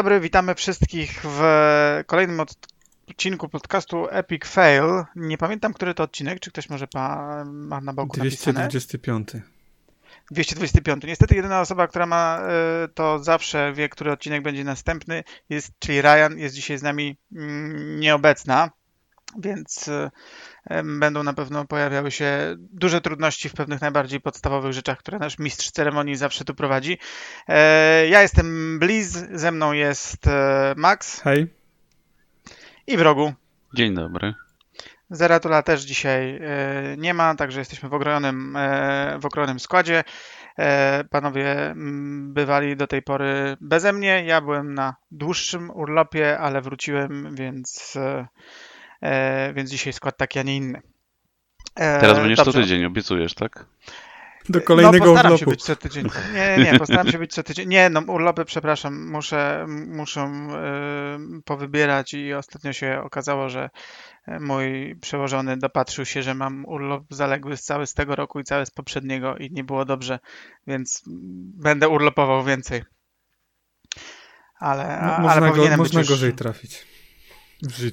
Dobry, witamy wszystkich w kolejnym odcinku podcastu Epic Fail. Nie pamiętam, który to odcinek, czy ktoś może pa, ma na boku 225. napisane? 225. Niestety jedyna osoba, która ma y, to zawsze wie, który odcinek będzie następny, jest, czyli Ryan, jest dzisiaj z nami mm, nieobecna, więc y, będą na pewno pojawiały się duże trudności w pewnych najbardziej podstawowych rzeczach, które nasz mistrz ceremonii zawsze tu prowadzi. E, ja jestem Bliz, ze mną jest e, Max. Hej. I w rogu. Dzień dobry. Zeratula też dzisiaj e, nie ma, także jesteśmy w okrojonym, w okrojonym składzie. Panowie bywali do tej pory beze mnie. Ja byłem na dłuższym urlopie, ale wróciłem, więc więc dzisiaj skład taki, a nie inny. E, Teraz będziesz Dobrze. co tydzień, obiecujesz, tak? Do kolejnego no, postaram urlopu. się być co tydzień. Nie, nie, postaram się być co tydzień. Nie, no urlopy, przepraszam, muszę, muszę yy, powybierać i ostatnio się okazało, że mój przełożony dopatrzył się, że mam urlop zaległy cały z tego roku i cały z poprzedniego i nie było dobrze, więc będę urlopował więcej. Ale, no, można ale go, można gorzej trafić.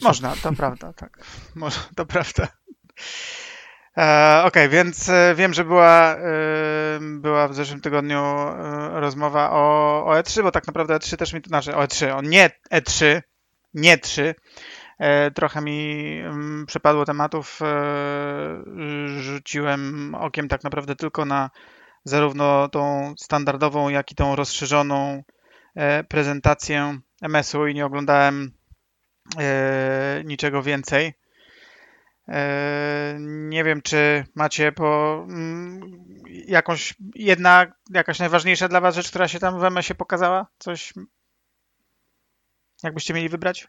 Można, to prawda, tak. Może, to prawda. E, Okej, okay, więc e, wiem, że była, e, była w zeszłym tygodniu rozmowa o, o E3, bo tak naprawdę E3 też mi to znaczy o E3, o nie E3, nie 3. E, trochę mi mm, przepadło tematów. Rzuciłem okiem tak naprawdę tylko na zarówno tą standardową, jak i tą rozszerzoną prezentację MS-u i nie oglądałem niczego więcej. E, nie wiem, czy macie po mm, jakąś jedna, jakaś najważniejsza dla Was rzecz, która się tam w MS-ie pokazała? Coś, jakbyście mieli wybrać?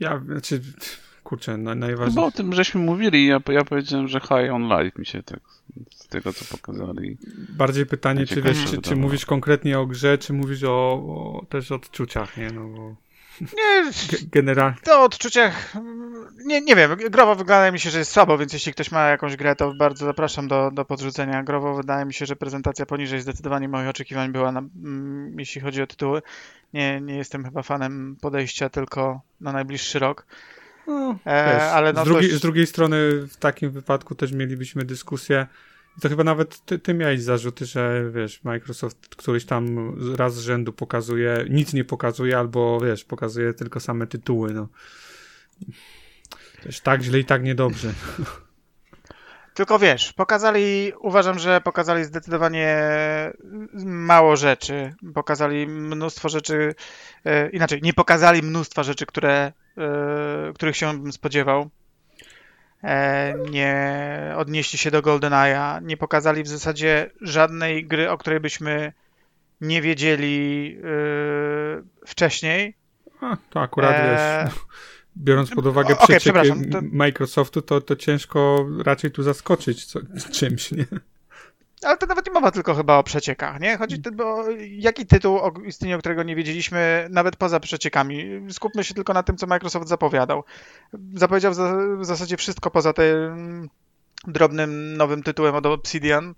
Ja, znaczy, kurczę, na, najważniejsze. Bo o tym żeśmy mówili, ja, ja powiedziałem, że High on Life mi się tak z tego, co pokazali. Bardziej pytanie, czy wiesz, czy, czy, mówisz konkretnie o grze, czy mówisz o, o też odczuciach, nie? No bo... Nie, generalnie. To o odczuciach, nie, nie wiem, growo wygląda mi się, że jest słabo, więc jeśli ktoś ma jakąś grę, to bardzo zapraszam do, do podrzucenia. Growo wydaje mi się, że prezentacja poniżej zdecydowanie moich oczekiwań była, na, mm, jeśli chodzi o tytuły. Nie, nie jestem chyba fanem podejścia tylko na najbliższy rok. No, e, ale no z, drugiej, z drugiej strony w takim wypadku też mielibyśmy dyskusję i to chyba nawet ty, ty miałeś zarzuty, że wiesz, Microsoft któryś tam raz z rzędu pokazuje, nic nie pokazuje, albo wiesz, pokazuje tylko same tytuły, no. Też tak źle i tak niedobrze. Tylko wiesz, pokazali, uważam, że pokazali zdecydowanie mało rzeczy. Pokazali mnóstwo rzeczy, e, inaczej, nie pokazali mnóstwa rzeczy, które, e, których się bym spodziewał. E, nie odnieśli się do GoldenEye'a, nie pokazali w zasadzie żadnej gry, o której byśmy nie wiedzieli e, wcześniej. A, to akurat e... wiesz biorąc pod uwagę okay, przecieki to... Microsoftu, to, to ciężko raczej tu zaskoczyć co, czymś, nie? Ale to nawet nie mowa tylko chyba o przeciekach, nie? Chodzi o jaki tytuł istnieje, którego nie wiedzieliśmy, nawet poza przeciekami. Skupmy się tylko na tym, co Microsoft zapowiadał. Zapowiedział w zasadzie wszystko poza tym drobnym nowym tytułem od Obsidian,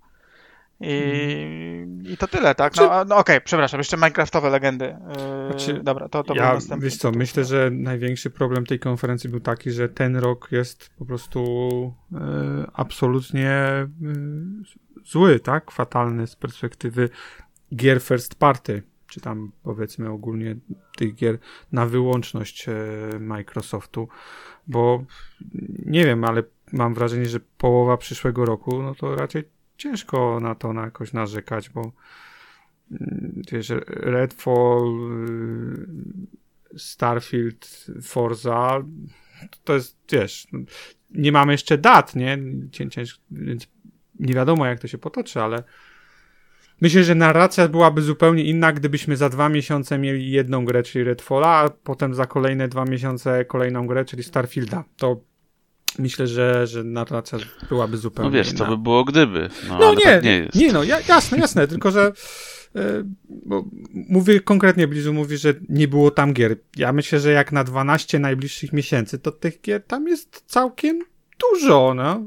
i, I to tyle, tak? No, no okej, okay, przepraszam, jeszcze Minecraftowe legendy. Yy, znaczy, dobra, to, to ja, Wiesz co, myślę, że największy problem tej konferencji był taki, że ten rok jest po prostu yy, absolutnie yy, zły, tak? Fatalny z perspektywy gier first party, czy tam powiedzmy ogólnie tych gier na wyłączność yy, Microsoftu, bo nie wiem, ale mam wrażenie, że połowa przyszłego roku, no to raczej ciężko na to na jakoś narzekać, bo mm, wiesz, Redfall, y, Starfield, Forza, to jest, wiesz, nie mamy jeszcze dat, nie? Ciężko, więc nie wiadomo, jak to się potoczy, ale myślę, że narracja byłaby zupełnie inna, gdybyśmy za dwa miesiące mieli jedną grę, czyli Redfalla, a potem za kolejne dwa miesiące kolejną grę, czyli Starfielda. To myślę, że, że narracja byłaby zupełnie No wiesz, inna. to by było gdyby. No, no nie, tak nie, nie, no jasne, jasne, tylko że yy, bo mówię konkretnie, Blizu mówi, że nie było tam gier. Ja myślę, że jak na 12 najbliższych miesięcy, to tych gier tam jest całkiem dużo, no.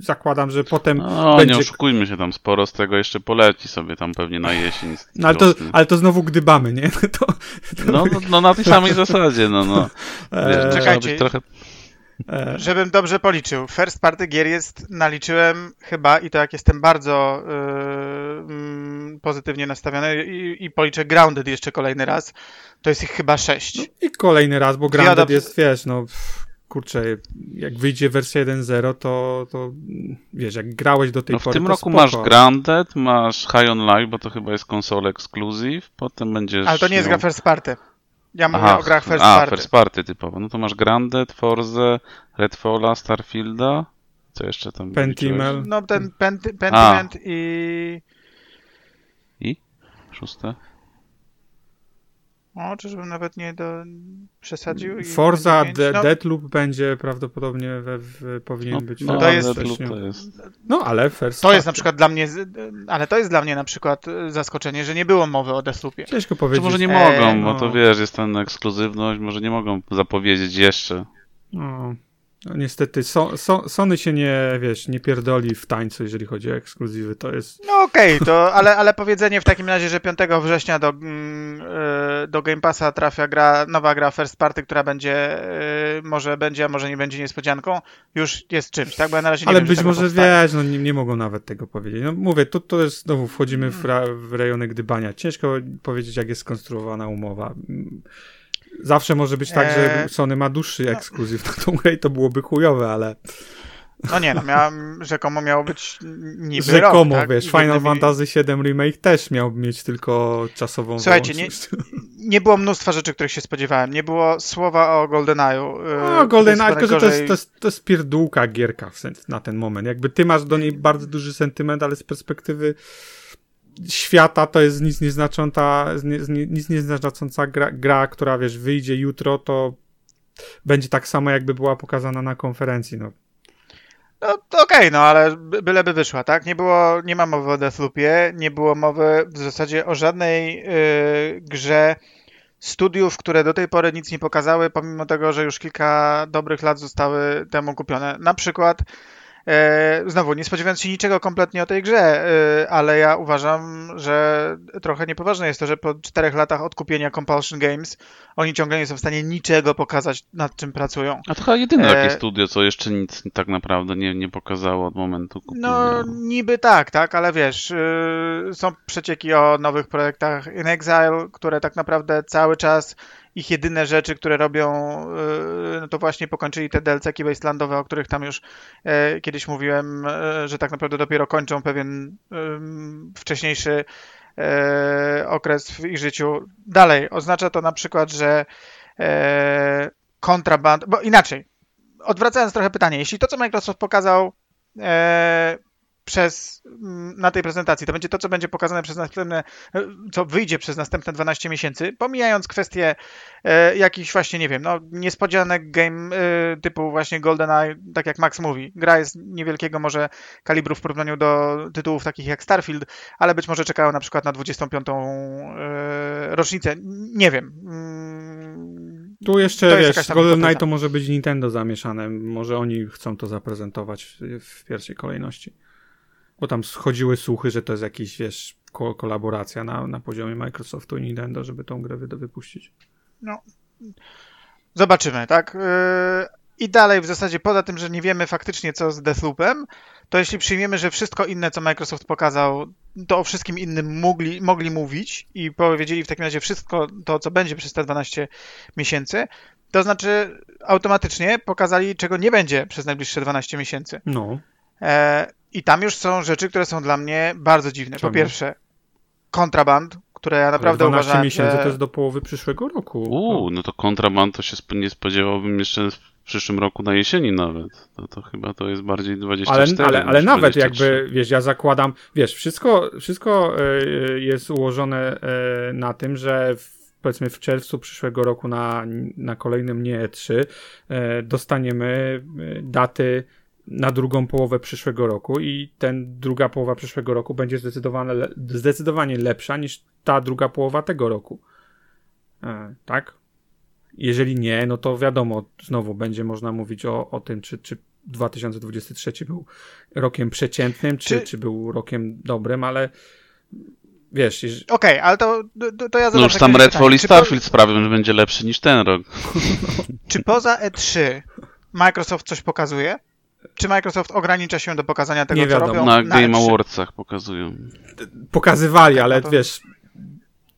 Zakładam, że potem No, będzie... nie oszukujmy się, tam sporo z tego jeszcze poleci sobie tam pewnie na jesień. No, ale, to, ale to znowu gdybamy, nie? To, to No, no, no na tej samej zasadzie, no, no. Wiesz, Eee, trzeba Czekajcie. trochę... e, Żebym dobrze policzył. First party gier jest, naliczyłem chyba i to jak jestem bardzo yy, pozytywnie nastawiony i, i policzę Grounded jeszcze kolejny raz, to jest ich chyba sześć. I kolejny raz, bo Grounded jest, wiesz, no pff, kurczę, jak wyjdzie wersja 1.0, to, to wiesz, jak grałeś do tej No w pory, tym to roku spoko. masz Grounded, masz High on Life, bo to chyba jest console exclusive, potem będziesz... Ale to nie jest miał- gra first party. Ja mówię Aha, o grach first a, party. first party typowo. No to masz Grounded, Forza, Redfalla, Starfielda. Co jeszcze tam Pentimel. liczyłeś? No ten Penti- Pentiment i... I? Szóste? O, czyżbym nawet nie do... przesadził? i Forza? De- no, Deathloop będzie prawdopodobnie we, w, powinien No, być. no, we to jest- to jest... No, ale first To jest na przykład dla mnie, ale to jest dla mnie na przykład y, zaskoczenie, że nie było mowy o Deathloopie. Ciężko To powiedzieć. może nie E, mogą, no. bo to wiesz, jest ten ekskluzywność, może nie mogą zapowiedzieć jeszcze. No, no niestety, so, so, Sony się nie, wiesz, nie pierdoli w tańcu, jeżeli chodzi o ekskluzywy. To jest... No okej, to ale, ale powiedzenie w takim razie, że 5 września do, mm, y, do Game Passa trafia gra, nowa gra First Party, która będzie, y, może będzie, a może nie będzie niespodzianką, już jest czymś, tak? Bo ja na razie nie Ale wiem, być może, powstanie. wiesz, no nie, nie mogą nawet tego powiedzieć. No mówię, to, to jest, znowu wchodzimy w, ra, w rejony gdybania. Ciężko powiedzieć, jak jest skonstruowana umowa. Zawsze może być tak, że Eee, Sony ma dłuższy ekskluzyw na tą grę i to byłoby chujowe, ale No nie, no miałem, rzekomo miało być niby rzekomo, rok, tak? wiesz, Final gdyby- Fantasy VII Remake też miał mieć tylko czasową Słuchajcie, nie-. Nie było mnóstwa rzeczy, których się spodziewałem. Nie było słowa o GoldenEye'u. No, Golden to Eye, jest tylko że to jest, to, jest, to jest pierdółka gierka na ten moment. Jakby ty masz do niej bardzo duży sentyment, ale z perspektywy świata to jest nic nieznacząca, nie- nie- nic nieznacząca gra, gra, która wiesz, wyjdzie jutro, to będzie tak samo jakby była pokazana na konferencji. No. No okej, no ale by- byleby wyszła, tak? Nie było, nie ma mowy o Deathloopie, nie było mowy w zasadzie o żadnej y, grze studiów, które do tej pory nic nie pokazały, pomimo tego, że już kilka dobrych lat zostały temu kupione. Na przykład, znowu, nie spodziewając się niczego kompletnie o tej grze, y, ale ja uważam, że trochę niepoważne jest to, że po czterech latach od kupienia Compulsion Games oni ciągle nie są w stanie niczego pokazać, nad czym pracują. A to chyba jedyne E, takie studio, co jeszcze nic tak naprawdę nie, nie pokazało od momentu kupienia. No, niby tak, tak, ale wiesz, są przecieki o nowych projektach In Exile, które tak naprawdę cały czas ich jedyne rzeczy, które robią, yy, no to właśnie pokończyli te DLC-ki wastelandowe, o których tam już yy, kiedyś mówiłem, yy, że tak naprawdę dopiero kończą pewien wcześniejszy okres w ich życiu. Dalej, oznacza to na przykład, że kontraband, bo inaczej, odwracając trochę pytanie, jeśli to, co Microsoft pokazał e, przez, m, na tej prezentacji, to będzie to, co będzie pokazane przez następne, e, co wyjdzie przez następne 12 miesięcy, pomijając kwestie e, jakichś właśnie, nie wiem, no niespodzianek game e, typu właśnie GoldenEye, tak jak Max mówi. Gra jest niewielkiego może kalibru w porównaniu do tytułów takich jak Starfield, ale być może czekają na przykład na 25. e, rocznicę. Nie wiem. Mm, Tu jeszcze, wiesz, jakaś tam Golden hipoteza. Knight to może być Nintendo zamieszane. Może oni chcą to zaprezentować w pierwszej kolejności. Bo tam schodziły słuchy, że to jest jakiś, wiesz, ko- kolaboracja na, na poziomie Microsoftu i Nintendo, żeby tą grę wy- wypuścić. Zobaczymy, tak? Yy, I dalej w zasadzie poza tym, że nie wiemy faktycznie co z Deathloopem, to jeśli przyjmiemy, że wszystko inne, co Microsoft pokazał, to o wszystkim innym mogli, mogli mówić i powiedzieli w takim razie wszystko to, co będzie przez te 12 miesięcy, to znaczy automatycznie pokazali, czego nie będzie przez najbliższe 12 miesięcy. No, I tam już są rzeczy, które są dla mnie bardzo dziwne. Po Czemu? pierwsze, kontraband, które ja naprawdę 12 uważałem, miesięcy że... to jest do połowy przyszłego roku. Uuu, no to kontraband to się nie spodziewałbym jeszcze w przyszłym roku na jesieni nawet. To, to chyba to jest bardziej 24 Ale, ale, ale nawet 23. jakby, wiesz, ja zakładam, wiesz, wszystko, wszystko e, jest ułożone e, na tym, że w, powiedzmy w czerwcu przyszłego roku na, na kolejnym nie E3 e, dostaniemy e, daty na drugą połowę przyszłego roku i ten druga połowa przyszłego roku będzie zdecydowanie, zdecydowanie lepsza niż ta druga połowa tego roku. E, tak? Jeżeli nie, no to wiadomo, znowu będzie można mówić o, o tym, czy, czy 2023 był rokiem przeciętnym, czy, czy... czy był rokiem dobrym, ale wiesz... Okej, okay, ale to, to, to ja No już tam Redfall i Starfield po... sprawią, że będzie lepszy niż ten rok. Czy poza E3 Microsoft coś pokazuje? Czy Microsoft ogranicza się do pokazania tego, nie co wiadomo. robią? Na, na Game Awardsach pokazują. Pokazywali, ale to... wiesz,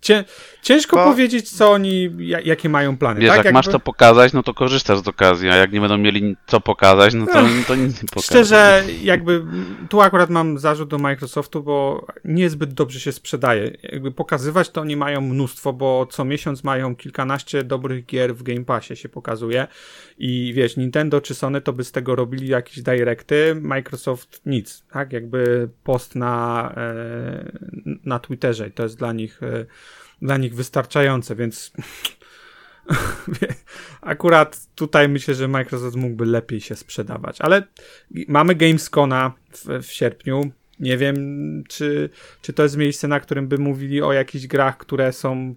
Cię, ciężko Bo... powiedzieć, co oni, jakie mają plany. Wiesz, tak? jak Jakby... masz to pokazać, no to korzystasz z okazji, a jak nie będą mieli co pokazać, no to, to nic nie pokażą. Szczerze, jakby tu akurat mam zarzut do Microsoftu, bo niezbyt dobrze się sprzedaje. Jakby pokazywać to oni mają mnóstwo, bo co miesiąc mają kilkanaście dobrych gier w Game Passie się pokazuje i wiesz, Nintendo czy Sony to by z tego robili jakieś directy, Microsoft nic, tak? Jakby post na, e, na Twitterze i to jest dla nich e, dla nich wystarczające, więc akurat tutaj myślę, że Microsoft mógłby lepiej się sprzedawać, ale mamy Gamescona w, w sierpniu. Nie wiem, czy, czy to jest miejsce, na którym by mówili o jakichś grach, które są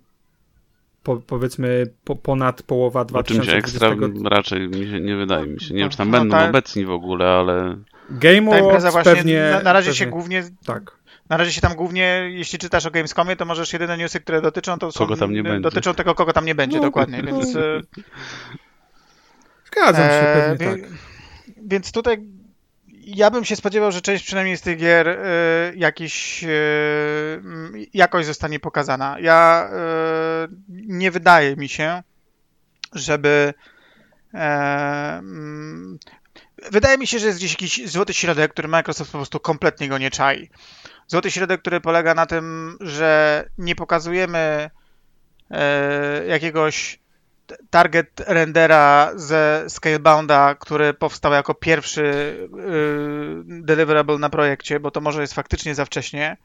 po, powiedzmy po, ponad połowa 2020. O czymś ekstra raczej mi się, nie wydaje mi się. Nie wiem, czy tam no, będą ta... obecni w ogóle, ale... Game Awards pewnie... Na, na razie pewnie, się głównie... Tak. Na razie się tam głównie, jeśli czytasz o Gamescomie, to możesz jedyne newsy, które dotyczą, to kogo tam nie dotyczą będzie. tego, kogo tam nie będzie, no, dokładnie, no. więc... E, Zgadzam się, e, pewnie tak. Więc tutaj ja bym się spodziewał, że część przynajmniej z tych gier y, jakiś y, jakoś zostanie pokazana. Ja y, nie wydaje mi się, żeby wydaje mi się, że jest gdzieś jakiś złoty środek, który Microsoft po prostu kompletnie go nie czai. Złoty środek, który polega na tym, że nie pokazujemy jakiegoś target rendera ze Scalebounda, który powstał jako pierwszy yy, deliverable na projekcie, bo to może jest faktycznie za wcześnie.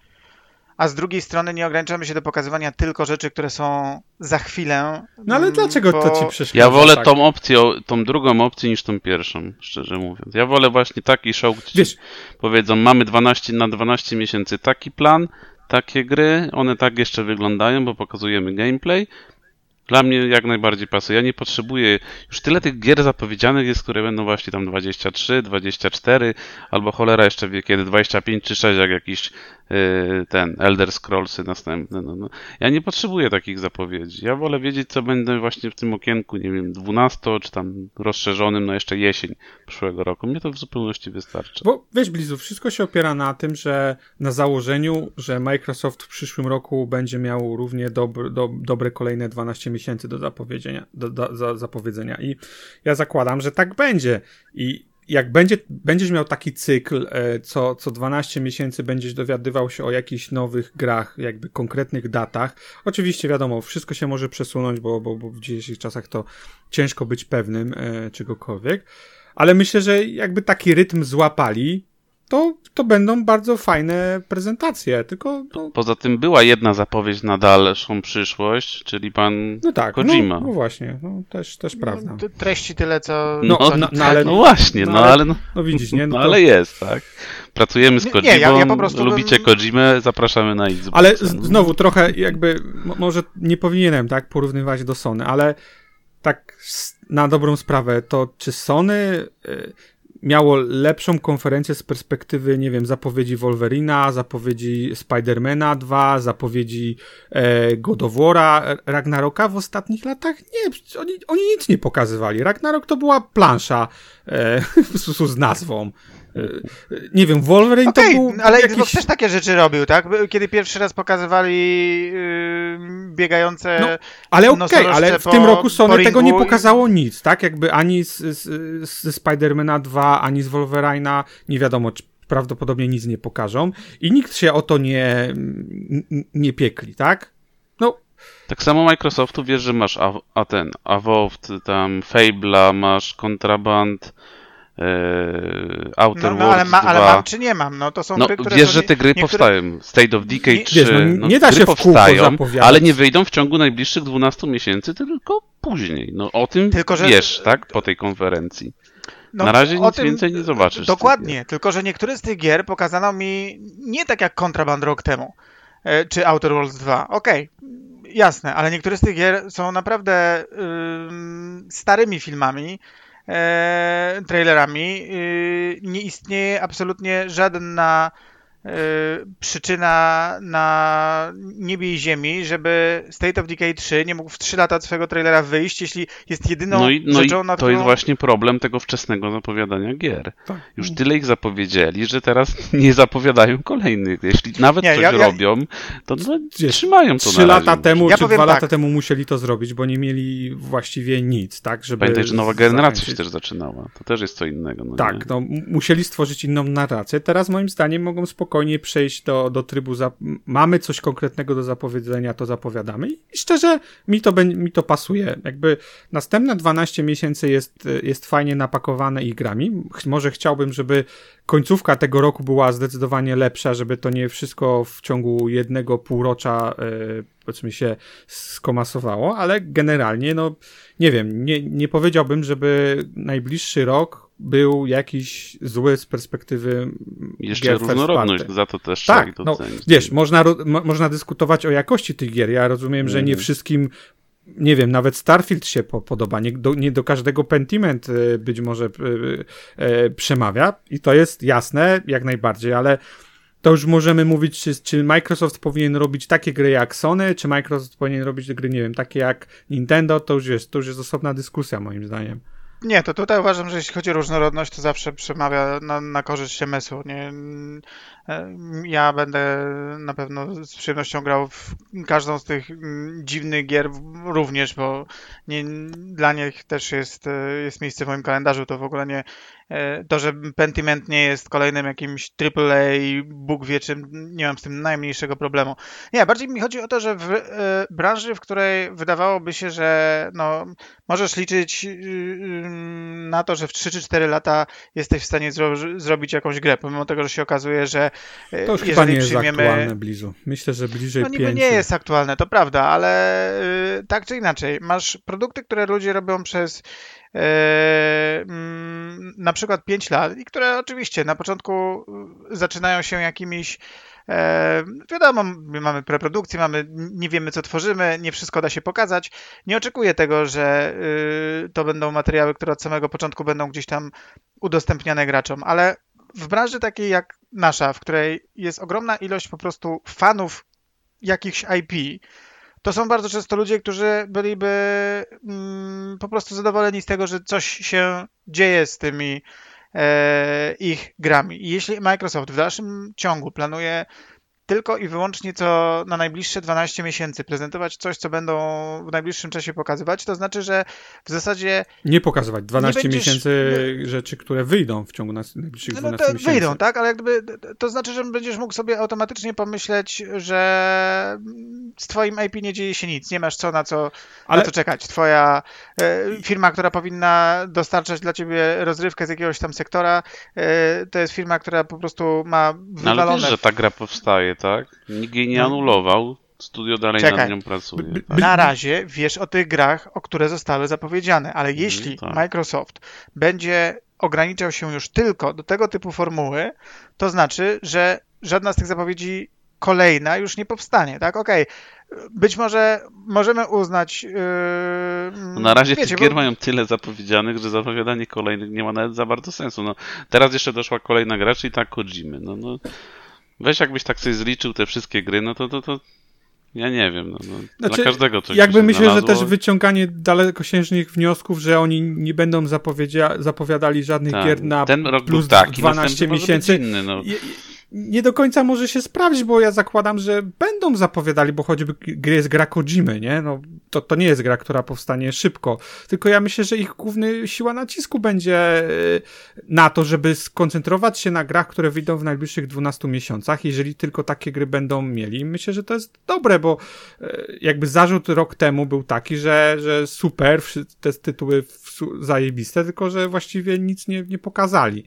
A z drugiej strony nie ograniczamy się do pokazywania tylko rzeczy, które są za chwilę. No ale dlaczego bo... to ci przeszkadza? Ja wolę tak? tą opcję, tą drugą opcję niż tą pierwszą, szczerze mówiąc. Ja wolę właśnie taki show, gdzie Wiesz... powiedzą, mamy 12 na 12 miesięcy taki plan, takie gry, one tak jeszcze wyglądają, bo pokazujemy gameplay, dla mnie jak najbardziej pasuje. Ja nie potrzebuję. Już tyle tych gier zapowiedzianych jest, które będą właśnie tam 23, 24, albo cholera jeszcze wie kiedy, 25 czy 6, jak jakiś ten Elder Scrollsy następny. No, no. Ja nie potrzebuję takich zapowiedzi. Ja wolę wiedzieć, co będę właśnie w tym okienku, nie wiem, 12 czy tam rozszerzonym, no jeszcze jesień przyszłego roku. Mnie to w zupełności wystarczy. Bo weź Blizu, wszystko się opiera na tym, że na założeniu, że Microsoft w przyszłym roku będzie miał równie dobre, do, dobre kolejne 12 miesięcy miesięcy do zapowiedzenia, do, do, do zapowiedzenia. I ja zakładam, że tak będzie. I jak będzie, będziesz miał taki cykl, e, co, co 12 miesięcy będziesz dowiadywał się o jakichś nowych grach, jakby konkretnych datach. Oczywiście wiadomo, wszystko się może przesunąć, bo, bo, bo w dzisiejszych czasach to ciężko być pewnym e, czegokolwiek. Ale myślę, że jakby taki rytm złapali, to, to będą bardzo fajne prezentacje, tylko... No... Poza tym była jedna zapowiedź na dalszą przyszłość, czyli pan no tak, Kojima. No, no właśnie, no, też, też no, prawda. No, treści tyle, co... No, no, no, no ale, no właśnie, no, ale... No, no widzisz, nie? No, to... ale jest, tak? Pracujemy z Kojimą, nie, ja, ja prostu lubicie bym... Kojimę, zapraszamy na Xbox. Ale znowu trochę jakby, może nie powinienem tak porównywać do Sony, ale tak na dobrą sprawę, to czy Sony... Miało lepszą konferencję z perspektywy, nie wiem, zapowiedzi Wolverina, zapowiedzi Spidermana 2, zapowiedzi e, God of War'a, Ragnaroka w ostatnich latach? Nie, oni, oni nic nie pokazywali. Ragnarok to była plansza e, z nazwą. E, nie wiem, Wolverine okay, to był ale jakiś... Xbox też takie rzeczy robił, tak? Kiedy pierwszy raz pokazywali yy, biegające no, Ale okej, okay, ale w po, tym roku Sony tego nie pokazało nic, tak? Jakby ani z, z, z Spidermana 2, ani z Wolverina, nie wiadomo, czy prawdopodobnie nic nie pokażą i nikt się o to nie, nie piekli, tak? No, tak samo Microsoftu wiesz, że masz a, a ten Avowed, tam Fable'a, masz Contraband, Yy, Outer no, no, ale, ma, ale mam czy nie mam? No to są no, gry, które Wiesz, że te gry niektóre... powstają. State of Decay nie, 3, wiesz, no, no, nie da się powstają, ale nie wyjdą w ciągu najbliższych 12 miesięcy, tylko później. No o tym tylko, że... wiesz, tak? Po tej konferencji. No, Na razie nic tym, więcej nie zobaczysz. Dokładnie, tylko że niektóre z tych gier pokazano mi nie tak jak Contraband rok temu, e, czy Outer Worlds 2. Okej, okay, jasne, ale niektóre z tych gier są naprawdę yy, starymi filmami, e, trailerami, y, nie istnieje absolutnie żadna E, przyczyna na niebie i ziemi, żeby State of Decay 3 nie mógł w 3 lata swojego trailera wyjść, jeśli jest jedyną no i, no rzeczą, i na to którą... jest właśnie problem tego wczesnego zapowiadania gier. Tak. Już tyle ich zapowiedzieli, że teraz nie zapowiadają kolejnych. Jeśli nawet nie, coś ja, robią, to no, Wiesz, trzymają to 3 lata temu, ja czy 2 tak. lata temu musieli to zrobić, bo nie mieli właściwie nic, tak? Żeby Pamiętaj, że nowa generacja się też zaczynała. To też jest co innego. No tak, nie? no musieli stworzyć inną narrację. Teraz moim zdaniem mogą spokojnie przejść do, do trybu, za, mamy coś konkretnego do zapowiedzenia, to zapowiadamy i szczerze mi to, mi to pasuje. Jakby następne 12 miesięcy jest, jest fajnie napakowane i grami. Może chciałbym, żeby końcówka tego roku była zdecydowanie lepsza, żeby to nie wszystko w ciągu jednego półrocza yy, powiedzmy się skomasowało, ale generalnie no nie wiem, nie, nie powiedziałbym, żeby najbliższy rok był jakiś zły z perspektywy Jeszcze gier różnorodność, za to też tak, no, wiesz, można, mo, można dyskutować o jakości tych gier, ja rozumiem, mm. że nie mhm. wszystkim nie wiem, nawet Starfield się po, podoba, nie do, nie do każdego Pentiment y, być może y, y, przemawia i to jest jasne, jak najbardziej, ale to już możemy mówić, czy, czy Microsoft powinien robić takie gry jak Sony, czy Microsoft powinien robić gry, nie wiem, takie jak Nintendo, to już jest, to już jest osobna dyskusja moim zdaniem. Nie, to tutaj uważam, że jeśli chodzi o różnorodność, to zawsze przemawia na, na korzyść MSU. Nie, ja będę na pewno z przyjemnością grał w każdą z tych dziwnych gier również, bo nie, dla nich też jest, e, jest miejsce w moim kalendarzu. To w ogóle nie, E, to, że Pentiment nie jest kolejnym jakimś AAA, Bóg wie czym, nie mam z tym najmniejszego problemu. Nie, bardziej mi chodzi o to, że w e, branży, w której wydawałoby się, że no, możesz liczyć y, y, na to, że w 3 czy 4 lata jesteś w stanie zro zrobić jakąś grę, pomimo tego, że się okazuje, że to już chyba nie przyjmiemy... jest aktualne Blizu. Myślę, że bliżej no, 5. nie jest aktualne, to prawda, ale y, tak czy inaczej, masz produkty, które ludzie robią przez E, mm, na przykład 5 lat i które oczywiście na początku zaczynają się jakimiś e, wiadomo, mamy preprodukcję, mamy, nie wiemy co tworzymy, nie wszystko da się pokazać. Nie oczekuję tego, że y, to będą materiały, które od samego początku będą gdzieś tam udostępniane graczom, ale w branży takiej jak nasza, w której jest ogromna ilość po prostu fanów jakichś IP, to są bardzo często ludzie, którzy byliby mm, po prostu zadowoleni z tego, że coś się dzieje z tymi e, ich grami. I jeśli Microsoft w dalszym ciągu planuje tylko i wyłącznie co na najbliższe 12 miesięcy prezentować coś, co będą w najbliższym czasie pokazywać, to znaczy, że w zasadzie. Nie pokazywać 12 będziesz... miesięcy no, rzeczy, które wyjdą w ciągu najbliższych 12 no to miesięcy. Wyjdą, tak, ale jak gdyby to znaczy, że będziesz mógł sobie automatycznie pomyśleć, że z Twoim IP nie dzieje się nic, nie masz co na co, ale... na co czekać. Twoja e, firma, która powinna dostarczać dla Ciebie rozrywkę z jakiegoś tam sektora, e, to jest firma, która po prostu ma wywalone. No ale wiesz, że ta gra powstaje tak? Nikt jej nie no. anulował. Studio dalej Czekaj. nad nią pracuje. Tak? Na razie wiesz o tych grach, o które zostały zapowiedziane, ale mhm, jeśli tak. Microsoft będzie ograniczał się już tylko do tego typu formuły, to znaczy, że żadna z tych zapowiedzi kolejna już nie powstanie, tak? Okej, okay. być może możemy uznać... Yy, no na razie wiecie, gier bo... mają tyle zapowiedzianych, że zapowiadanie kolejnych nie ma nawet za bardzo sensu. No, teraz jeszcze doszła kolejna gra, czyli tak Kojimy. No, no, Weź jakbyś tak sobie zliczył te wszystkie gry, no to to, to ja nie wiem, no, no znaczy, dla każdego coś Jakby myślę, znalazło. że też wyciąganie dalekosiężnych wniosków, że oni nie będą zapowiadali żadnych tak. gier na Ten rok plus taki, 12 miesięcy. Inny, no nie do końca może się sprawdzić, bo ja zakładam, że będą zapowiadali, bo choćby gry jest gra Kojimy, nie? No, to, to nie jest gra, która powstanie szybko. Tylko ja myślę, że ich główny siła nacisku będzie e, na to, żeby skoncentrować się na grach, które wyjdą w najbliższych 12 miesiącach, jeżeli tylko takie gry będą mieli. Myślę, że to jest dobre, bo e, jakby zarzut rok temu był taki, że, że super, te tytuły zajebiste, tylko że właściwie nic nie, nie pokazali.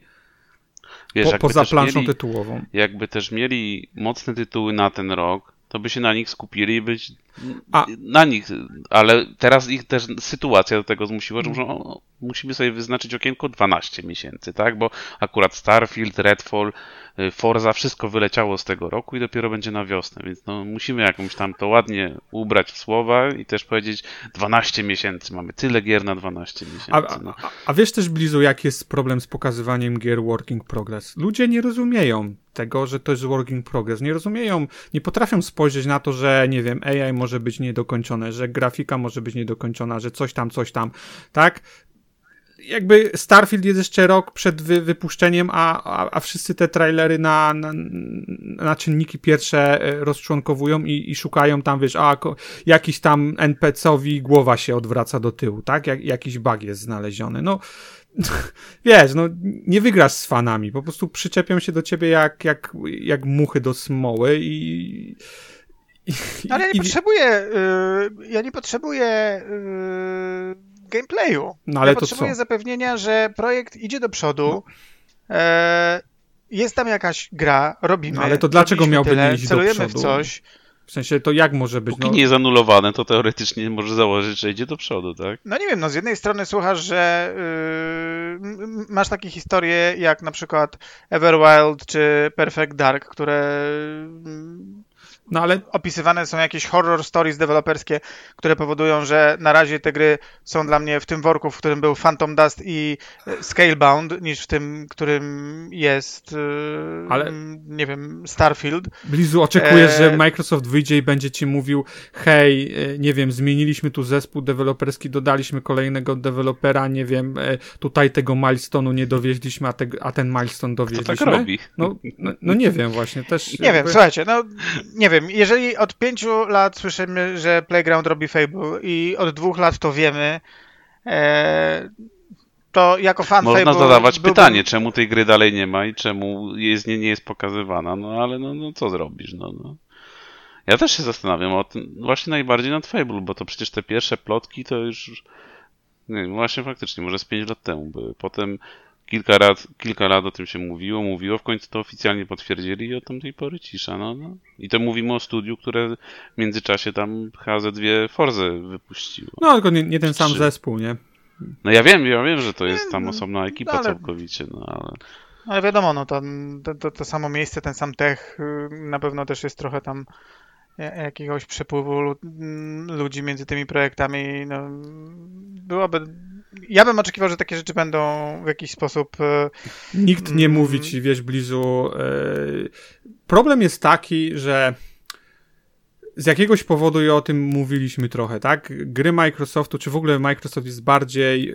Wiesz, po, poza planszą mieli, tytułową. Jakby też mieli mocne tytuły na ten rok, to by się na nich skupili i być A. na nich, ale teraz ich też sytuacja do tego zmusiła, że muszą, o, musimy sobie wyznaczyć okienko 12 miesięcy, tak? Bo akurat Starfield, Redfall, Forza, wszystko wyleciało z tego roku i dopiero będzie na wiosnę, więc no, musimy jakąś tam to ładnie ubrać w słowa i też powiedzieć 12 miesięcy, mamy tyle gier na 12 miesięcy. A, no. a, a wiesz też, Blizu, jaki jest problem z pokazywaniem gier Working Progress? Ludzie nie rozumieją tego, że to jest working progress. Nie rozumieją, nie potrafią spojrzeć na to, że nie wiem, AI może być niedokończone, że grafika może być niedokończona, że coś tam, coś tam, tak? Jakby Starfield jest jeszcze rok przed wy, wypuszczeniem, a, a, a wszyscy te trailery na, na, na czynniki pierwsze e, rozczłonkowują i, i szukają tam, wiesz, a jakiś tam NPC-owi głowa się odwraca do tyłu, tak? Jak, jakiś bug jest znaleziony. No, wiesz, no nie wygrasz z fanami, po prostu przyczepią się do ciebie jak, jak, jak muchy do smoły i... i Ale ja nie i, potrzebuję, yy, ja nie potrzebuję yy, gameplayu. No, ale ja to potrzebuję co? zapewnienia, że projekt idzie do przodu, no. yy, jest tam jakaś gra, robimy. No, ale to dlaczego miałby tyle, nie iść do przodu? w coś. W sensie to jak może być? Póki no... nie jest anulowane, to teoretycznie może założyć, że idzie do przodu, tak? No nie wiem, no z jednej strony słuchasz, że yy, masz takie historie jak na przykład Everwild czy Perfect Dark, które yy, no ale opisywane są jakieś horror stories deweloperskie, które powodują, że na razie te gry są dla mnie w tym worku, w którym był Phantom Dust i e, Scalebound, niż w tym, którym jest, e, ale nie wiem, Starfield. Blizu, oczekujesz, e... że Microsoft wyjdzie i będzie ci mówił, hej, e, nie wiem, zmieniliśmy tu zespół deweloperski, dodaliśmy kolejnego dewelopera, nie wiem, tutaj tego milestonu nie dowieźliśmy, a, te, a ten milestone dowieźliśmy. Kto tak robi? No, no, no, nie wiem właśnie, też... Nie jakby... wiem, słuchajcie, no nie wiem, jeżeli od pięciu lat słyszymy, że Playground robi Fable i od dwóch lat to wiemy, e, to jako fan Można Fable zadawać byłbym... pytanie, czemu tej gry dalej nie ma i czemu jest, nie, nie jest pokazywana, no ale no, no co zrobisz, no, no. Ja też się zastanawiam o tym, właśnie najbardziej nad Fable, bo to przecież te pierwsze plotki to już, nie właśnie faktycznie, może z pięć lat temu były. Potem Kilka lat, kilka lat o tym się mówiło, mówiło, w końcu to oficjalnie potwierdzili i od tamtej pory cisza. No, no. I to mówimy o studiu, które w międzyczasie tam HZ2 Forze wypuściło. No, tylko nie, nie ten sam zespół, nie? No ja wiem, ja wiem, że to jest tam osobna ekipa no, ale... całkowicie, no ale... Ale wiadomo, no to, to, to, samo miejsce, ten sam tech y, na pewno też jest trochę tam jakiegoś przepływu ludzi między tymi projektami. No, byłoby ja bym oczekiwał, że takie rzeczy będą w jakiś sposób. E, Nikt nie mm, mówi ci, wiesz, blizu. E, problem jest taki, że z jakiegoś powodu i o tym mówiliśmy trochę, tak? Gry Microsoftu, czy w ogóle Microsoft jest bardziej e,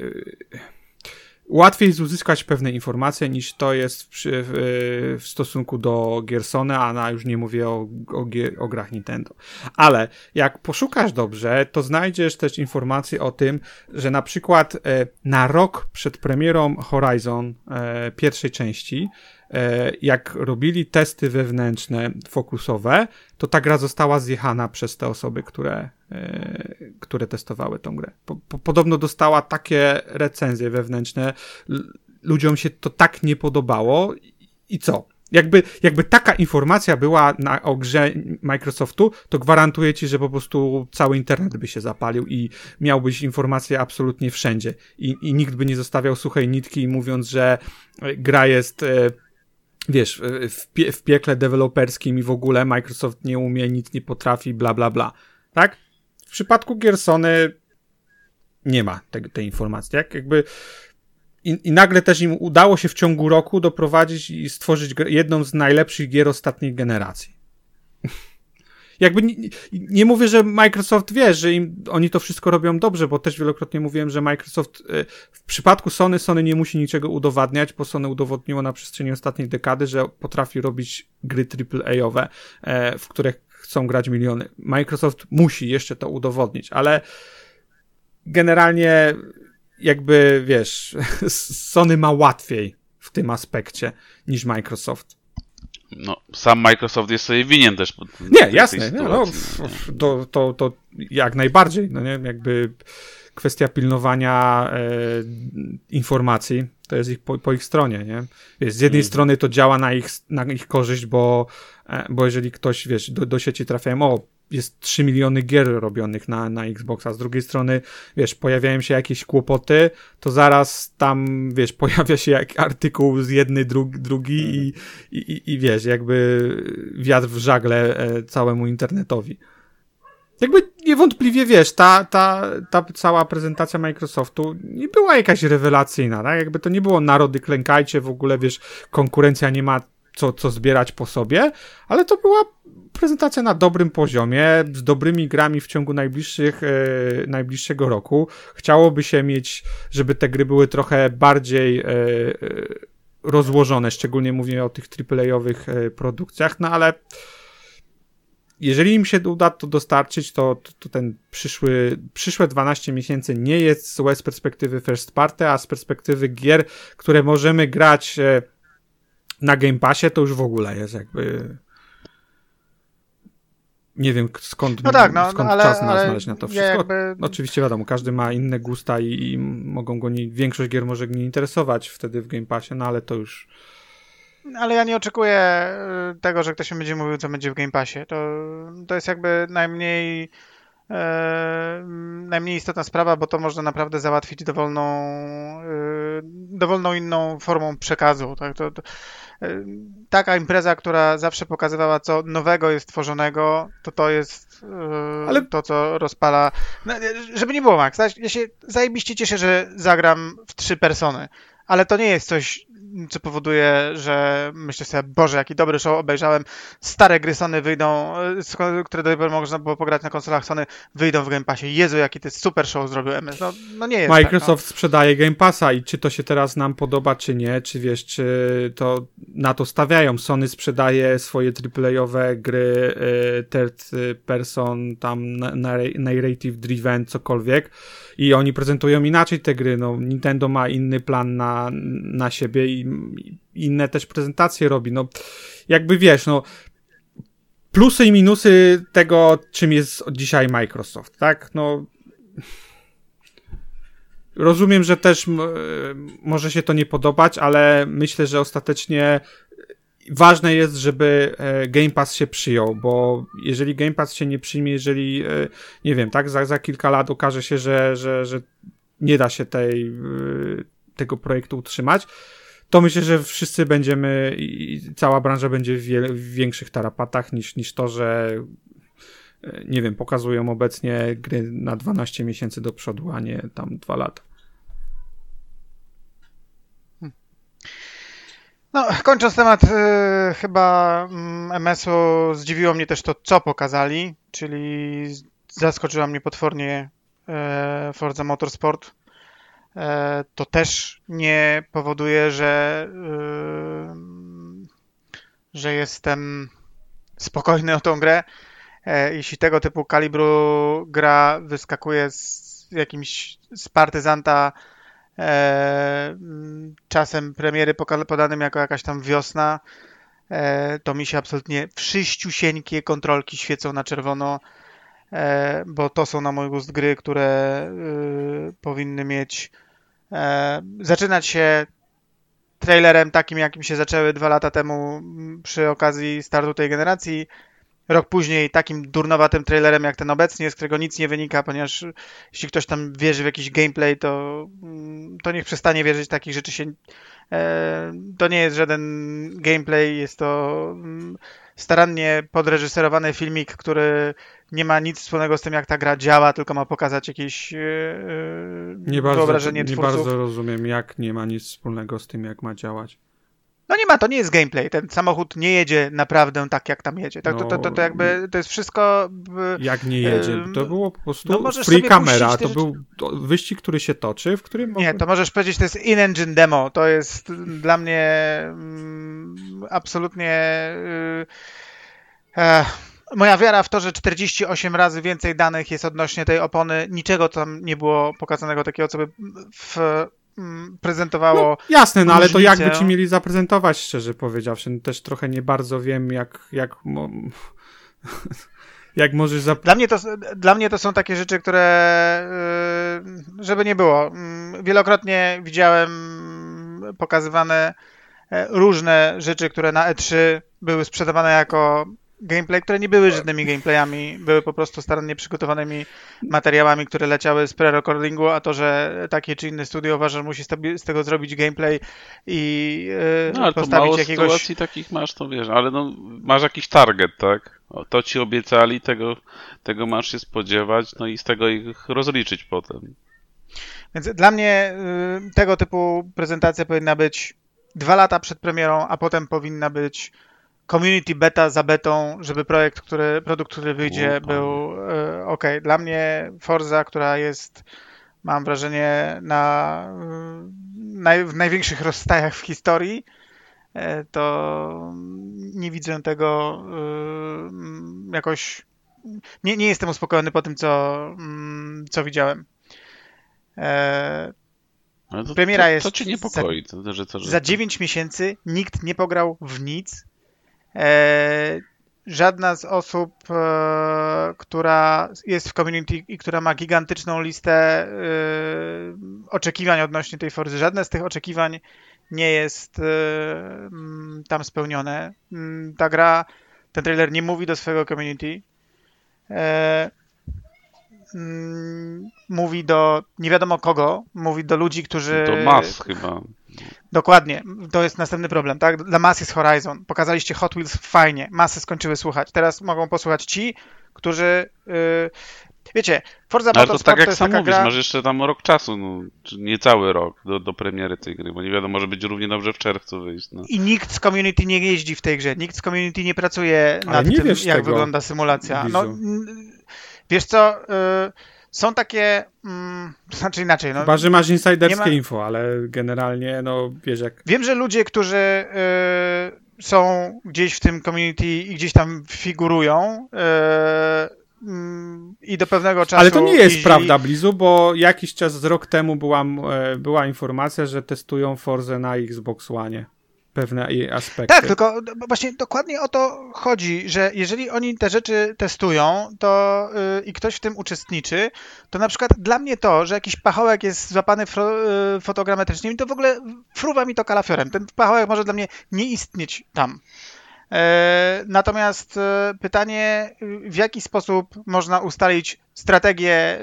łatwiej jest uzyskać pewne informacje niż to jest w, w, w stosunku do Gersona, a na już nie mówię o, o, o, grach Nintendo. Ale jak poszukasz dobrze, to znajdziesz też informacje o tym, że na przykład e, na rok przed premierą Horizon e, pierwszej części jak robili testy wewnętrzne, fokusowe, to ta gra została zjechana przez te osoby, które, e, które testowały tą grę. podobno dostała takie recenzje wewnętrzne, ludziom się to tak nie podobało i co? Jakby, jakby taka informacja była na, o grze Microsoftu, to gwarantuję ci, że po prostu cały internet by się zapalił i miałbyś informacje absolutnie wszędzie. I, i nikt by nie zostawiał suchej nitki, mówiąc, że gra jest e, wiesz, w, pie w piekle deweloperskim i w ogóle Microsoft nie umie, nic nie potrafi, bla, bla, bla. Tak? W przypadku Gersony nie ma te, tej informacji, tak? Jakby i, i, nagle też im udało się w ciągu roku doprowadzić i stworzyć jedną z najlepszych gier ostatniej generacji. Jakby nie, nie, mówię, że Microsoft wie, że im, oni to wszystko robią dobrze, bo też wielokrotnie mówiłem, że Microsoft e, w przypadku Sony, Sony nie musi niczego udowadniać, bo Sony udowodniło na przestrzeni ostatniej dekady, że potrafi robić gry AAA-owe, e, w których chcą grać miliony. Microsoft musi jeszcze to udowodnić, ale generalnie jakby, wiesz, Sony ma łatwiej w tym aspekcie niż Microsoft. No, sam Microsoft jest sobie winien też. Nie, jasne, nie, no, to, to, to jak najbardziej, no nie, jakby kwestia pilnowania e, informacji To jest ich po, po ich stronie, nie? Wiesz, z jednej mm. strony to działa na ich, na ich korzyść, bo, e, bo jeżeli ktoś, wiesz, do, do sieci trafiają, o, jest 3 miliony gier robionych na, na Xboxa, z drugiej strony, wiesz, pojawiają się jakieś kłopoty, to zaraz tam, wiesz, pojawia się jak artykuł z jednej, drugi, drugi i, i, i wiesz, jakby wiatr w żagle e, całemu internetowi. Jakby niewątpliwie wiesz, ta, ta, ta cała prezentacja Microsoftu nie była jakaś rewelacyjna, tak? Jakby to nie było narody klękajcie, w ogóle wiesz, konkurencja nie ma co, co zbierać po sobie, ale to była prezentacja na dobrym poziomie, z dobrymi grami w ciągu najbliższych, e, najbliższego roku. Chciałoby się mieć, żeby te gry były trochę bardziej e, e rozłożone, szczególnie mówię o tych AAA-owych e, produkcjach, no ale jeżeli im się uda to dostarczyć, to, to, to, ten przyszły, przyszłe 12 miesięcy nie jest złe z perspektywy first party, a z perspektywy gier, które możemy grać e, na Game Passie, to już w ogóle jest jakby nie wiem skąd, no tak, no, skąd no, ale, czas na, znaleźć na to wszystko. Jakby... Oczywiście wiadomo, każdy ma inne gusta i, i mogą go nie, większość gier może nie interesować wtedy w Game Passie, no ale to już ale ja nie oczekuję y, tego, że ktoś mi będzie mówił, co będzie w Game Passie. To, to jest jakby najmniej e, najmniej istotna sprawa, bo to można naprawdę załatwić dowolną, e, dowolną inną formą przekazu. Tak? To, to, taka impreza, która zawsze pokazywała, co nowego jest tworzonego, to to jest e, Ale... to, co rozpala. No, żeby nie było, Max, ja się zajebiście cieszę, że zagram w trzy persony ale to nie jest coś co powoduje, że myślę sobie, Boże, jaki dobry show obejrzałem. Stare gry Sony wyjdą, e, które do tej pory można było pograć na konsolach Sony, wyjdą w Game Passie. Jezu, jaki to jest super show zrobił MS. No, no nie jest Microsoft tak, no. sprzedaje Game Passa i czy to się teraz nam podoba, czy nie, czy wiesz, czy to na to stawiają. Sony sprzedaje swoje AAA-owe gry y, third person, tam narrative driven, cokolwiek i oni prezentują inaczej te gry. No, Nintendo ma inny plan na, na siebie i inne też prezentacje robi. No, jakby wiesz, no, plusy i minusy tego, czym jest dzisiaj Microsoft, tak? No, rozumiem, że też może się to nie podobać, ale myślę, że ostatecznie ważne jest, żeby e, Game Pass się przyjął, bo jeżeli Game Pass się nie przyjmie, jeżeli, e, nie wiem, tak, za, za kilka lat okaże się, że, że, że nie da się tej, e, tego projektu utrzymać, to myślę, że wszyscy będziemy i cała branża będzie w, wie, w większych tarapatach niż, niż to, że nie wiem, pokazują obecnie gry na 12 miesięcy do przodu, a nie tam 2 lata. No, kończąc temat, y, chyba mm, MS-u zdziwiło mnie też to, co pokazali, czyli zaskoczyła mnie potwornie y, Forza Motorsport. Y, to też nie powoduje, że, że jestem spokojny o tą grę. Jeśli tego typu kalibru gra wyskakuje z jakimś z partyzanta E, czasem premiery podanym jako jakaś tam wiosna, e, to mi się absolutnie wszyściusieńkie kontrolki świecą na czerwono, e, bo to są na mój gust gry, które powinny mieć zaczynać się trailerem takim, jakim się zaczęły dwa lata temu przy okazji startu tej generacji, rok później takim durnowatym trailerem jak ten obecnie, z którego nic nie wynika, ponieważ jeśli ktoś tam wierzy w jakiś gameplay, to, mm, to niech przestanie wierzyć takich rzeczy się. E, to nie jest żaden gameplay, jest to mm, starannie podreżyserowany filmik, który nie ma nic wspólnego z tym, jak ta gra działa, tylko ma pokazać jakieś e, nie wyobrażenie bardzo, twórców. Nie bardzo rozumiem, jak nie ma nic wspólnego z tym, jak ma działać. No nie ma, to nie jest gameplay. Ten samochód nie jedzie naprawdę tak, jak tam jedzie. Tak, no, to, to, to, to, jakby to jest wszystko. Jak nie jedzie? To było po prostu no free camera. To był wyścig, który się toczy, w którym. Nie, to możesz powiedzieć, to jest in-engine demo. To jest dla mnie mm, absolutnie. Yy, moja wiara w to, że 48 razy więcej danych jest odnośnie tej opony, niczego tam nie było pokazanego takiego, co by w prezentowało. No, jasne, no ale to jakby ci mieli zaprezentować, szczerze powiedziawszy. Też trochę nie bardzo wiem, jak. jak jak możesz zap... dla, mnie to, dla mnie to są takie rzeczy, które, y, żeby nie było. Mm, wielokrotnie widziałem pokazywane różne rzeczy, które na E3 były sprzedawane jako gameplay, które nie były żadnymi gameplayami, były po prostu starannie przygotowanymi materiałami, które leciały z pre-recordingu, a to, że takie czy inne studio uważa, że musi z tego zrobić gameplay i yy, no, ale postawić to mało jakiegoś... sytuacji takich masz, to wiesz, ale no, masz jakiś target, tak? O, to ci obiecali, tego, tego masz się spodziewać, no i z tego ich rozliczyć potem. Więc dla mnie yy, tego typu prezentacja powinna być dwa lata przed premierą, a potem powinna być community beta za betą, żeby projekt, który, produkt, który wyjdzie, był y, ok. Dla mnie Forza, która jest, mam wrażenie, na, na w największych rozstajach w historii, y, to nie widzę tego y, jakoś. Nie, nie jestem uspokojony po tym, co, mm, co widziałem. to, Premiera to, jest. To cię niepokoi, za, to, że, to, że... za 9 miesięcy nikt nie pograł w nic E, żadna z osób, e, która jest w community i która ma gigantyczną listę e, oczekiwań odnośnie tej Forzy, żadne z tych oczekiwań nie jest tam spełnione. Ta gra, ten trailer nie mówi do swojego community. Mm, mówi do nie wiadomo kogo, mówi do ludzi, którzy. Do mas chyba. Dokładnie, to jest następny problem, tak? Dla mas jest Horizon. Pokazaliście Hot Wheels fajnie, masy skończyły słuchać. Teraz mogą posłuchać ci, którzy. Yy... Wiecie, Forza Ale to tak jak to sam mówisz, gra... masz jeszcze tam rok czasu, no, nie cały rok do, do premiery tej gry, bo nie wiadomo, może być równie dobrze w czerwcu wyjść. No. I nikt z community nie jeździ w tej grze, nikt z community nie pracuje nad nie tym, jak tego, wygląda symulacja. No, wiesz co, yy są takie, mm, znaczy inaczej. No, Chyba, że masz insiderskie ma... info, ale generalnie, no wiesz jak... Wiem, że ludzie, którzy y, są gdzieś w tym community i gdzieś tam figurują y, i do pewnego czasu. Ale to nie jest prawda, Blizu, bo jakiś czas rok temu była, e, była informacja, że testują Forze na Xbox One pewne aspekty. Tak, tylko właśnie dokładnie o to chodzi, że jeżeli oni te rzeczy testują to yy, i ktoś w tym uczestniczy, to na przykład dla mnie to, że jakiś pachołek jest złapany yy, fotogrametrycznie, to w ogóle fruwa mi to kalafiorem. Ten pachołek może dla mnie nie istnieć tam. E, natomiast e, pytanie, w jaki sposób można ustalić strategię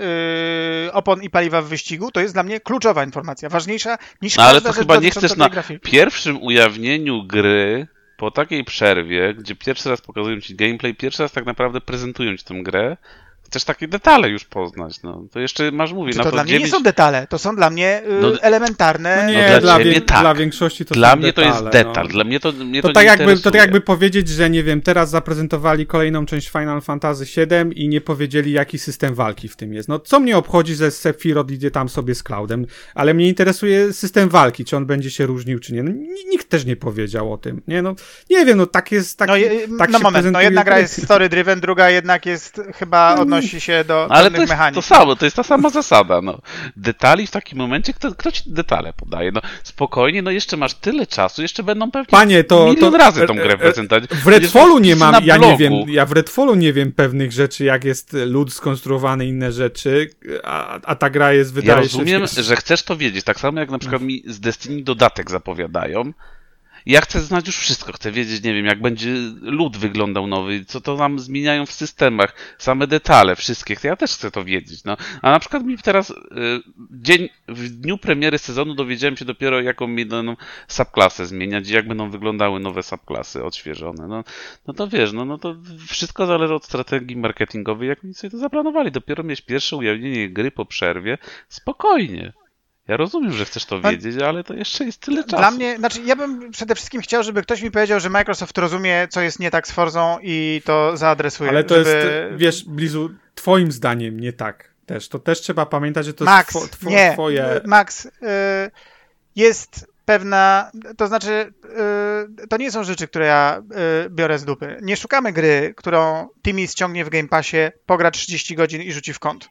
e, opon i paliwa w wyścigu, to jest dla mnie kluczowa informacja, ważniejsza niż no, Ale to chyba nie chcesz na pierwszym ujawnieniu gry po takiej przerwie, gdzie pierwszy raz pokazują ci gameplay, pierwszy raz tak naprawdę prezentują ci tę grę, chcesz takie detale już poznać, no. To jeszcze masz mówić. To, to dla mnie 9... nie są detale, to są dla mnie y, no, elementarne. No nie, no dla, ciebie, tak. dla większości to Dla mnie detale, to jest detal, no. dla mnie to mnie to, to tak jakby, To tak jakby powiedzieć, że nie wiem, teraz zaprezentowali kolejną część Final Fantasy VII i nie powiedzieli, jaki system walki w tym jest. No co mnie obchodzi, że Sephiroth idzie tam sobie z Cloudem, ale mnie interesuje system walki, czy on będzie się różnił, czy nie. No, nikt też nie powiedział o tym, nie? No, nie wiem, no tak jest, tak, no, tak no moment, no jedna gra jest story driven, druga jednak jest chyba odnosi odnosi się do Ale to jest mechanik. to samo, to jest ta sama zasada. No. Detali w takim momencie, kto, kto ci detale podaje? No, spokojnie, no jeszcze masz tyle czasu, jeszcze będą pewnie Panie, to, milion to, razy tą grę e, e, prezentować. W Redfallu nie mam, ja nie wiem, ja w Redfallu nie wiem pewnych rzeczy, jak jest lud skonstruowany, inne rzeczy, a, a ta gra jest, wydaje ja rozumiem, się... że chcesz to wiedzieć, tak samo jak na przykład mi z Destiny dodatek zapowiadają, ja chcę znać już wszystko, chcę wiedzieć, nie wiem, jak będzie lud wyglądał nowy, co to tam zmieniają w systemach, same detale, wszystkie. Ja też chcę to wiedzieć, no. A na przykład mi teraz y, dzień, w dniu premiery sezonu dowiedziałem się dopiero, jaką będą subklasę zmieniać i jak będą wyglądały nowe subklasy odświeżone. No, no to wiesz, no, no to wszystko zależy od strategii marketingowej, jak oni sobie to zaplanowali. Dopiero mieć pierwsze ujawnienie gry po przerwie, spokojnie. Ja rozumiem, że chcesz to wiedzieć, ale to jeszcze jest tyle czasu. Dla mnie, znaczy ja bym przede wszystkim chciał, żeby ktoś mi powiedział, że Microsoft rozumie, co jest nie tak z Forzą i to zaadresuje. Ale to żeby... jest, wiesz, Blizu, twoim zdaniem nie tak też. To też trzeba pamiętać, że to Max, jest two, nie, twoje... Max, y, jest pewna, to znaczy, y, to nie są rzeczy, które ja y, biorę z dupy. Nie szukamy gry, którą Timmy ściągnie w Game Passie, pogra 30 godzin i rzuci w kąt.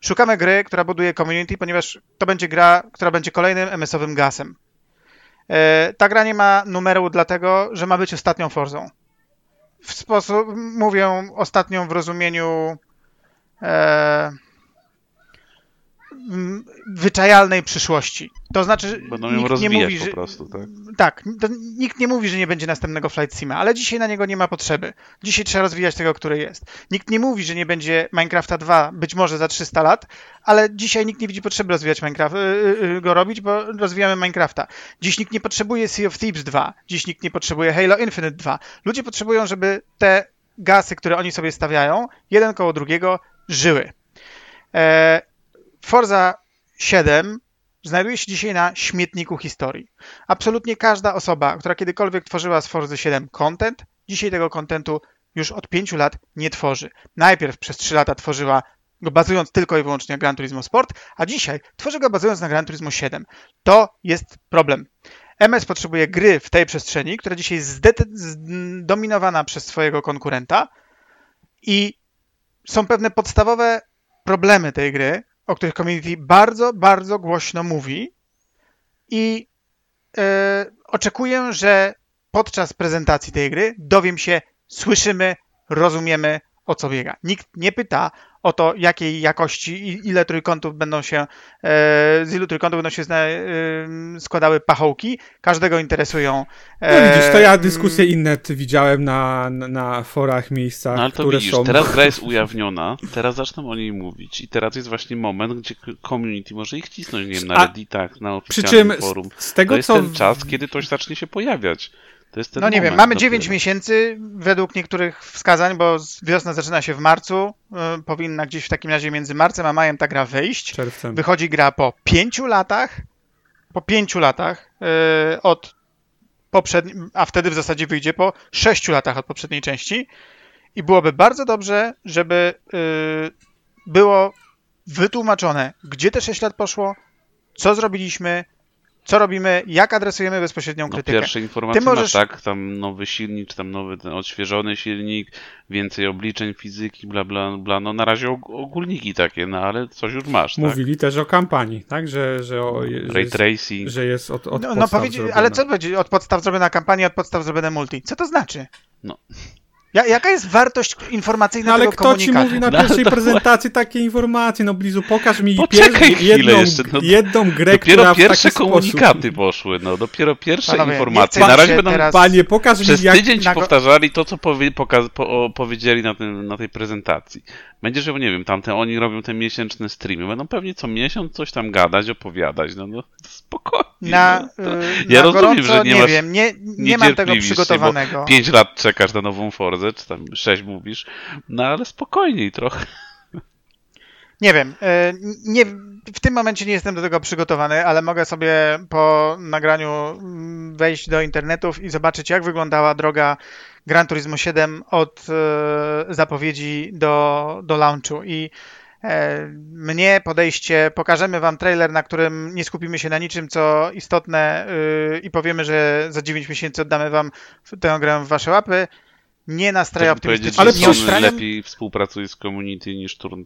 Szukamy gry, która buduje community, ponieważ to będzie gra, która będzie kolejnym MS-owym gasem. E, ta gra nie ma numeru dlatego, że ma być ostatnią Forzą. W sposób, mówię ostatnią w rozumieniu e, wyczajalnej przyszłości. To znaczy, Będą ją nikt nie mówi, że, po prostu, tak? Tak, nikt nie mówi, że nie będzie następnego Flight Sima, ale dzisiaj na niego nie ma potrzeby. Dzisiaj trzeba rozwijać tego, który jest. Nikt nie mówi, że nie będzie Minecrafta 2, być może za 300 lat, ale dzisiaj nikt nie widzi potrzeby rozwijać Minecraft, yy, go robić, bo rozwijamy Minecrafta. Dziś nikt nie potrzebuje Sea of Thieves 2, dziś nikt nie potrzebuje Halo Infinite 2. Ludzie potrzebują, żeby te gasy, które oni sobie stawiają, jeden koło drugiego, żyły. Forza 7 znajduje się dzisiaj na śmietniku historii. Absolutnie każda osoba, która kiedykolwiek tworzyła z Forza 7 content, dzisiaj tego contentu już od 5 lat nie tworzy. Najpierw przez 3 lata tworzyła go bazując tylko i wyłącznie na Gran Turismo Sport, a dzisiaj tworzy go bazując na Gran Turismo 7. To jest problem. MS potrzebuje gry w tej przestrzeni, która dzisiaj jest zdominowana przez swojego konkurenta i są pewne podstawowe problemy tej gry, o których community bardzo, bardzo głośno mówi. I yy, oczekuję, że podczas prezentacji tej gry dowiem się, słyszymy, rozumiemy, o co biega. Nikt nie pyta o to, jakiej jakości i ile trójkątów będą się, e, z ilu trójkątów będą się składały pachołki. Każdego interesują. E, no widzisz, to ja dyskusje inne widziałem na, na, forach, miejscach, no, ale to które widzisz, są... teraz gra jest ujawniona, teraz zaczną o niej mówić i teraz jest właśnie moment, gdzie community może ich cisnąć, nie wiem, na Redditach, na oficjalnym forum. Z tego, to jest co... ten czas, kiedy coś zacznie się pojawiać no nie wiem, mamy 9 miesięcy według niektórych wskazań, bo wiosna zaczyna się w marcu. Y, powinna gdzieś w takim razie między marcem a majem ta gra wyjść. Czerwcem. Wychodzi gra po 5 latach. Po 5 latach y, od poprzedniej, a wtedy w zasadzie wyjdzie po 6 latach od poprzedniej części. I byłoby bardzo dobrze, żeby y, było wytłumaczone, gdzie te 6 lat poszło, co zrobiliśmy, co robimy, jak adresujemy bezpośrednią no, krytykę. No pierwsze informacje Ty możesz... tak, tam nowy silnik, czy tam nowy ten odświeżony silnik, więcej obliczeń fizyki, bla, bla, bla. No na razie ogólniki takie, no ale coś już masz, tak? Mówili też o kampanii, tak, że, że, o, że Ray jest, tracing. że jest od, od no, no podstaw no, Ale co będzie od podstaw zrobiona kampania, od podstaw zrobione multi? Co to znaczy? No... Ja, jaka jest wartość informacyjna no, ale tego komunikatu? Ale kto ci mówi na no, pierwszej no, prezentacji takie informacje? No Blizu, pokaż mi pier- jedną, jeszcze, no, jedną grę, dopiero która pierwsze komunikaty sposób... poszły, no dopiero pierwsze Panowie, informacje. Na razie będą... Teraz... Panie, pokaż Przez mi jak... tydzień ci powtarzali to, co powie, poka- po, powiedzieli na, tym, na tej prezentacji. Będzie, że nie wiem, tamte oni robią te miesięczne streamy, będą pewnie co miesiąc coś tam gadać, opowiadać, no, no spokojnie. Na, no, ja na rozumiem, gorąco, że nie, nie masz, wiem, nie, nie mam tego przygotowanego. Pięć lat czekasz na nową Forzę, czy tam sześć mówisz, no ale spokojniej trochę. Nie wiem, e, nie, w tym momencie nie jestem do tego przygotowany, ale mogę sobie po nagraniu mm, wejść do internetów i zobaczyć, jak wyglądała droga Gran Turismo 7 od e, zapowiedzi do, do launchu. I e, mnie podejście, pokażemy wam trailer, na którym nie skupimy się na niczym, co istotne i powiemy, że za 9 miesięcy oddamy wam tę grę w wasze łapy nie nastraja optymistycznie. Ale przecież lepiej współpracuje z community niż Turn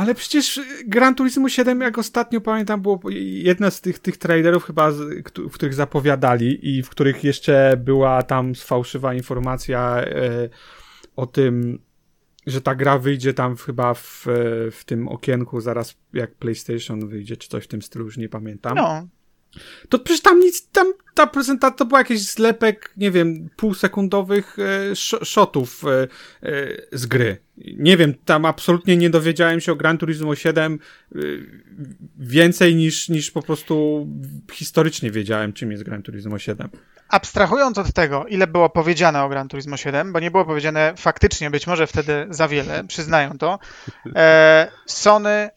Ale przecież Gran Turismo 7, jak ostatnio pamiętam, było jedna z tych, tych trailerów chyba, w których zapowiadali i w których jeszcze była tam fałszywa informacja e, o tym, że ta gra wyjdzie tam chyba w, w tym okienku zaraz jak PlayStation wyjdzie, czy coś w tym stylu, już nie pamiętam. No. To przecież tam nic, tam ta prezentacja to był jakiś zlepek, nie wiem, półsekundowych e, shotów e, e, z gry. Nie wiem, tam absolutnie nie dowiedziałem się o Gran Turismo 7 e, więcej niż, niż po prostu historycznie wiedziałem, czym jest Gran Turismo 7. Abstrahując od tego, ile było powiedziane o Gran Turismo 7, bo nie było powiedziane faktycznie, być może wtedy za wiele, przyznają to, e, Sony,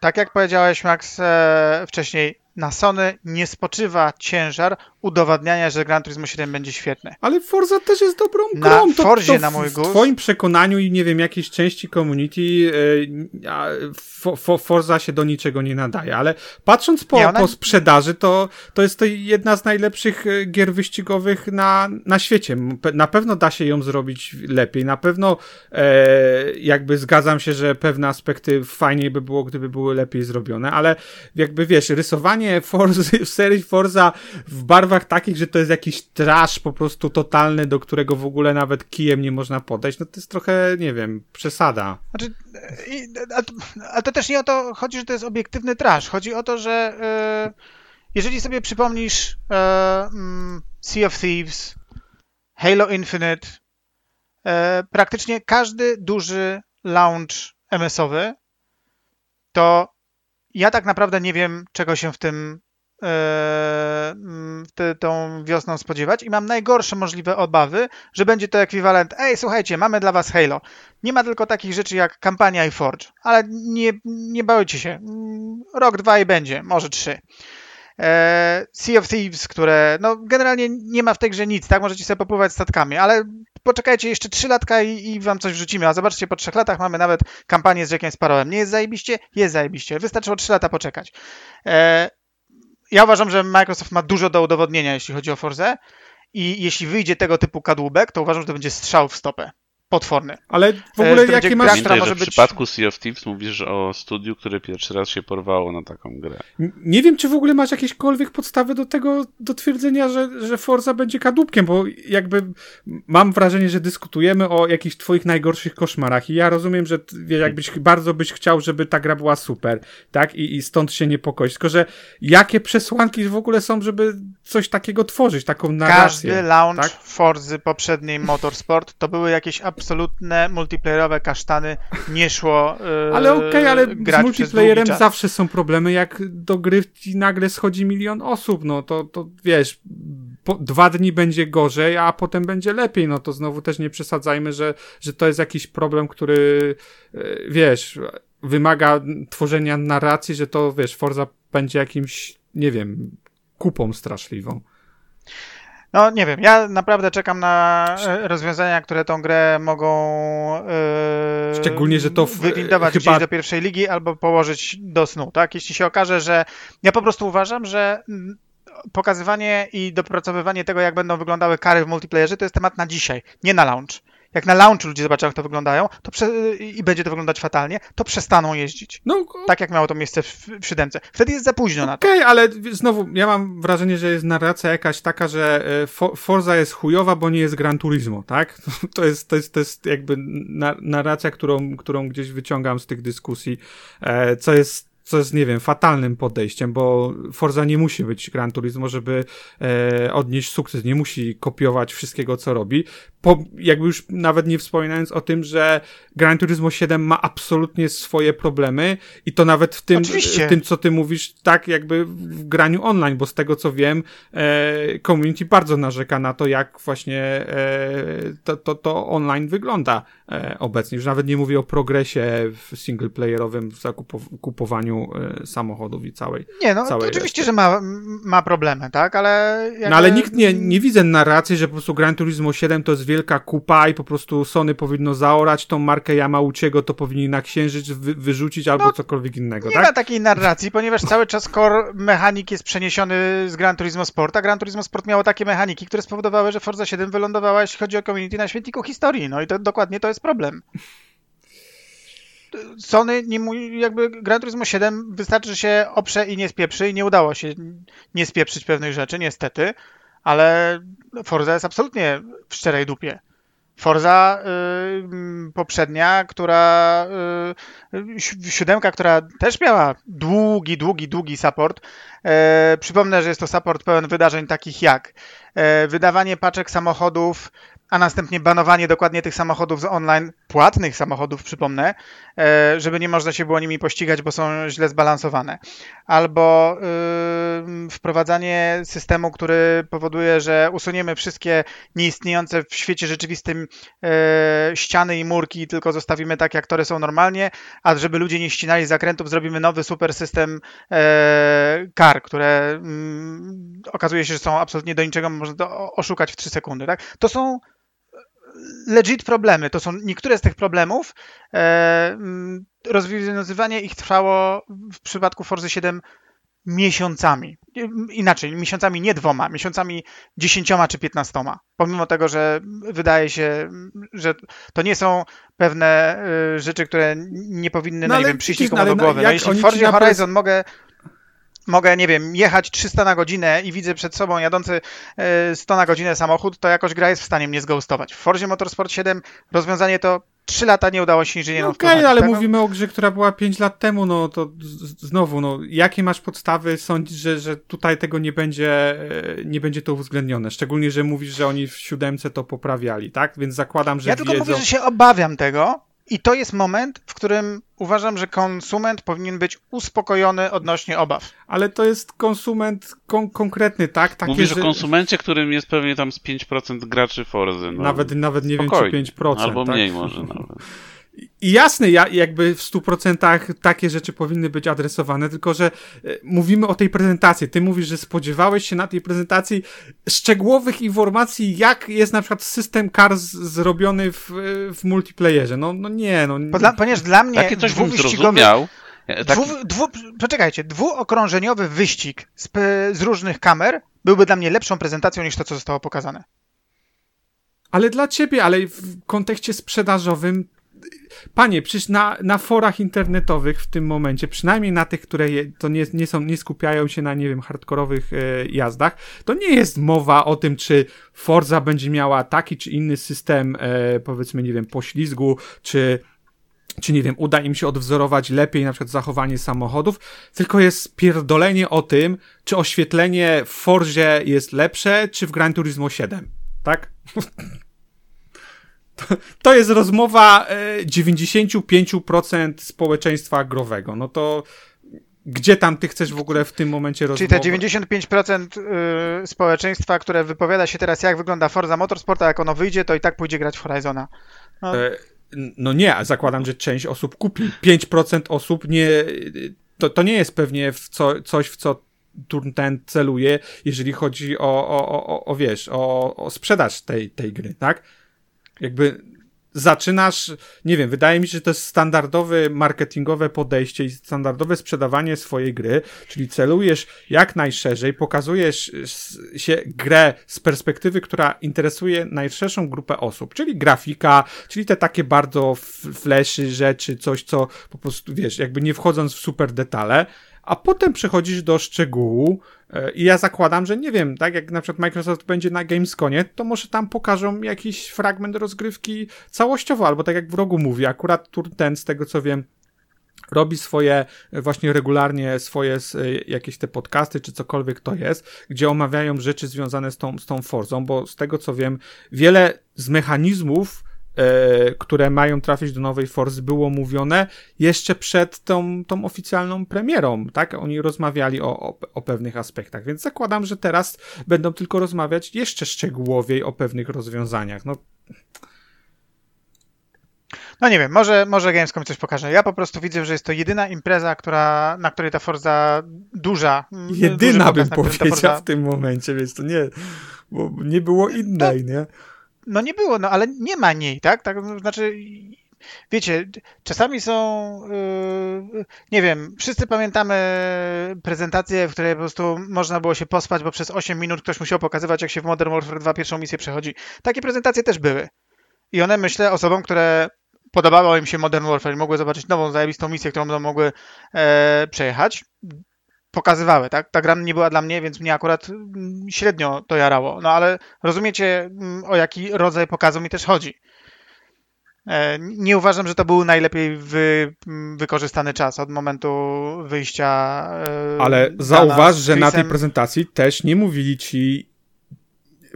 tak jak powiedziałeś Max e, wcześniej, na Sony nie spoczywa ciężar udowadniania, że Gran Turismo 7 będzie świetne. Ale Forza też jest dobrą grą. Na to, Forzie, to w, na mój gust. W twoim przekonaniu i nie wiem, jakiejś części community yy, for, for, Forza się do niczego nie nadaje, ale patrząc po, nie, ona... po sprzedaży, to, to jest to jedna z najlepszych e, gier wyścigowych na, na świecie. Na pewno da się ją zrobić lepiej. Na pewno e, jakby zgadzam się, że pewne aspekty fajniej by było, gdyby były lepiej zrobione, ale jakby wiesz, rysowanie Forza, serii Forza w barwach takich, że to jest jakiś trash po prostu totalny, do którego w ogóle nawet kijem nie można podejść, no to jest trochę, nie wiem, przesada. Znaczy, ale to też nie o to chodzi, że to jest obiektywny trash. Chodzi o to, że yy, jeżeli sobie przypomnisz yy, Sea of Thieves, Halo Infinite, yy, praktycznie każdy duży launch MS-owy, to ja tak naprawdę nie wiem, czego się w tym e, te, tą wiosną spodziewać i mam najgorsze możliwe obawy, że będzie to ekwiwalent ej, słuchajcie, mamy dla was Halo. Nie ma tylko takich rzeczy jak kampania i Forge, ale nie, nie bałcie się. Mm, rok, dwa i będzie, może trzy. E, sea of Thieves, które no generalnie nie ma w tej grze nic, tak? Możecie sobie popływać statkami, ale poczekajcie jeszcze 3 latka i, i wam coś wrzucimy, a zobaczcie, po 3 latach mamy nawet kampanię z Jackiem Sparrowem. Nie jest zajebiście? Jest zajebiście. Wystarczyło 3 lata poczekać. E, ja uważam, że Microsoft ma dużo do udowodnienia, jeśli chodzi o Forze i jeśli wyjdzie tego typu kadłubek, to uważam, że to będzie strzał w stopę potworny. Ale w ogóle e, jakie masz... Pamiętaj, że w być... przypadku Sea of Thieves mówisz o studiu, które pierwszy raz się porwało na taką grę. Nie wiem, czy w ogóle masz jakiekolwiek podstawy do tego, do twierdzenia, że, że Forza będzie kadłubkiem, bo jakby mam wrażenie, że dyskutujemy o jakichś twoich najgorszych koszmarach i ja rozumiem, że jakbyś bardzo byś chciał, żeby ta gra była super, tak? I, i stąd się niepokoić. Tylko, że jakie przesłanki w ogóle są, żeby coś takiego tworzyć, taką narrację? Każdy launch tak? Forzy poprzedniej Motorsport to były jakieś absolutne multiplayerowe kasztany nie szło. Yy, ale okej, okay, ale z multiplayerem zawsze są problemy, jak do gry nagle schodzi milion osób, no to, to wiesz, po, dwa dni będzie gorzej, a potem będzie lepiej, no to znowu też nie przesadzajmy, że, że to jest jakiś problem, który, yy, wiesz, wymaga tworzenia narracji, że to, wiesz, Forza będzie jakimś, nie wiem, kupą straszliwą. No nie wiem, ja naprawdę czekam na e, rozwiązania, które tą grę mogą yy, Szczególnie, że to w, wywindować chyba... gdzieś do pierwszej ligi albo położyć do snu, tak? Jeśli się okaże, że ja po prostu uważam, że pokazywanie i dopracowywanie tego, jak będą wyglądały kary w multiplayerze, to jest temat na dzisiaj, nie na launch jak na launchu ludzie zobaczą, jak to wyglądają, to prze... i będzie to wyglądać fatalnie, to przestaną jeździć. No, tak jak miało to miejsce w, w siódemce. Wtedy jest za późno na to. Okej, okay, ale znowu, ja mam wrażenie, że jest narracja jakaś taka, że e, Forza jest chujowa, bo nie jest Gran Turismo, tak? To jest, to jest, to jest jakby narracja, którą, którą gdzieś wyciągam z tych dyskusji, e, co jest co jest, nie wiem, fatalnym podejściem, bo Forza nie musi być Gran Turismo, żeby e, odnieść sukces, nie musi kopiować wszystkiego, co robi. Po, jakby już nawet nie wspominając o tym, że Gran Turismo 7 ma absolutnie swoje problemy i to nawet w tym, w tym co ty mówisz, tak jakby w graniu online, bo z tego co wiem, e, community bardzo narzeka na to, jak właśnie e, to, to, to online wygląda e, obecnie. Już nawet nie mówię o progresie w singleplayerowym, w zakupowaniu e, samochodów i całej Nie, no całej oczywiście, że ma, ma problemy, tak, ale... Jakby... No ale nikt nie, nie widzę narracji, że po prostu Gran Turismo 7 to jest wielka kupa i po prostu Sony powinno zaorać tą markę Yamauchiego, to powinni na księżyc wy, wyrzucić albo no, cokolwiek innego, nie tak? Nie ma takiej narracji, ponieważ cały czas core mechanik jest przeniesiony z Gran Turismo Sport, a Gran Turismo Sport miało takie mechaniki, które spowodowały, że Forza 7 wylądowała, jeśli chodzi o community, na świetniku historii. No i to dokładnie to jest problem. Sony nie jakby Gran Turismo 7 wystarczy, że się oprze i nie spieprzy i nie udało się nie spieprzyć pewnych rzeczy, niestety, ale Forza jest absolutnie w szczerej dupie. Forza y, poprzednia, która y, siódemka, która też miała długi, długi, długi support. Y, przypomnę, że jest to support pełen wydarzeń takich jak y, wydawanie paczek samochodów a następnie banowanie dokładnie tych samochodów z online, płatnych samochodów, przypomnę, e, żeby nie można się było nimi pościgać, bo są źle zbalansowane. Albo yy, wprowadzanie systemu, który powoduje, że usuniemy wszystkie nieistniejące w świecie rzeczywistym yy, ściany i murki, tylko zostawimy tak, jak tory są normalnie, a żeby ludzie nie ścinali zakrętów, zrobimy nowy super system yy, kar, które mm, okazuje się, że są absolutnie do niczego, można to oszukać w 3 sekundy. Tak? To są legit problemy. To są niektóre z tych problemów. E, mm, rozwiązywanie ich trwało w przypadku Forzy 7 miesiącami. Inaczej, miesiącami nie dwoma, miesiącami dziesięcioma czy piętnastoma. Pomimo tego, że wydaje się, że to nie są pewne y, rzeczy, które nie powinny, no, no nie wiem, przyjść nikomu do głowy. No, jeśli w Forzie Horizon mogę mogę, nie wiem, jechać 300 na godzinę i widzę przed sobą jadący 100 e, na godzinę samochód, to jakoś gra jest w stanie mnie zghostować. W Forzie Motorsport 7 rozwiązanie to 3 lata nie udało się inżynierom no Okej, okay, ale tego? mówimy o grze, która była 5 lat temu, no to znowu, no jakie masz podstawy sądzić, że, że tutaj tego nie będzie, e, nie będzie to uwzględnione? Szczególnie, że mówisz, że oni w siódemce to poprawiali, tak? Więc zakładam, że Ja tylko mówię, że się obawiam tego, i to jest moment, w którym uważam, że konsument powinien być uspokojony odnośnie obaw. Ale to jest konsument kon konkretny, tak? Takie, Mówisz że... o konsumencie, którym jest pewnie tam z 5% graczy Forzy. No. Nawet, nawet nie Spokojnie. wiem, czy 5%. Albo tak? mniej może nawet. I jasne, ja, jakby w 100% takie rzeczy powinny być adresowane, tylko że e, mówimy o tej prezentacji. Ty mówisz, że spodziewałeś się na tej prezentacji szczegółowych informacji, jak jest na przykład system Cars zrobiony w, w multiplayerze. No, no nie, no. Dla, ponieważ dla mnie Takie coś bym zrozumiał. Dwu, dwu, poczekajcie, dwuokrążeniowy wyścig z, z różnych kamer byłby dla mnie lepszą prezentacją niż to, co zostało pokazane. Ale dla ciebie, ale w kontekście sprzedażowym Panie, przecież na, na forach internetowych w tym momencie, przynajmniej na tych, które je, to nie, nie, są, nie skupiają się na, nie wiem, hardkorowych e, jazdach, to nie jest mowa o tym, czy Forza będzie miała taki czy inny system, e, powiedzmy, nie wiem, poślizgu, czy czy nie wiem, uda im się odwzorować lepiej na przykład zachowanie samochodów, tylko jest pierdolenie o tym, czy oświetlenie w Forzie jest lepsze, czy w Gran Turismo 7, tak? To, to jest rozmowa 95% e, społeczeństwa growego. No to gdzie tam ty chcesz w ogóle w tym momencie rozmawiać? Czyli te 95% y, społeczeństwa, które wypowiada się teraz, jak wygląda Forza Motorsport, a jak ono wyjdzie, to i tak pójdzie grać w Horizona. No, e, no nie, zakładam, że część osób kupi. 5% osób nie. To, to nie jest pewnie w co, coś, w co turn ten celuje, jeżeli chodzi o, o, o, o wiesz, o, o sprzedaż tej, tej gry, tak? Jakby zaczynasz, nie wiem, wydaje mi się, że to jest standardowe marketingowe podejście i standardowe sprzedawanie swojej gry, czyli celujesz jak najszerzej, pokazujesz się grę z perspektywy, która interesuje najszerszą grupę osób, czyli grafika, czyli te takie bardzo flashy rzeczy, coś, co po prostu, wiesz, jakby nie wchodząc w super detale, a potem przechodzisz do szczegółu e, i ja zakładam, że nie wiem, tak jak na przykład Microsoft będzie na Gamesconie, to może tam pokażą jakiś fragment rozgrywki całościowo, albo tak jak w rogu mówi, akurat tur ten, z tego co wiem, robi swoje, e, właśnie regularnie swoje e, jakieś te podcasty, czy cokolwiek to jest, gdzie omawiają rzeczy związane z tą, z tą Forzą, bo z tego co wiem, wiele z mechanizmów E, które mają trafić do nowej Force, było mówione jeszcze przed tą, tą oficjalną premierą, tak? Oni rozmawiali o, o, o, pewnych aspektach, więc zakładam, że teraz będą tylko rozmawiać jeszcze szczegółowiej o pewnych rozwiązaniach. No. No nie wiem, może, może Gamescom coś pokaże. Ja po prostu widzę, że jest to jedyna impreza, która, na której ta Forza duża. Jedyna bym powiedział Forza... w tym momencie, więc to nie, bo nie było innej, no, nie? No nie było, no ale nie ma niej, tak? tak znaczy, wiecie, czasami są, yy, nie wiem, wszyscy pamiętamy prezentację, w której po prostu można było się pospać, bo przez 8 minut ktoś musiał pokazywać, jak się w Modern Warfare 2 pierwszą misję przechodzi. Takie prezentacje też były. I one, myślę, osobom, które podobało im się Modern Warfare i mogły zobaczyć nową, zajebistą misję, którą będą mogły e, przejechać, pokazywały, tak? Ta gra nie była dla mnie, więc mnie akurat mm, średnio to jarało. No ale rozumiecie, mm, o jaki rodzaj pokazu mi też chodzi. E, nie uważam, że to był najlepiej wy, mm, wykorzystany czas od momentu wyjścia. E, ale zauważ, że na tej prezentacji też nie mówili ci,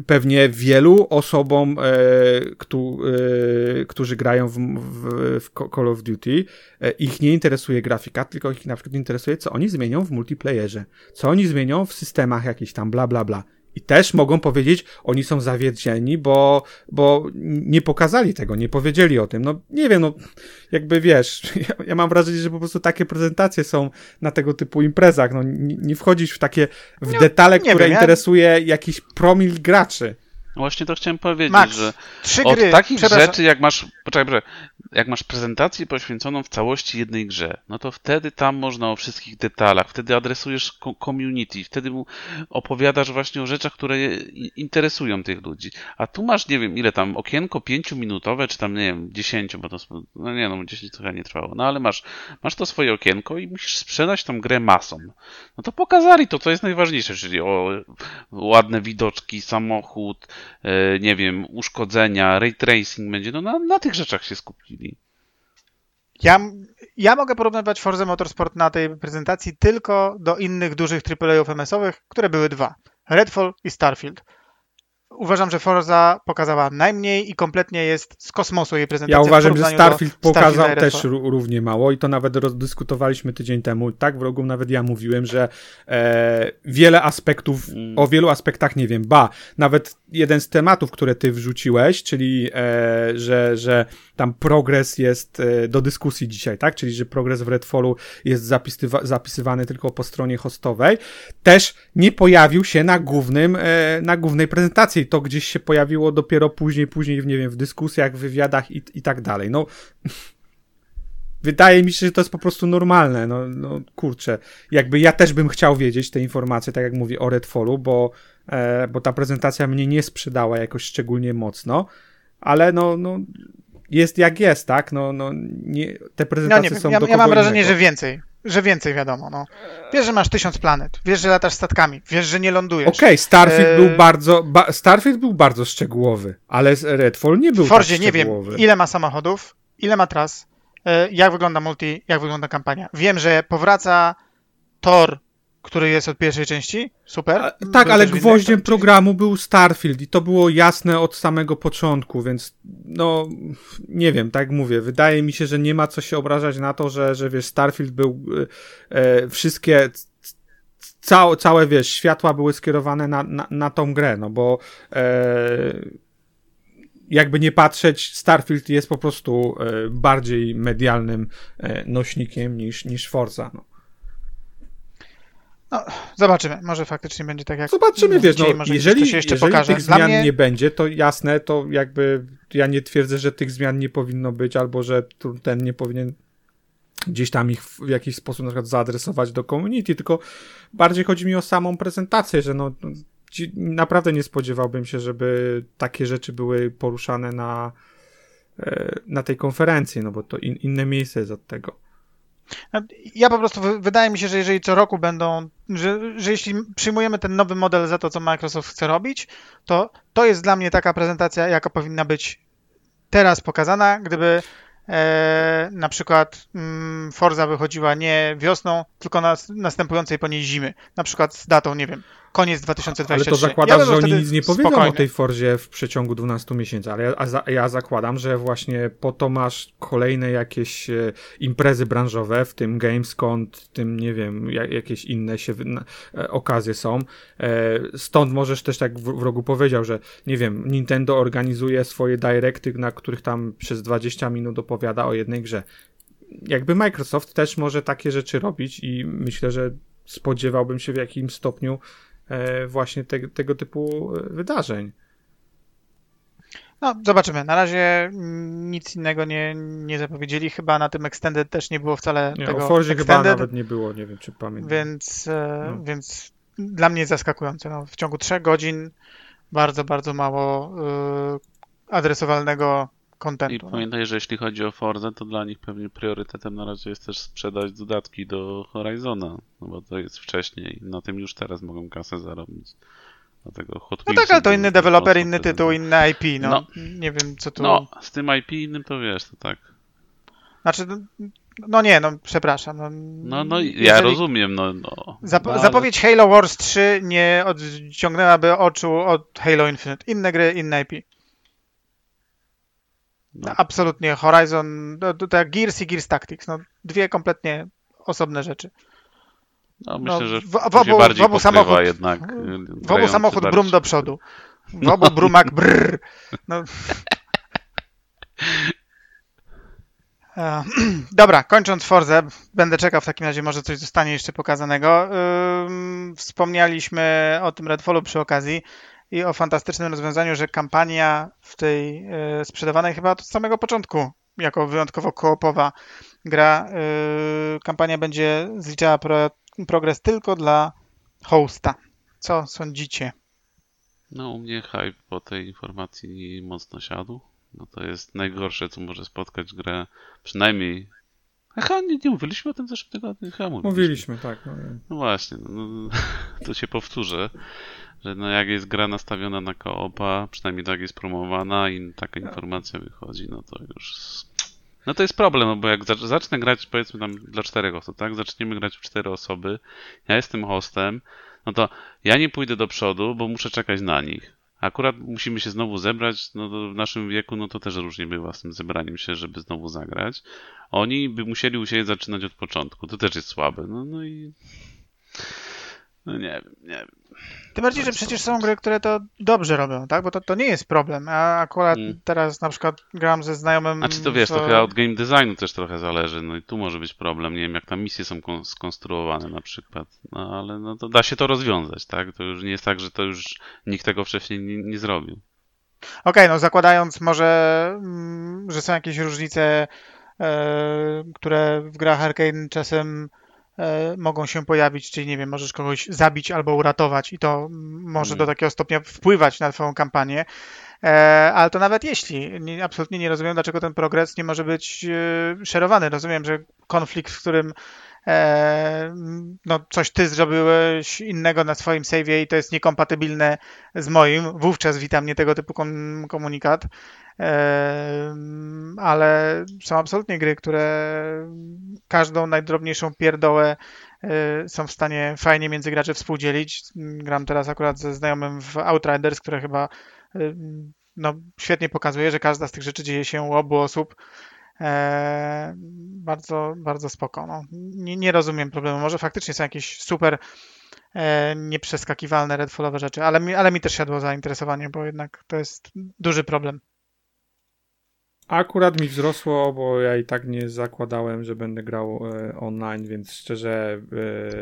pewnie wielu osobom, e, e, którzy grają w, w, w, Call of Duty, e, ich nie interesuje grafika, tylko ich na przykład interesuje, co oni zmienią w multiplayerze, co oni zmienią w systemach jakichś tam, bla, bla, bla. I też mogą powiedzieć, oni są zawiedzieni, bo, bo nie pokazali tego, nie powiedzieli o tym. No nie wiem, no jakby wiesz, ja, ja mam wrażenie, że po prostu takie prezentacje są na tego typu imprezach. No nie, nie wchodzić w takie, w no, detale, które wiem, interesuje ja... jakiś promil graczy. Właśnie to chciałem powiedzieć, Max, że trzy od gry, takich rzeczy, jak masz, poczekaj, jak masz prezentację poświęconą w całości jednej grze, no to wtedy tam można o wszystkich detalach, wtedy adresujesz community, wtedy mu opowiadasz właśnie o rzeczach, które interesują tych ludzi. A tu masz, nie wiem, ile tam, okienko pięciominutowe, czy tam, nie wiem, dziesięciu, bo to, no nie no, dziesięć trochę nie trwało, no ale masz, masz to swoje okienko i musisz sprzedać tą grę masom. No to pokazali to, co jest najważniejsze, czyli o ładne widoczki, samochód, nie wiem, uszkodzenia, ray tracing będzie, no na, na tych rzeczach się skupili. Ja, ja mogę porównywać Forza Motorsport na tej prezentacji tylko do innych dużych AAA-ów MS-owych, które były dwa. Redfall i Starfield uważam, że Forza pokazała najmniej i kompletnie jest z kosmosu jej prezentacja. Ja uważam, że Starfield pokazał też równie mało i to nawet rozdyskutowaliśmy tydzień temu. Tak w rogu nawet ja mówiłem, że e, wiele aspektów, mm. o wielu aspektach nie wiem. Ba, nawet jeden z tematów, które ty wrzuciłeś, czyli e, że, że tam progres jest e, do dyskusji dzisiaj, tak? Czyli że progres w Redfallu jest zapisywany tylko po stronie hostowej, też nie pojawił się na głównym, e, na głównej prezentacji to gdzieś się pojawiło dopiero później, później, nie wiem, w dyskusjach, w wywiadach i, i tak dalej. No, wydaje mi się, że to jest po prostu normalne. No, no kurczę, jakby ja też bym chciał wiedzieć te informacje, tak jak mówię o Redfallu, bo, e, bo ta prezentacja mnie nie sprzedała jakoś szczególnie mocno, ale no, no jest jak jest, tak? No, no nie, te prezentacje no nie, są ja, do ja mam wrażenie, że więcej że więcej wiadomo, no. Wiesz, że masz tysiąc planet, wiesz, że latasz statkami, wiesz, że nie lądujesz. Okej, okay, Starfield e... był bardzo, ba Starfield był bardzo szczegółowy, ale Redfall nie był Forzie tak nie wiem, ile ma samochodów, ile ma tras, e, jak wygląda multi, jak wygląda kampania. Wiem, że powraca Thor który jest od pierwszej części. Super. A, tak, ale gwoździem programu był Starfield i to było jasne od samego początku, więc no nie wiem, tak mówię. Wydaje mi się, że nie ma co się obrażać na to, że, że wiesz, Starfield był e, e wszystkie całe, całe, wiesz, światła były skierowane na, na, na tą grę, no bo e, jakby nie patrzeć, Starfield jest po prostu e, bardziej medialnym e, nośnikiem niż, niż Forza, no. No, zobaczymy. Może faktycznie będzie tak jak. Zobaczymy, wiesz, no, jeżeli, się jeszcze jeżeli pokaże. tych zmian mnie... nie będzie, to jasne, to jakby ja nie twierdzę, że tych zmian nie powinno być, albo że ten nie powinien gdzieś tam ich w jakiś sposób na przykład zaadresować do community, tylko bardziej chodzi mi o samą prezentację, że no naprawdę nie spodziewałbym się, żeby takie rzeczy były poruszane na, e, na tej konferencji, no bo to in, inne miejsce jest od tego. Ja po prostu, wydaje mi się, że jeżeli co roku będą, że, że jeśli przyjmujemy ten nowy model za to, co Microsoft chce robić, to to jest dla mnie taka prezentacja, jaka powinna być teraz pokazana, gdyby e, na przykład mm, Forza wychodziła nie wiosną, tylko na następującej po niej zimy. Na przykład z datą, nie wiem, koniec 2023. Ale to zakładasz, ja że oni nic nie powiedzą spokojny. o tej Forzie w przeciągu 12 miesięcy, ale ja, ja, zakładam, że właśnie po to masz kolejne jakieś e, imprezy branżowe, w tym Gamescom, w tym, nie wiem, jakieś inne się, e, okazje są. E, stąd możesz też, tak w, w rogu powiedział, że, nie wiem, Nintendo organizuje swoje directy, na których tam przez 20 minut opowiada o jednej grze. Jakby Microsoft też może takie rzeczy robić i myślę, że spodziewałbym się w jakimś stopniu właśnie te, tego typu e, wydarzeń. No, zobaczymy. Na razie nic innego nie, nie zapowiedzieli. Chyba na tym Extended też nie było wcale nie, tego o Forzie chyba nawet nie było, nie wiem czy pamiętam. Więc, e, no. więc dla mnie zaskakujące. No, w ciągu trzech godzin bardzo, bardzo mało y, adresowalnego kontentu. I no. pamiętaj, że jeśli chodzi o Forza, to dla nich pewnie priorytetem na razie jest też sprzedać dodatki do Horizona, no bo to jest wcześniej. Na tym już teraz mogą kasę zarobić. Dlatego Hot no tak, ale to inny deweloper, inny tytuł, inny IP, no. no. Nie wiem, co tu... No, z tym IP innym to wiesz, to tak. Znaczy, no, no nie, no przepraszam. No, no, no ja rozumiem, no. no Zap ale... Zapowiedź Halo Wars 3 nie odciągnęłaby oczu od Halo Infinite. Inne gry, inne IP. No. Absolutnie. Horizon, jak Gears i Gears Tactics. No, dwie kompletnie osobne rzeczy. No, myślę, no, że w, w, obu, bardziej w obu samochód, jednak. W obu samochód brum do przodu. W obu brumak brrr. No. E, dobra, kończąc Forzę, będę czekał w takim razie, może coś zostanie jeszcze pokazanego. Wspomnialiśmy o tym Redfallu przy okazji. I o fantastycznym rozwiązaniu, że kampania w tej y, sprzedawanej chyba od samego początku jako wyjątkowo koopowa gra, y, kampania będzie zliczała pro, progres tylko dla hosta. Co sądzicie? No, u mnie hype po tej informacji mocno siadł. No to jest najgorsze, co może spotkać grę, przynajmniej Aha, nie, nie mówiliśmy o tym w zeszłym tygodniu? Chyba mówiliśmy. mówiliśmy tak. No, no właśnie, no, no, to się powtórzę, że no jak jest gra nastawiona na koopa, przynajmniej tak jest promowana i taka tak. informacja wychodzi, no to już... No to jest problem, no bo jak zacznę grać powiedzmy tam dla czterech osób, tak? Zaczniemy grać w cztery osoby, ja jestem hostem, no to ja nie pójdę do przodu, bo muszę czekać na nich. Akurat musimy się znowu zebrać, no w naszym wieku no to też różnie bywa z tym zebraniem się, żeby znowu zagrać. Oni by musieli u siebie zaczynać od początku, to też jest słabe. No, no i... No nie wiem, nie wiem. Tym bardziej, że przecież są gry, które to dobrze robią, tak? Bo to, to nie jest problem. A akurat hmm. teraz na przykład gram ze znajomym. A czy to wiesz, to chyba od game designu też trochę zależy. No i tu może być problem. Nie wiem, jak tam misje są skonstruowane na przykład. No ale no to da się to rozwiązać, tak? To już nie jest tak, że to już nikt tego wcześniej nie, nie zrobił. Okej, okay, no zakładając może, mm, że są jakieś różnice, e, które w grach arcade czasem mogą się pojawić, czyli nie wiem, możesz kogoś zabić albo uratować i to może do takiego stopnia wpływać na twoją kampanię. E, ale to nawet jeśli, nie, absolutnie nie rozumiem, dlaczego ten progres nie może być e, szerowany. Rozumiem, że konflikt, w którym no, coś ty zrobiłeś innego na swoim save'ie i to jest niekompatybilne z moim, wówczas witam nie tego typu komunikat ale są absolutnie gry, które każdą najdrobniejszą pierdołę e, są w stanie fajnie między graczy współdzielić. Gram teraz akurat ze znajomym w Outriders, które chyba e, no, świetnie pokazuje, że każda z tych rzeczy dzieje się u obu osób. E, bardzo, bardzo spoko. No. Nie, nie, rozumiem problemu. Może faktycznie są jakieś super e, nieprzeskakiwalne redfallowe rzeczy, ale mi, ale mi też siadło zainteresowanie, bo jednak to jest duży problem. Akurat mi wzrosło, bo ja i tak nie zakładałem, że będę grał e, online, więc szczerze.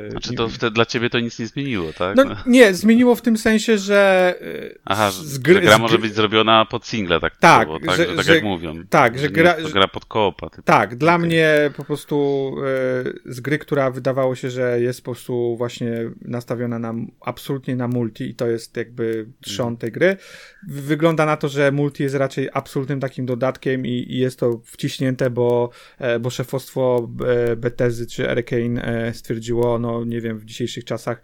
E, znaczy to wtedy dla ciebie to nic nie zmieniło, tak? No, nie, zmieniło w tym sensie, że. E, Aha, z gry, że gra może być zrobiona pod single, tak? Tak, tak, że, tak że, jak mówią. Tak, że, gra. To gra pod koopa. Typu. Tak, dla okay. mnie po prostu e, z gry, która wydawało się, że jest po prostu właśnie nastawiona na absolutnie na multi i to jest jakby trzon mhm. tej gry. Wygląda na to, że multi jest raczej absolutnym takim dodatkiem i, i jest to wciśnięte, bo, e, bo szefostwo e, Betezy czy Arkane e, stwierdziło, no nie wiem, w dzisiejszych czasach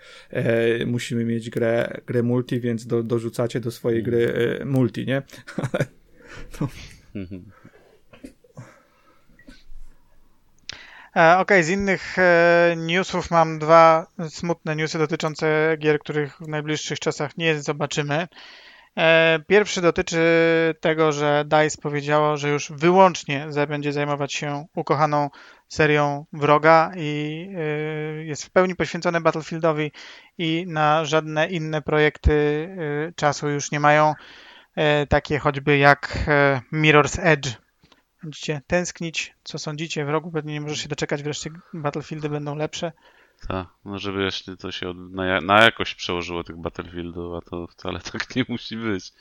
musimy mieć grę, grę multi, więc do, dorzucacie do swojej gry multi, nie? no. Okej, okay, z innych newsów mam dwa smutne newsy dotyczące gier, których w najbliższych czasach nie zobaczymy. E, pierwszy dotyczy tego, że DICE powiedziało, że już wyłącznie będzie zajmować się ukochaną serią Wroga i e, jest w pełni poświęcone Battlefieldowi i na żadne inne projekty e, czasu już nie mają, takie choćby jak Mirror's Edge. Będziecie tęsknić, co sądzicie? Wrogu pewnie nie może się doczekać, wreszcie Battlefieldy będą lepsze. Tak, no żeby jeśli to się na, na jakość przełożyło tych Battlefieldów, a to wcale tak nie musi być.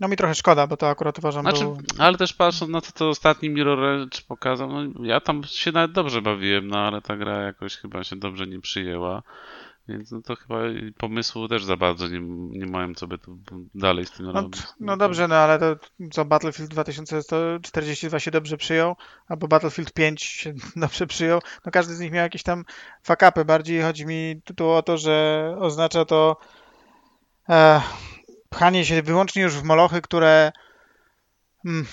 No mi trochę szkoda, bo to akurat uważam, znaczy, był... Ale też patrząc na to, co ostatni Mirror Edge pokazał, no ja tam się nawet dobrze bawiłem, no ale ta gra jakoś chyba się dobrze nie przyjęła. Więc no to chyba pomysłu też za bardzo nie, nie mają, co by tu dalej z tym no, robić. No dobrze, no ale to co Battlefield 2042 się dobrze przyjął, albo Battlefield 5 się dobrze przyjął, no każdy z nich miał jakieś tam fakapy. Bardziej chodzi mi tu o to, że oznacza to e, pchanie się wyłącznie już w molochy, które mm,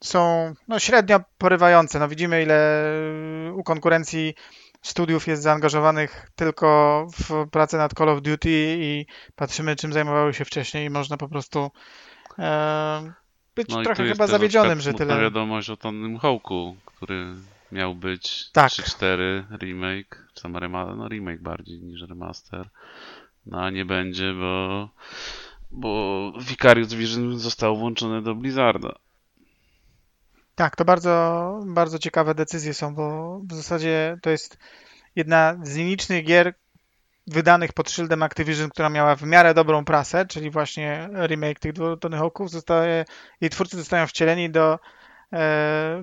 są no, średnio porywające. No widzimy ile u konkurencji studiów jest zaangażowanych tylko w pracę nad Call of Duty i patrzymy, czym zajmowały się wcześniej i można po prostu e, być no trochę chyba zawiedzionym, że tyle. wiadomość o Tonym Hołku, który miał być tak. 3-4 remake, czy tam remaster, no remake bardziej niż remaster. No a nie będzie, bo bo Vicarious Vision został włączony do Blizzarda. Tak, to bardzo, bardzo ciekawe decyzje są, bo w zasadzie to jest jedna z nielicznych gier, wydanych pod szyldem Activision, która miała w miarę dobrą prasę, czyli właśnie remake tych Tony Hawków, zostaje, jej twórcy zostają wcieleni do e,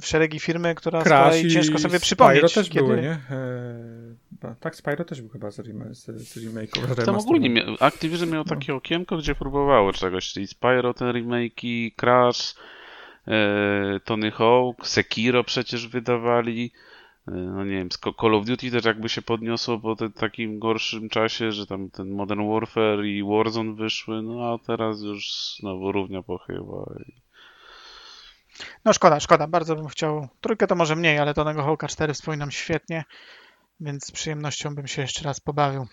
w szeregi firmy, która Crash z kolei ciężko sobie przypomnieć. Spyro też kiedy... były, nie? E, tak, Spyro też był chyba z, rem z, z remake'u. Tam ogólnie mia Activision miał takie no. okienko, gdzie próbowało czegoś, czyli Spyro, ten remake'i, Crash, Tony Hawk, Sekiro przecież wydawali. E, no nie wiem, Call of Duty też jakby się podniosło po tym takim gorszym czasie, że tam ten Modern Warfare i Warzone wyszły, no a teraz już znowu równia pochyła. No szkoda, szkoda, bardzo bym chciał. Trójkę to może mniej, ale Tonego Hawka 4 wspominam świetnie, więc z przyjemnością bym się jeszcze raz pobawił.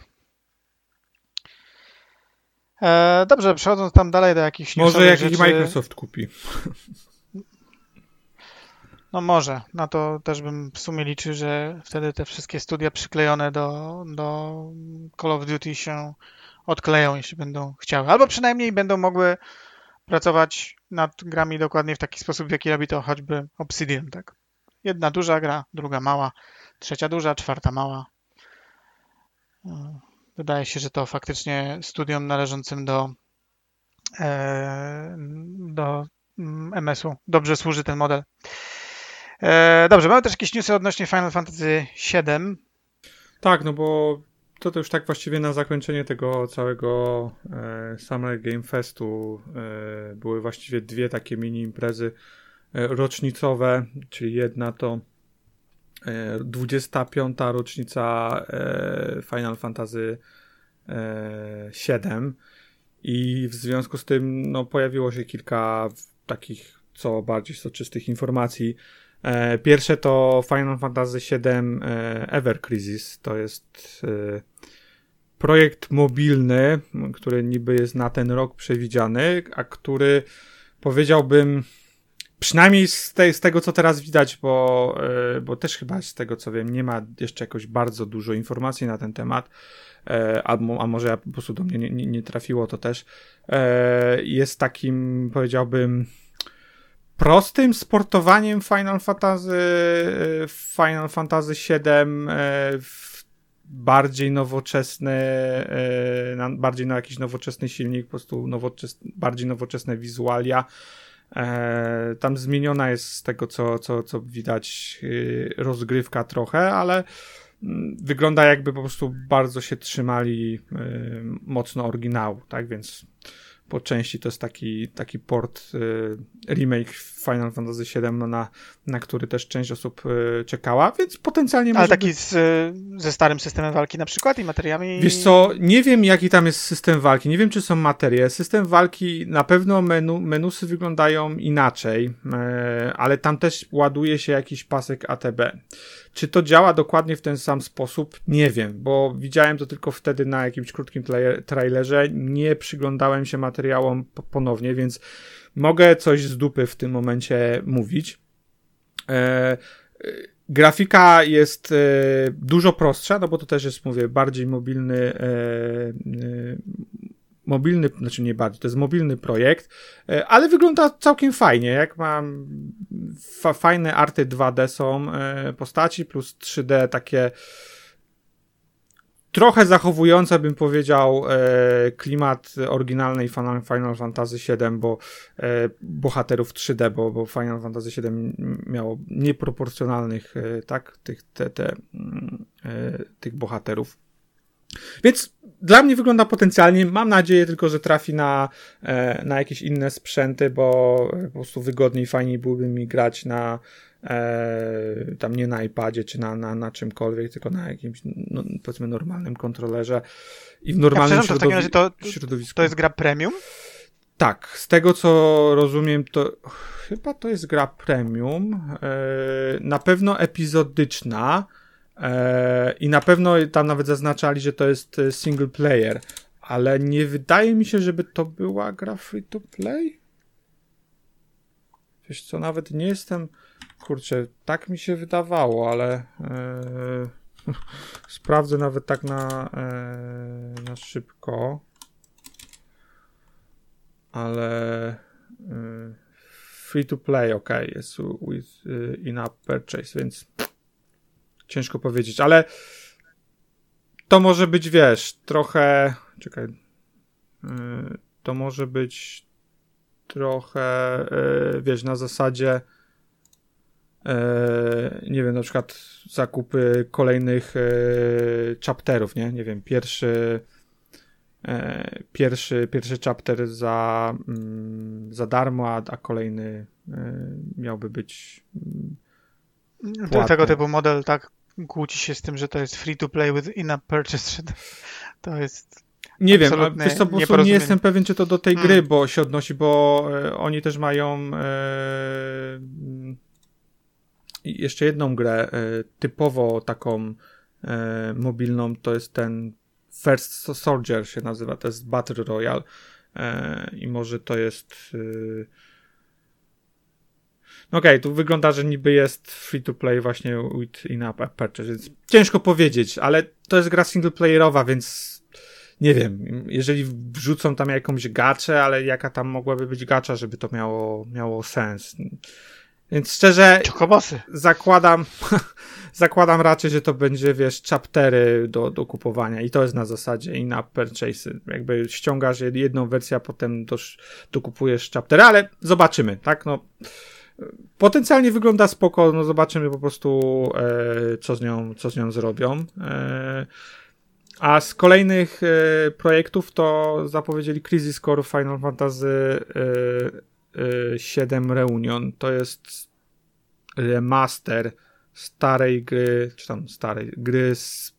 E, dobrze, przechodząc tam dalej do jakichś Może jakiś rzeczy... Microsoft kupi. No może, na to też bym w sumie liczył, że wtedy te wszystkie studia przyklejone do, do Call of Duty się odkleją, jeśli będą chciały. Albo przynajmniej będą mogły pracować nad grami dokładnie w taki sposób, w jaki robi to choćby Obsidian. Tak? Jedna duża gra, druga mała, trzecia duża, czwarta mała. Wydaje się, że to faktycznie studiom należącym do, e, do MS-u mm, dobrze służy ten model. E, dobrze, mamy też jakieś newsy odnośnie Final Fantasy VII. Tak, no bo to, to już tak właściwie na zakończenie tego całego e, Summer Game Festu e, były właściwie dwie takie mini imprezy e, rocznicowe, czyli jedna to 25. E, rocznica Final Fantasy VII i w związku z tym no, pojawiło się kilka takich co bardziej soczystych informacji pierwsze to Final Fantasy VII e, Ever Crisis. To jest e, projekt mobilny, który niby jest na ten rok przewidziany, a który powiedziałbym, przynajmniej z, te, z tego co teraz widać, bo, bo też chyba z tego co wiem, nie ma jeszcze jakoś bardzo dużo informacji na ten temat. A, może po prostu do mnie nie, nie, nie trafiło to też. Jest takim, powiedziałbym, prostym sportowaniem Final Fantasy Final Fantasy VII e, bardziej nowoczesne e, bardziej na jakiś nowoczesny silnik po prostu nowoczesne, bardziej nowoczesne wizualia. E, tam zmieniona jest z tego co, co, co widać rozgrywka trochę, ale mm, wygląda jakby po prostu bardzo się trzymali mocno oryginału, tak? Więc po części to jest taki, taki port, y, remake Final Fantasy VII, no na, na który też część osób y, czekała, więc potencjalnie Ale taki z, ze starym systemem walki na przykład i materiami? Wiesz co, nie wiem jaki tam jest system walki, nie wiem czy są materie. System walki, na pewno menu, menusy wyglądają inaczej, y, ale tam też ładuje się jakiś pasek ATB. Czy to działa dokładnie w ten sam sposób? Nie wiem, bo widziałem to tylko wtedy na jakimś krótkim trailerze. Nie przyglądałem się materiałom ponownie, więc mogę coś z dupy w tym momencie mówić. E, e, grafika jest e, dużo prostsza, no bo to też jest, mówię, bardziej mobilny e, e, mobilny, znaczy nie bardziej, to jest mobilny projekt, e, ale wygląda całkiem fajnie, jak mam fa fajne arty 2D są postaci plus 3D takie trochę zachowujące, bym powiedział, e, klimat oryginalnej Final, Fantasy VII, bo bohaterów 3D, bo, bo Final Fantasy VII miało nieproporcjonalnych, tak, tych, te, te, mm, tych bohaterów. Więc dla mnie wygląda potencjalnie. Mam nadzieję tylko, że trafi na, e, na jakieś inne sprzęty, bo po prostu wygodniej, fajniej byłoby mi grać na e, tam nie na iPadzie czy na, na, na czymkolwiek, tylko na jakimś no, powiedzmy normalnym kontrolerze i w normalnym ja środowi- to w takim razie to, środowisku. To jest gra premium? Tak, z tego co rozumiem, to chyba to jest gra premium. E, na pewno epizodyczna. E, I na pewno tam nawet zaznaczali, że to jest e, single player, ale nie wydaje mi się, żeby to była gra free to play. Wiesz co, nawet nie jestem. Kurczę, tak mi się wydawało, ale yy, sprawdzę nawet tak na, yy, na szybko. Ale yy, free to play, ok, jest with in-app purchase, więc ciężko powiedzieć, ale to może być, wiesz, trochę. Czekaj. To może być trochę, wiesz, na zasadzie. Yy, nie wiem, na przykład zakupy kolejnych chapterów, nie? Nie wiem, pierwszy. Pierwszy, pierwszy chapter za, mm, za darmo, a, a kolejny miałby być. Mm, płatny. Tego typu model tak kłóci się z tym, że to jest free to play with in-app purchase, to jest nie wiem, a wiesz co, po prostu nie jestem pewien, czy to do tej gry hmm. bo się odnosi, bo e, oni też mają e, jeszcze jedną grę e, typowo taką e, mobilną, to jest ten First Soldier się nazywa, to jest Battle Royale e, i może to jest no okej, okay, tu wygląda, że niby jest free to play właśnie with in-app purchase, więc ciężko powiedzieć, ale to jest gra singleplayerowa, więc nie wiem, jeżeli wrzucą tam jakąś gaczę, ale jaka tam mogłaby być gacza, żeby to miało, miało sens. Więc szczerze zakładam, zakładam raczej, że to będzie, wiesz, chaptery do, do kupowania i to jest na zasadzie in-app purchase. Jakby ściągasz jedną wersję, a potem dosz, dokupujesz chaptery, ale zobaczymy, tak? No, Potencjalnie wygląda spoko, no zobaczymy po prostu, e, co, z nią, co z nią zrobią. E, a z kolejnych e, projektów to zapowiedzieli Crisis Core Final Fantasy VII e, e, Reunion. To jest remaster starej gry, czy tam starej gry z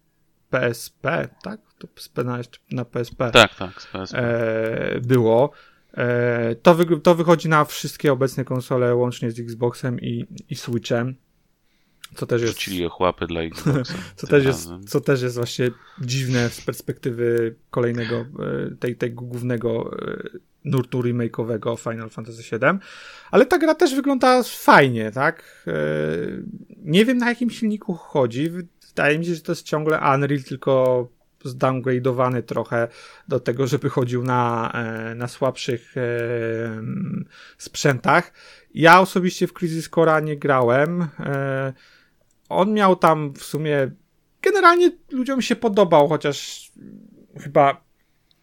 PSP, tak? To na, na PSP. Tak, tak, z PSP. było. E, to, wy, to wychodzi na wszystkie obecne konsole, łącznie z Xboxem i, i Switchem. Co też jest. Rzucili ochłapy dla Xboxa. co, też jest, co też jest właśnie dziwne z perspektywy kolejnego, e, tej, tego głównego e, nurtu remake'owego Final Fantasy VII. Ale ta gra też wygląda fajnie, tak? Nie wiem na jakim silniku chodzi. Wydaje mi się, że to jest ciągle Unreal, tylko zdowngrade'owany trochę do tego, żeby chodził na, e, na słabszych e, sprzętach. Ja osobiście w Crisis Core nie grałem. E, on miał tam w sumie generalnie ludziom się podobał, chociaż chyba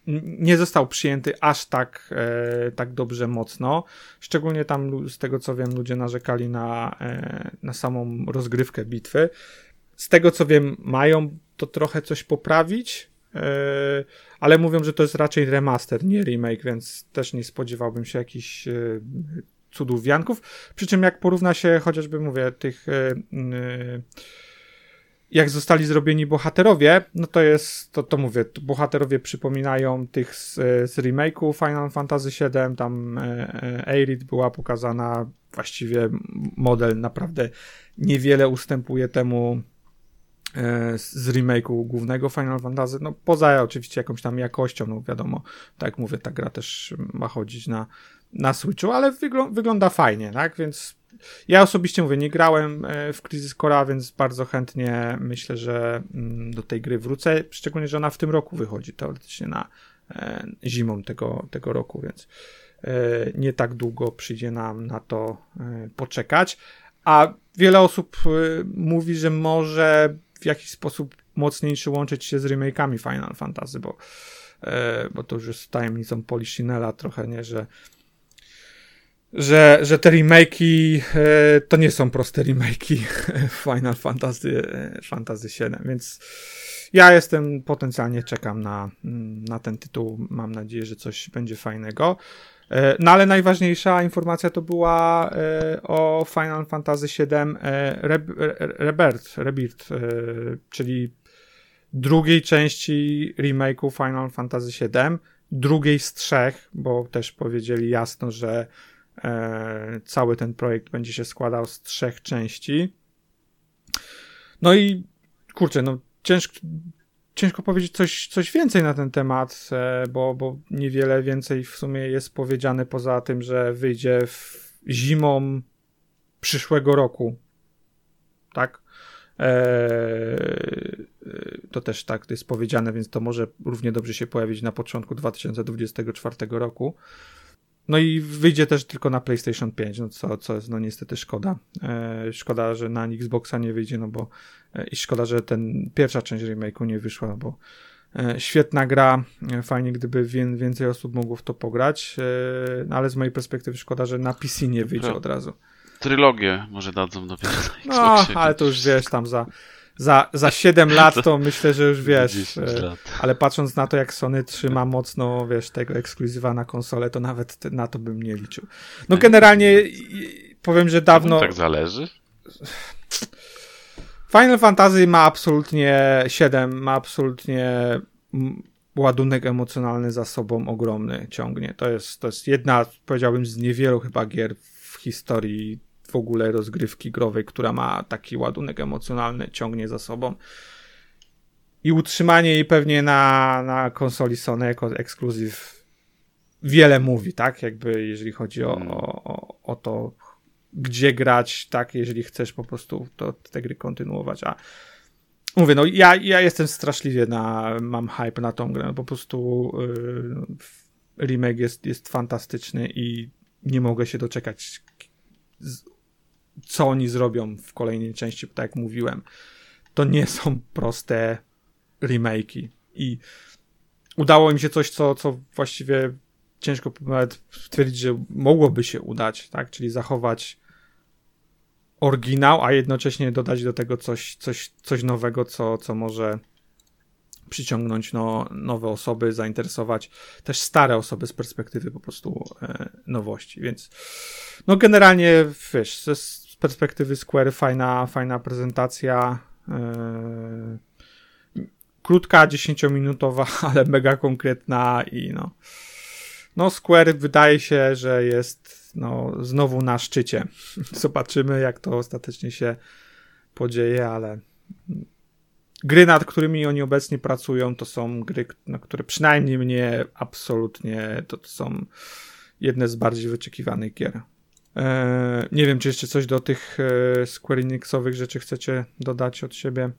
nie został przyjęty aż tak, e, tak dobrze mocno. Szczególnie tam, z tego co wiem, ludzie narzekali na, e, na samą rozgrywkę bitwy. Z tego co wiem, mają to trochę coś poprawić, yy, ale mówią, że to jest raczej remaster, nie remake, więc też nie spodziewałbym się jakichś yy, cudów wianków. Przy czym jak porówna się chociażby, mówię, tych yy, jak zostali zrobieni bohaterowie, no to jest, to, to mówię, to bohaterowie przypominają tych z, z remake'u Final Fantasy VII, tam Aerith była pokazana, właściwie model naprawdę niewiele ustępuje temu E, z remake'u głównego Final Fantasy, no poza oczywiście jakąś tam jakością, no wiadomo, tak jak mówię, ta gra też ma chodzić na, na Switchu, ale wygl wygląda fajnie, tak, więc ja osobiście mówię, nie grałem e, w Crisis Core, więc bardzo chętnie myślę, że mm, do tej gry wrócę, szczególnie, że ona w tym roku wychodzi teoretycznie na e, zimą tego, tego roku, więc nie tak długo przyjdzie nam na to poczekać. A wiele osób mówi, że może w jakiś sposób mocniejszy łączyć się z remake'ami Final Fantasy, bo, e, bo to już jest tajemnicą Polichinela trochę, nie, że że, że te remake'i e, to nie są proste remake'i Final Fantasy, e, Fantasy 7, więc ja jestem, potencjalnie czekam na, na ten tytuł, mam nadzieję, że coś będzie fajnego. E, no ale najważniejsza informacja to była o Final Fantasy VII Rebirth, Rebirth czyli drugiej części remake'u Final Fantasy VII, drugiej z trzech, bo też powiedzieli jasno, że cały ten projekt będzie się składał z trzech części. No i kurczę, no ciężko, ciężko powiedzieć coś, coś więcej na ten temat, e, bo, bo niewiele więcej w sumie jest powiedziane poza tym, że wyjdzie w zimą przyszłego roku. Tak? Eee, to też tak jest powiedziane, więc to może równie dobrze się pojawić na początku 2024 roku. No i wyjdzie też tylko na PlayStation 5, no co, co jest no niestety szkoda. E, szkoda, że na Xboxa nie wyjdzie, no bo e, i szkoda, że ten pierwsza część remake'u nie wyszła, no bo e, świetna gra, e, fajnie gdyby wie, więcej osób mogło w to pograć, e, no ale z mojej perspektywy szkoda, że na PC nie wyjdzie od razu. Trylogię może dadzą dopiero na No, ale to już wiesz, tam za za, za 7 lat to myślę, że już wiesz, e, ale patrząc na to, jak Sony trzyma mocno, wiesz, tego ekskluzywa na konsolę, to nawet na to bym nie liczył. No generalnie powiem, że dawno... Tak zależy? Final Fantasy ma absolutnie 7, ma absolutnie ładunek emocjonalny za sobą ogromny ciągnie. To jest, to jest jedna, powiedziałbym, z niewielu chyba gier w historii w ogóle rozgrywki growej, która ma taki ładunek emocjonalny, ciągnie za sobą. I utrzymanie jej pewnie na, na konsoli Sony jako ekskluzyw wiele mówi, tak? Jakby jeżeli chodzi o, hmm. o, o, o to, gdzie grać, tak? Jeżeli chcesz po prostu to, te gry kontynuować, a mówię, no ja, ja jestem straszliwie na, mam hype na tą grę, po prostu yy, remake jest, jest fantastyczny i nie mogę się doczekać co oni zrobią w kolejnej części, tak jak mówiłem, to nie są proste remake'i. I udało im się coś, co, co właściwie ciężko nawet stwierdzić, że mogłoby się udać, tak? Czyli zachować oryginał, a jednocześnie dodać do tego coś, coś, coś nowego, co, co może przyciągnąć no, nowe osoby, zainteresować też stare osoby z perspektywy po prostu e, nowości. Więc no generalnie wiesz, perspektywy Square fajna, fajna prezentacja. Yy, krótka, 10-minutowa, ale mega konkretna i no. No, Square wydaje się, że jest no, znowu na szczycie. Zobaczymy, jak to ostatecznie się podzieje, ale gry, nad którymi oni obecnie pracują, to są gry, na które przynajmniej mnie absolutnie to, to są jedne z bardziej wyczekiwanych gier. E, nie wiem, czy jeszcze coś do tych e, Square Enixowych rzeczy chcecie dodać od siebie?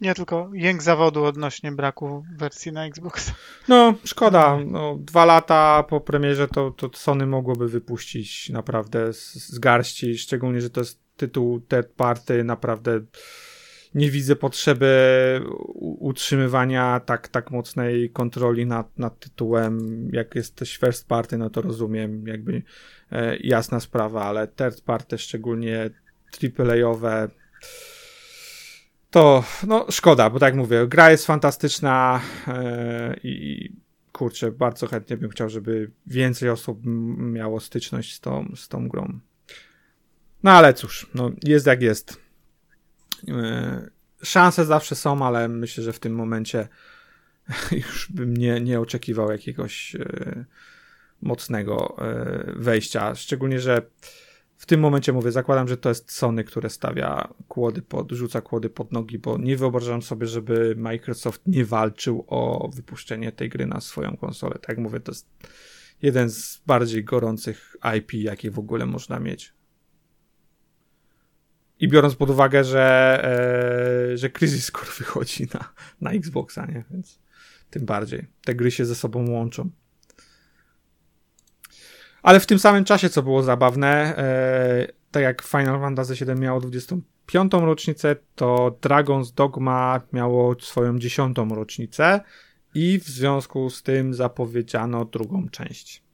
Nie, tylko jęk zawodu odnośnie braku wersji na Xbox. No, szkoda. No, dwa lata po premierze to, to Sony mogłoby wypuścić naprawdę z, z garści, szczególnie, że to jest tytuł third party, naprawdę nie widzę potrzeby utrzymywania tak, tak mocnej kontroli nad, nad tytułem. Jak jesteś first party, no to rozumiem, jakby e, jasna sprawa, ale third party, szczególnie AAA-owe, to no szkoda, bo tak jak mówię, gra jest fantastyczna e, i kurczę, bardzo chętnie bym chciał, żeby więcej osób miało styczność z tą, z tą grą. No ale cóż, no jest jak jest. E, szanse zawsze są, ale myślę, że w tym momencie już bym nie, nie oczekiwał jakiegoś e, mocnego e, wejścia. Szczególnie, że w tym momencie mówię, zakładam, że to jest Sony, które stawia kłody pod, rzuca kłody pod nogi, bo nie wyobrażam sobie, żeby Microsoft nie walczył o wypuszczenie tej gry na swoją konsolę. Tak jak mówię, to jest jeden z bardziej gorących IP, jakie w ogóle można mieć. I biorąc pod uwagę, że, e, że Crisis Core wychodzi na, na Xboxa, nie? Więc tym bardziej. Te gry się ze sobą łączą. Ale w tym samym czasie, co było zabawne, e, tak jak Final Fantasy VII miało 25. rocznicę, to Dragon's Dogma miało swoją 10. rocznicę i w związku z tym zapowiedziano drugą część.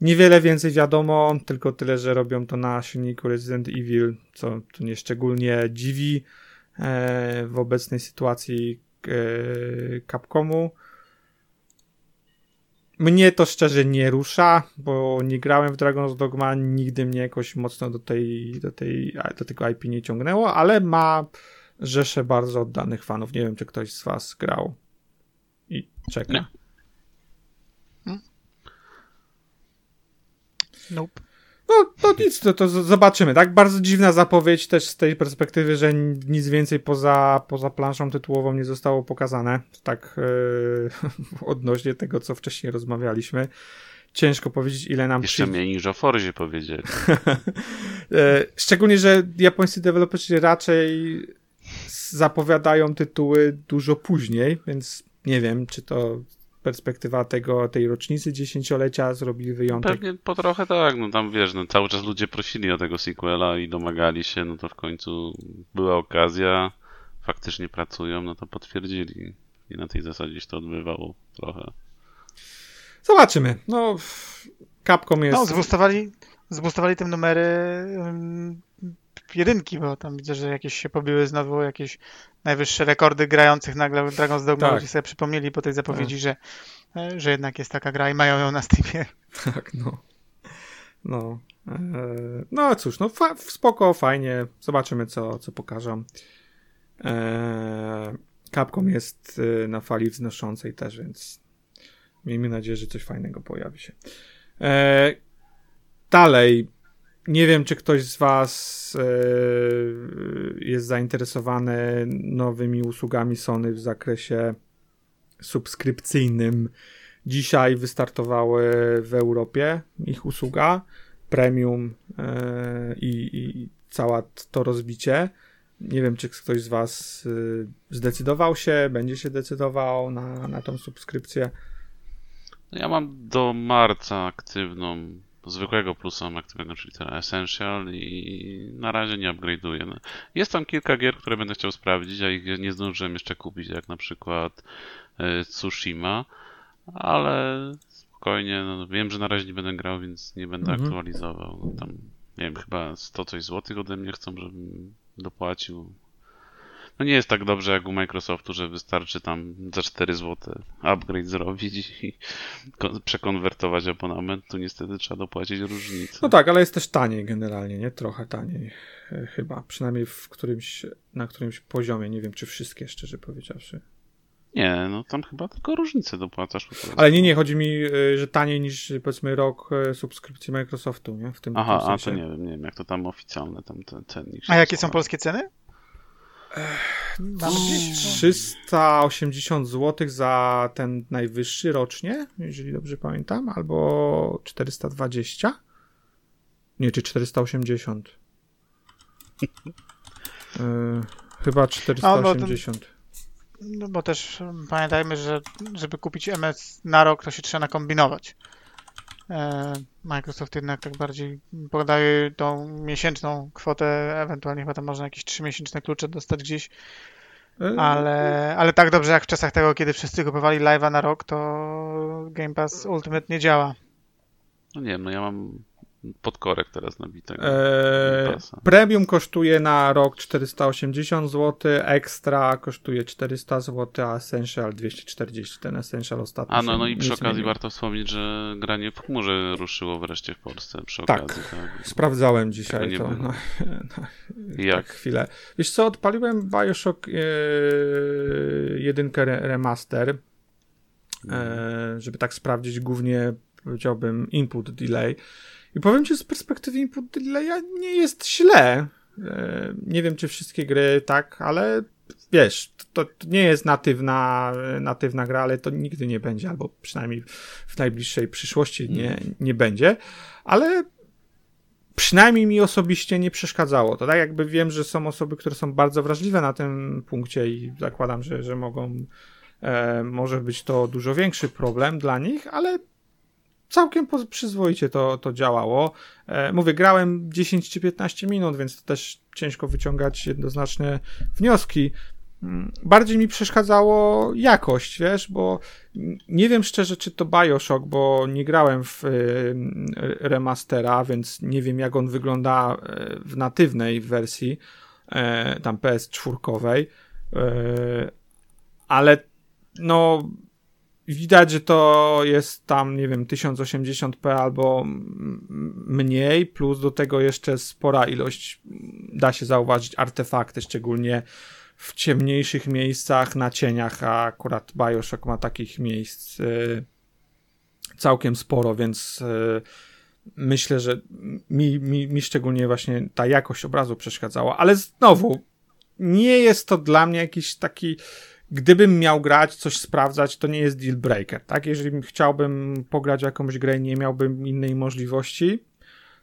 Niewiele więcej wiadomo, tylko tyle, że robią to na silniku Resident Evil, co tu nie szczególnie dziwi e, w obecnej sytuacji e, Capcomu. Mnie to szczerze nie rusza, bo nie grałem w Dragon's Dogma, nigdy mnie jakoś mocno do, tej, do, tej, do tego IP nie ciągnęło, ale ma rzesze bardzo oddanych fanów. Nie wiem, czy ktoś z was grał i czeka. Nope. No, to nic, to, to zobaczymy, tak? Bardzo dziwna zapowiedź też z tej perspektywy, że nic więcej poza, poza planszą tytułową nie zostało pokazane, tak yy, odnośnie tego, co wcześniej rozmawialiśmy. Ciężko powiedzieć, ile nam... Jeszcze przy... mniej niż o Forzie powiedzieli. E, szczególnie, że japońscy deweloperzy raczej zapowiadają tytuły dużo później, więc nie wiem, czy to perspektywa tego, tej rocznicy dziesięciolecia zrobili wyjątek. Pewnie po trochę tak, no tam wiesz, no cały czas ludzie prosili o tego sequela i domagali się, no to w końcu była okazja, faktycznie pracują, no to potwierdzili. I na tej zasadzie się to odbywało trochę. Zobaczymy. No, Capcom jest... No, zbustowali, zbustowali te numery um, jedynki, bo tam widzę, że jakieś się pobiły znowu jakieś najwyższe rekordy grających nagle Dragon's Dogma. Tak. Ludzie sobie przypomnieli po tej zapowiedzi, tak. że, e, że jednak jest taka gra i mają ją na Steamie. Tak, no. No. E, no cóż, no fa spoko, fajnie. Zobaczymy, co, co pokażą. E, Capcom jest na fali wznoszącej też, więc miejmy nadzieję, że coś fajnego pojawi się. Dalej, nie wiem, czy ktoś z Was e, jest zainteresowany nowymi usługami Sony w zakresie subskrypcyjnym. Dzisiaj wystartowały w Europie ich usługa premium e, i, i to rozbicie. Nie wiem, czy ktoś z Was e, zdecydował się, będzie się decydował na, na tą subskrypcję. Ja mam do marca aktywną zwykłego plusa aktywnego, czyli ten Essential i na razie nie upgrade'uję. No. Jest tam kilka gier, które będę chciał sprawdzić, a ich nie zdążyłem jeszcze kupić, jak na przykład e, Tsushima, ale spokojnie, no, wiem, że na razie nie będę grał, więc nie będę mhm. aktualizował. No, tam, nie wiem, chyba 100 coś złotych ode mnie chcą, żebym dopłacił no nie jest tak dobrze jak u Microsoftu, że wystarczy tam za 4 zł upgrade zrobić i przekonwertować abonament. Tu niestety trzeba dopłacić różnicę. No tak, ale jest też taniej generalnie, nie? Trochę taniej e, chyba. Przynajmniej w którymś, na którymś poziomie. Nie wiem, czy wszystkie, szczerze powiedziawszy. Nie, no tam chyba tylko różnicę dopłacasz. Ale nie, nie, chodzi mi, e, że taniej niż powiedzmy rok e, subskrypcji Microsoftu, nie? W tym, Aha, w tym a to nie wiem, nie wiem, jak to tam oficjalne tam ten cennik. A jakie są polskie ceny? 380 zł za ten najwyższy rocznie, jeżeli dobrze pamiętam, albo 420? Nie, czy 480? yy, chyba 480. No, bo, no bo też pamiętajmy, że żeby kupić MS na rok, to się trzeba nakombinować. E, Microsoft jednak tak bardziej podaje tą miesięczną kwotę, ewentualnie chyba tam można jakieś trzymiesięczne klucze dostać gdzieś, e, ale, ale tak dobrze jak w czasach tego, kiedy wszyscy kupowali live'a na rok, to Game Pass Ultimate nie działa. No nie wiem, no ja mam podkorek teraz nabitego. Eee, premium kosztuje na rok 480 zł, Extra kosztuje 400 zł, a Essential 240. Ten Essential ostatni. A no, no i przy okazji warto wspomnieć, że granie w chmurze ruszyło wreszcie w Polsce. Przy tak, okazji, tak. sprawdzałem dzisiaj to. No, no, Jak? Tak chwilę. Wiesz co, odpaliłem Bioshock e, jedynkę remaster, e, żeby tak sprawdzić głównie powiedziałbym input delay i powiem ci z perspektywy input delaya nie jest źle. E, nie wiem, czy wszystkie gry tak, ale wiesz, to, to, nie jest natywna, natywna gra, ale to nigdy nie będzie, albo przynajmniej w najbliższej przyszłości nie, nie będzie, ale przynajmniej mi osobiście nie przeszkadzało. To tak jakby wiem, że są osoby, które są bardzo wrażliwe na tym punkcie i zakładam, że, że mogą, e, może być to dużo większy problem dla nich, ale całkiem przyzwoicie to, to działało. E, mówię, grałem 10 czy 15 minut, więc to też ciężko wyciągać jednoznaczne wnioski. Mm, bardziej mi przeszkadzało jakość, wiesz, bo nie wiem szczerze, czy to Bioshock, bo nie grałem w y, remastera, więc nie wiem, jak on wygląda e, w natywnej wersji, e, tam PS4, ale no widać, że to jest tam, nie wiem, 1080p albo mniej, plus do tego jeszcze spora ilość, da się zauważyć, artefakty, szczególnie w ciemniejszych miejscach, na cieniach, a akurat Bioshock ma takich miejsc y, całkiem sporo, więc y, myślę, że mi, mi, mi szczególnie właśnie ta jakość obrazu przeszkadzała, ale znowu, nie jest to dla mnie jakiś taki gdybym miał grać, coś sprawdzać, to nie jest deal breaker, tak? Jeżeli chciałbym pograć w jakąś grę i nie miałbym innej możliwości,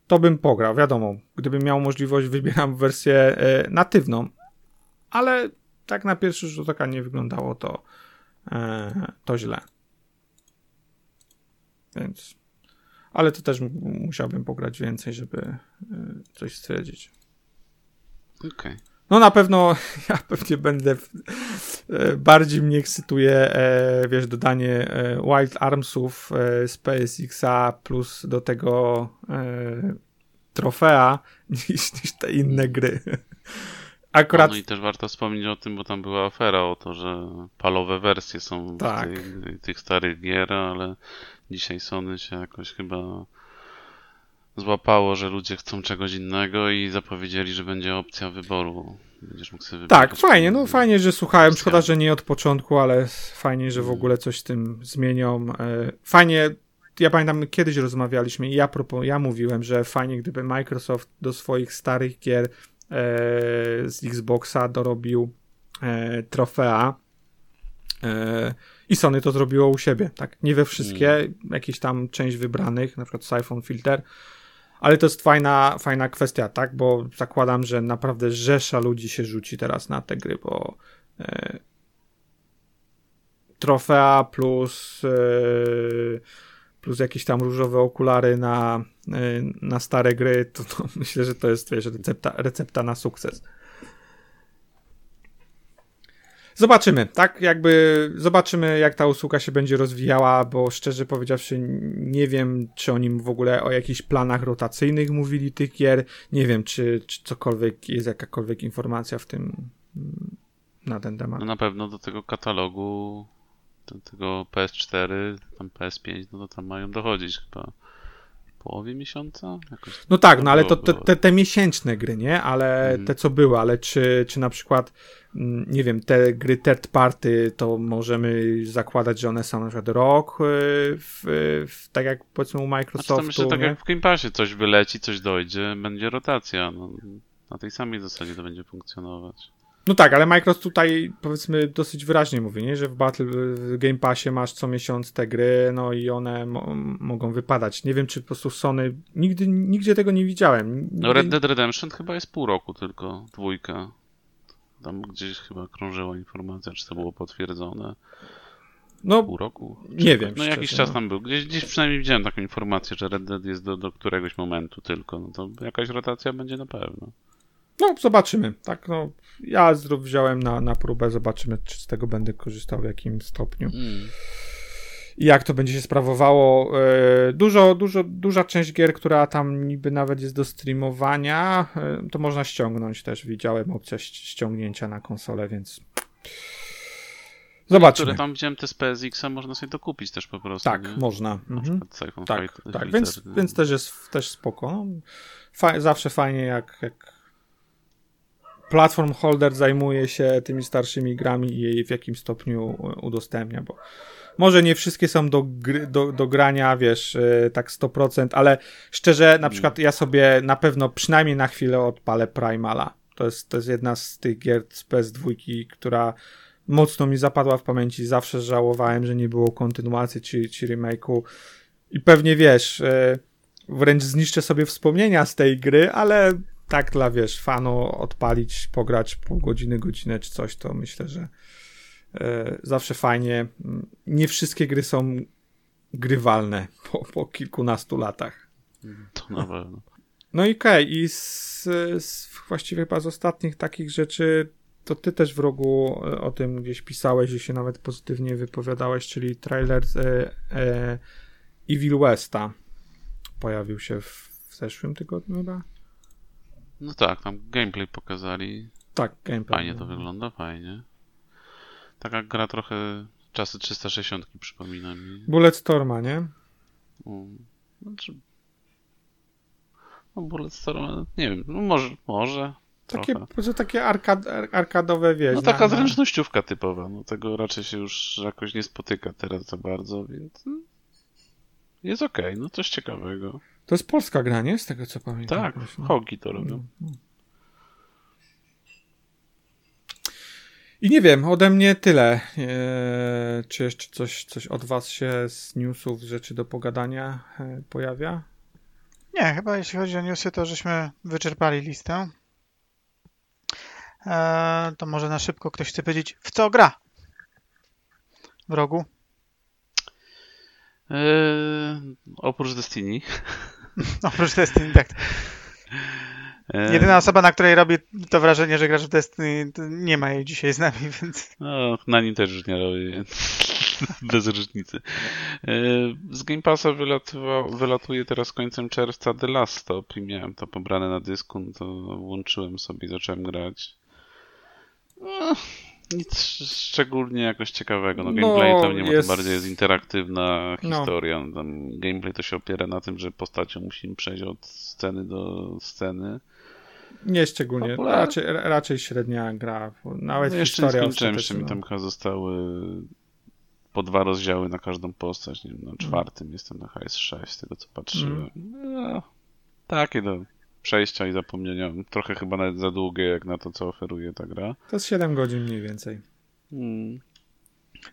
to bym pograł, wiadomo. Gdybym miał możliwość, wybieram wersję e, natywną, ale tak na pierwszy rzut oka nie wyglądało to, e, to źle. Więc. Ale to też musiałbym pograć więcej, żeby e, coś stwierdzić. Okej. Okay. No na pewno ja pewnie będę e, bardziej mnie ekscytuje e, wiesz dodanie Wild Armsów z PSX-a plus do tego trofea niż, niż te inne gry. Akurat... No i też warto wspomnieć o tym, bo tam była afera o to, że palowe wersje są tak. tych, tych starych gier, ale dzisiaj Sony się jakoś chyba złapało, że ludzie chcą czegoś innego i zapowiedzieli, że będzie opcja wyboru. Będziesz mógł sobie Tak, fajnie, no fajnie, że słuchałem. Szkoda, że nie od początku, ale fajnie, że w mm. ogóle coś z tym zmienią. E, fajnie, ja pamiętam, kiedyś rozmawialiśmy i ja, ja mówiłem, że fajnie, gdyby Microsoft do swoich starych gier E, z Xboxa dorobił e, trofea i Sony to zrobiło u siebie, tak? Nie we wszystkie, mm. jakieś tam część wybranych, na przykład Siphon Filter, ale to jest fajna, fajna kwestia, tak? Bo zakładam, że naprawdę rzesza ludzi się rzuci teraz na te gry, bo e, trofea plus e, plus jakieś tam różowe okulary na, y, na stare gry, to, to myślę, że to jest wiesz, recepta, recepta na sukces. Zobaczymy, tak? Jakby zobaczymy, jak ta usługa się będzie rozwijała, bo szczerze powiedziawszy, nie wiem, czy oni w ogóle o jakichś planach rotacyjnych mówili tych gier. Nie wiem, czy, czy cokolwiek jest jakakolwiek informacja w tym mm, na ten temat. No na pewno do tego katalogu tego PS4, tam PS5, no to tam mają dochodzić chyba w połowie miesiąca? Jakoś no tak, no ale to te, te, te, miesięczne gry, nie? Ale mhm. te co były, ale czy, czy na przykład nie wiem, te gry third party, to możemy zakładać, że one są na przykład rok y, w, w, tak jak powiedzmy u Microsoftu. Znaczy, myślę, tak jak w Game Passie coś wyleci, coś dojdzie, będzie rotacja. No, na tej samej zasadzie to będzie funkcjonować. No tak, ale Microsoft tutaj powiedzmy dosyć wyraźnie mówi, nie? że w Battle w Game Passie masz co miesiąc te gry, no i one mo mogą wypadać. Nie wiem, czy po prostu Sony nigdy nigdzie tego nie widziałem. Nigdy... No Red Dead Redemption chyba jest pół roku tylko, dwójka. Tam gdzieś chyba krążyła informacja, czy to było potwierdzone. No, pół roku? Nie wiem. No jakiś czas no. tam był. Gdzieś, gdzieś przynajmniej widziałem taką informację, że Red Dead jest do, do któregoś momentu tylko. No to jakaś rotacja będzie na pewno. No, zobaczymy. Tak, no, ja wziąłem na, na próbę, zobaczymy, czy z tego będę korzystał w jakim stopniu. Mm. I jak to będzie się sprawowało. E, dużo, dużo, duża część gier, która tam niby nawet jest do streamowania, e, to można ściągnąć też. Widziałem opcję ściągnięcia na konsolę, więc. Zobaczymy. Które tam widziałem te z PSX-a można sobie dokupić też po prostu. Tak, nie? można. Mhm. Tak, tak. Więc, więc też jest też spoko. No, fa zawsze fajnie jak, jak platform holder zajmuje się tymi starszymi grami i jej w jakim stopniu udostępnia, bo może nie wszystkie są do, gry, do, do grania, wiesz, e, tak 100%, ale szczerze, na mm. przykład ja sobie na pewno przynajmniej na chwilę odpalę Primala. To jest, to jest jedna z tych gier z PS2, która mocno mi zapadła w pamięci. Zawsze żałowałem, że nie było kontynuacji czy, czy remake'u. I pewnie wiesz, e, wręcz zniszczę sobie wspomnienia z tej gry, ale tak dla, wiesz, fanu odpalić, pograć pół godziny, godzinę czy coś, to myślę, że zawsze fajnie. Nie wszystkie gry są grywalne po, po kilkunastu latach. To na pewno. No i okej, okay. i z, z, właściwie chyba z ostatnich takich rzeczy to ty też w rogu e, o tym gdzieś pisałeś i się nawet pozytywnie wypowiadałeś, czyli trailer e, e, Evil Westa pojawił się w, w zeszłym tygodniu chyba? No tak, tam gameplay pokazali. Tak, gameplay. Fajnie to wygląda, fajnie. Taka gra trochę czasy 360 przypomina mi. Bulletstorma, nie? Um, znaczy... No Bulletstorma, nie wiem, no może, może. Takie, trochę. takie arkad, arkadowe, wiesz. No taka zręcznościówka typowa, no tego raczej się już jakoś nie spotyka teraz za bardzo, więc jest okej, okay, no coś ciekawego. To jest polska gra, nie? Z tego co pamiętam. Tak, no. Hogi to robią. Mm, mm. I nie wiem, ode mnie tyle. Eee, czy jeszcze coś, coś od was się z newsów, rzeczy do pogadania e, pojawia? Nie, chyba jeśli chodzi o newsy, to żeśmy wyczerpali listę. Eee, to może na szybko ktoś chce powiedzieć, w co gra? W rogu? Eee, oprócz Destiny. oprócz Destiny, tak. Eee. Jedyna osoba, na której robi to wrażenie, że grasz w Destiny, nie ma jej dzisiaj z nami, więc... No, na nim też już nie robi, więc bez różnicy. Eee, z Game Passa wylatuje teraz końcem czerwca The Last Stop i miałem to pobrane na dysku, no to włączyłem sobie i zacząłem grać. No, nic szczególnie jakoś ciekawego. No, no gameplay no, tam nie ma, jest... to bardziej jest interaktywna no. historia. No. Tam gameplay to się opiera na tym, że postacią musimy przejść od sceny do sceny. Nie szczególnie, raczej, raczej średnia gra. Nawet no jeszcze nie skończyłem, jeszcze mi tam chyba zostały po dwa rozdziały na każdą postać. Nie wiem, na mm. czwartym mm. jestem na HS6, z tego co patrzyłem. Mm. No, takie do przejścia i zapomnienia. Trochę chyba nawet za długie jak na to, co oferuje ta gra. To jest 7 godzin mniej więcej. Hmm.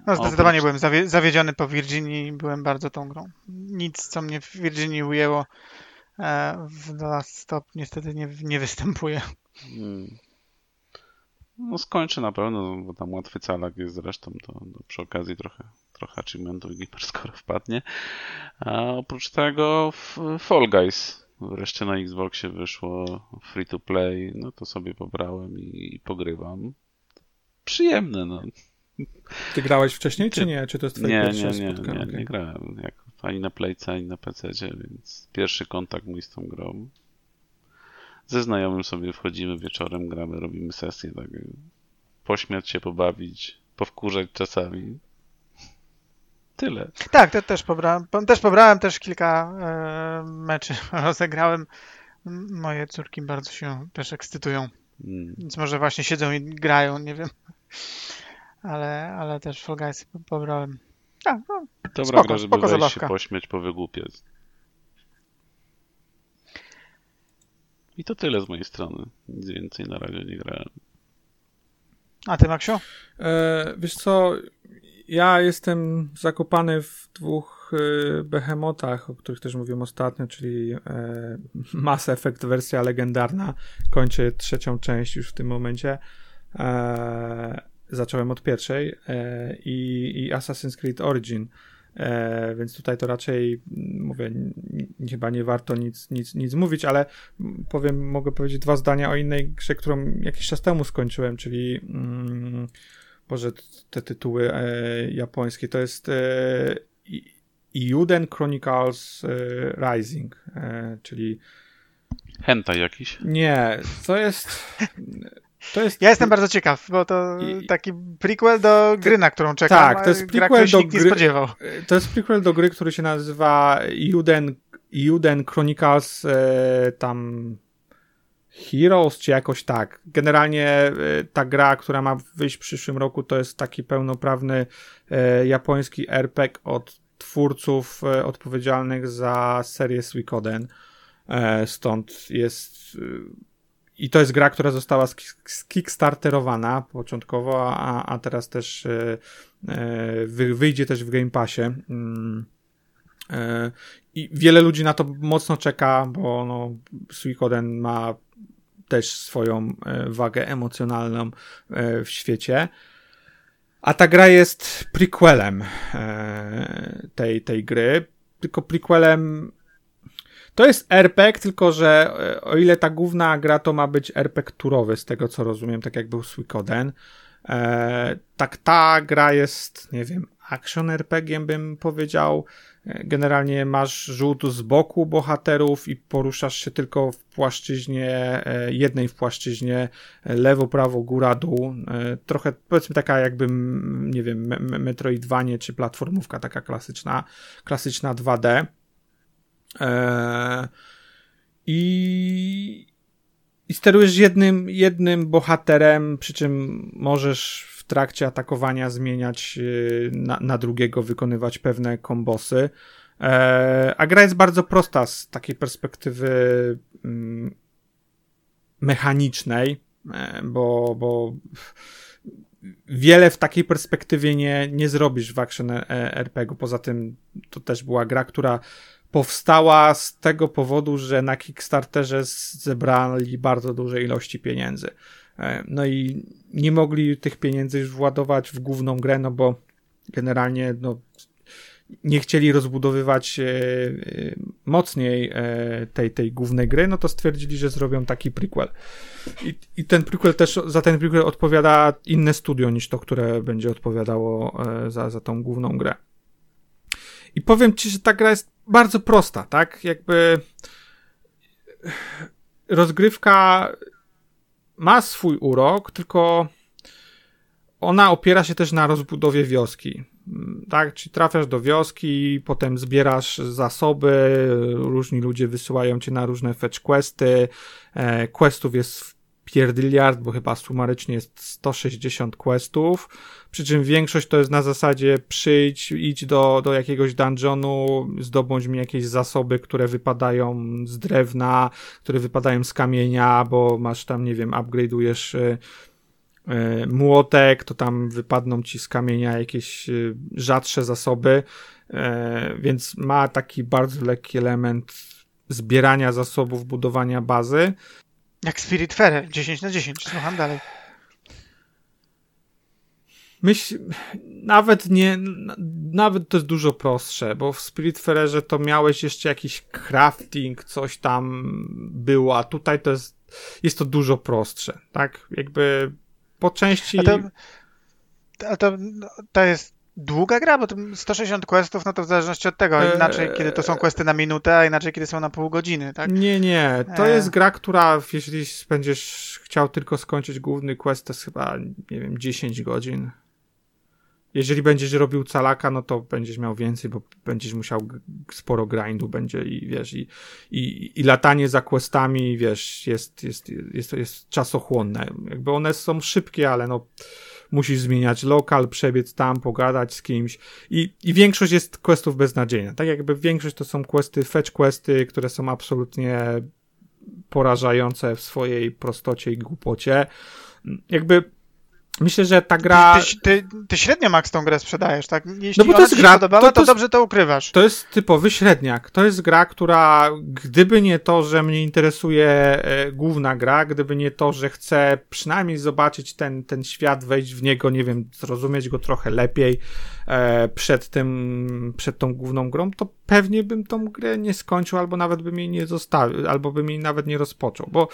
No zdecydowanie Oprócz... byłem zawiedziony po Virginii byłem bardzo tą grą. Nic, co mnie w Virginii ujęło w The Last Stop niestety nie, nie występuje. Hmm. No skończy na pewno, bo tam łatwy calak jest zresztą, to, to przy okazji trochę, trochę achievementów i skoro wpadnie. A oprócz tego Fall Guys wreszcie na Xboxie wyszło free to play, no to sobie pobrałem i, i pogrywam. Przyjemne, no. Ty grałeś wcześniej, czy nie? Czy to jest twoje nie, pierwsze nie, nie, spotkanie? Nie, nie, nie grałem. Jak, ani na Playce, ani na PC, więc pierwszy kontakt mój z tą grą. Ze znajomym sobie wchodzimy wieczorem, gramy, robimy sesję, tak pośmiać się, pobawić, powkurzać czasami. Tyle. Tak, te, też pobrałem. Też pobrałem też kilka e, meczy rozegrałem. Moje córki bardzo się też ekscytują. Hmm. Więc może właśnie siedzą i grają, nie wiem. Ale, ale też Fall Guys pobrałem. Tak, no, Dobra spoko, gra, żeby wejść się pośmiać, powygłupiać. I to tyle z mojej strony. Nic więcej na razie nie grałem. A ty, Maksiu? E, wiesz co, ja jestem zakopany w dwóch y, behemotach, o których też mówiłem ostatnio, czyli e, Mass Effect wersja legendarna. Kończę trzecią część już w tym momencie. E, zacząłem od pierwszej e, i, i Assassin's Creed Origin. E, więc tutaj to raczej mówię, chyba nie warto nic, nic, nic mówić, ale powiem, mogę powiedzieć dwa zdania o innej grze, którą jakiś czas temu skończyłem, czyli mm, Boże, te tytuły e, japońskie, to jest e, Juden Chronicles e, Rising, e, czyli Hentai jakiś? Nie, to jest... To jest... Ja jestem bardzo ciekaw, bo to taki prequel do gry, na którą czekam. Tak, to jest prequel do gry. spodziewał. To jest prequel do gry, który się nazywa Juden, Juden Chronicles e, tam Heroes, czy jakoś tak. Generalnie y, ta gra, która ma wyjść w przyszłym roku, to jest taki pełnoprawny e, japoński RPG od twórców e, odpowiedzialnych za serię Suikoden. E, stąd jest. I to jest gra, która została skickstarterowana początkowo, a, a teraz też wyjdzie też w Game Passie. Mm. I wiele ludzi na to mocno czeka, bo no, Suikoden ma też swoją e, wagę emocjonalną e, w świecie. A ta gra jest prequelem e, tej, tej gry. Tylko prequelem. To jest RPG, tylko że o ile ta główna gra to ma być RPG turowy, z tego co rozumiem, tak jak był Suikoden. tak ta gra jest, nie wiem, action RPG bym powiedział. Generalnie masz rzut z boku bohaterów i poruszasz się tylko w płaszczyźnie, e, jednej w płaszczyźnie, e, lewo, prawo, góra, dół. E, trochę powiedzmy taka jakby, nie wiem, Metroidvanie czy platformówka taka klasyczna, klasyczna 2D. I, i sterujesz jednym, jednym bohaterem, przy czym możesz trakcie atakowania zmieniać y, na, na drugiego, wykonywać pewne kombosy. E, a gra jest bardzo prosta z takiej perspektywy mm, mechanicznej, e, bo, bo wiele w takiej perspektywie nie, nie zrobisz w action e, RPG. Poza tym to też była gra, która powstała z tego powodu, że na Kickstarterze zebrali bardzo duże ilości pieniędzy. E, no i nie mogli tych pieniędzy już władować w główną grę, no bo generalnie no, nie chcieli rozbudowywać e, e, mocniej e, tej, tej głównej gry, no to stwierdzili, że zrobią taki prequel. I, I ten prequel też, za ten prequel odpowiada inne studio niż to, które będzie odpowiadało za, za tą główną grę. I powiem ci, że ta gra jest bardzo prosta, tak? Jakby rozgrywka ma swój urok, tylko ona opiera się też na rozbudowie wioski. Tak, czyli trafiasz do wioski, potem zbierasz zasoby, różni ludzie wysyłają cię na różne fetch questy. E, questów jest pierdyliard, bo chyba sumarycznie jest 160 questów. Przy czym większość to jest na zasadzie przyjdź, idź do, do jakiegoś dungeonu, zdobądź mi jakieś zasoby, które wypadają z drewna, które wypadają z kamienia, bo masz tam, nie wiem, upgrade'ujesz y, y, młotek, to tam wypadną ci z kamienia jakieś y, rzadsze zasoby, więc ma taki bardzo lekki element zbierania zasobów, budowania bazy. Jak Spirit Fair, 10 na 10, słucham dalej. Myśl, nawet nie, nawet to jest dużo prostsze, bo w Spiritfarerze to miałeś jeszcze jakiś crafting, coś tam było, a tutaj to jest, jest to dużo prostsze, tak? Jakby po części... A to, a to, to jest długa gra, bo 160 questów, no to w zależności od tego, e, inaczej kiedy to są questy na minutę, a inaczej kiedy są na pół godziny, tak? Nie, nie, to e... jest gra, która jeśli będziesz chciał tylko skończyć główny quest, to jest chyba, nie wiem, 10 godzin. Jeżeli będziesz robił calaka, no to będziesz miał więcej, bo będziesz musiał sporo grindu będzie i wiesz, i, i, i latanie za questami, wiesz, jest, jest, jest, jest, czasochłonne. Jakby one są szybkie, ale no musisz zmieniać lokal, przebiec tam, pogadać z kimś i, i większość jest questów beznadziejna. Tak jakby większość to są questy, fetch questy, które są absolutnie porażające w swojej prostocie i głupocie. Jakby Myślę, że ta gra. Ty, ty, ty, średnio Max tą grę sprzedajesz, tak? Jeśli no bo to jest gra. Podobała, to, to, to, dobrze to ukrywasz. To jest typowy średniak. To jest gra, która, gdyby nie to, że mnie interesuje e, główna gra, gdyby nie to, że chcę przynajmniej zobaczyć ten, ten świat, wejść w niego, nie wiem, zrozumieć go trochę lepiej e, przed tym, przed tą główną grą, to pewnie bym tą grę nie skończył, albo nawet bym jej nie zostawił, albo bym jej nawet nie rozpoczął, bo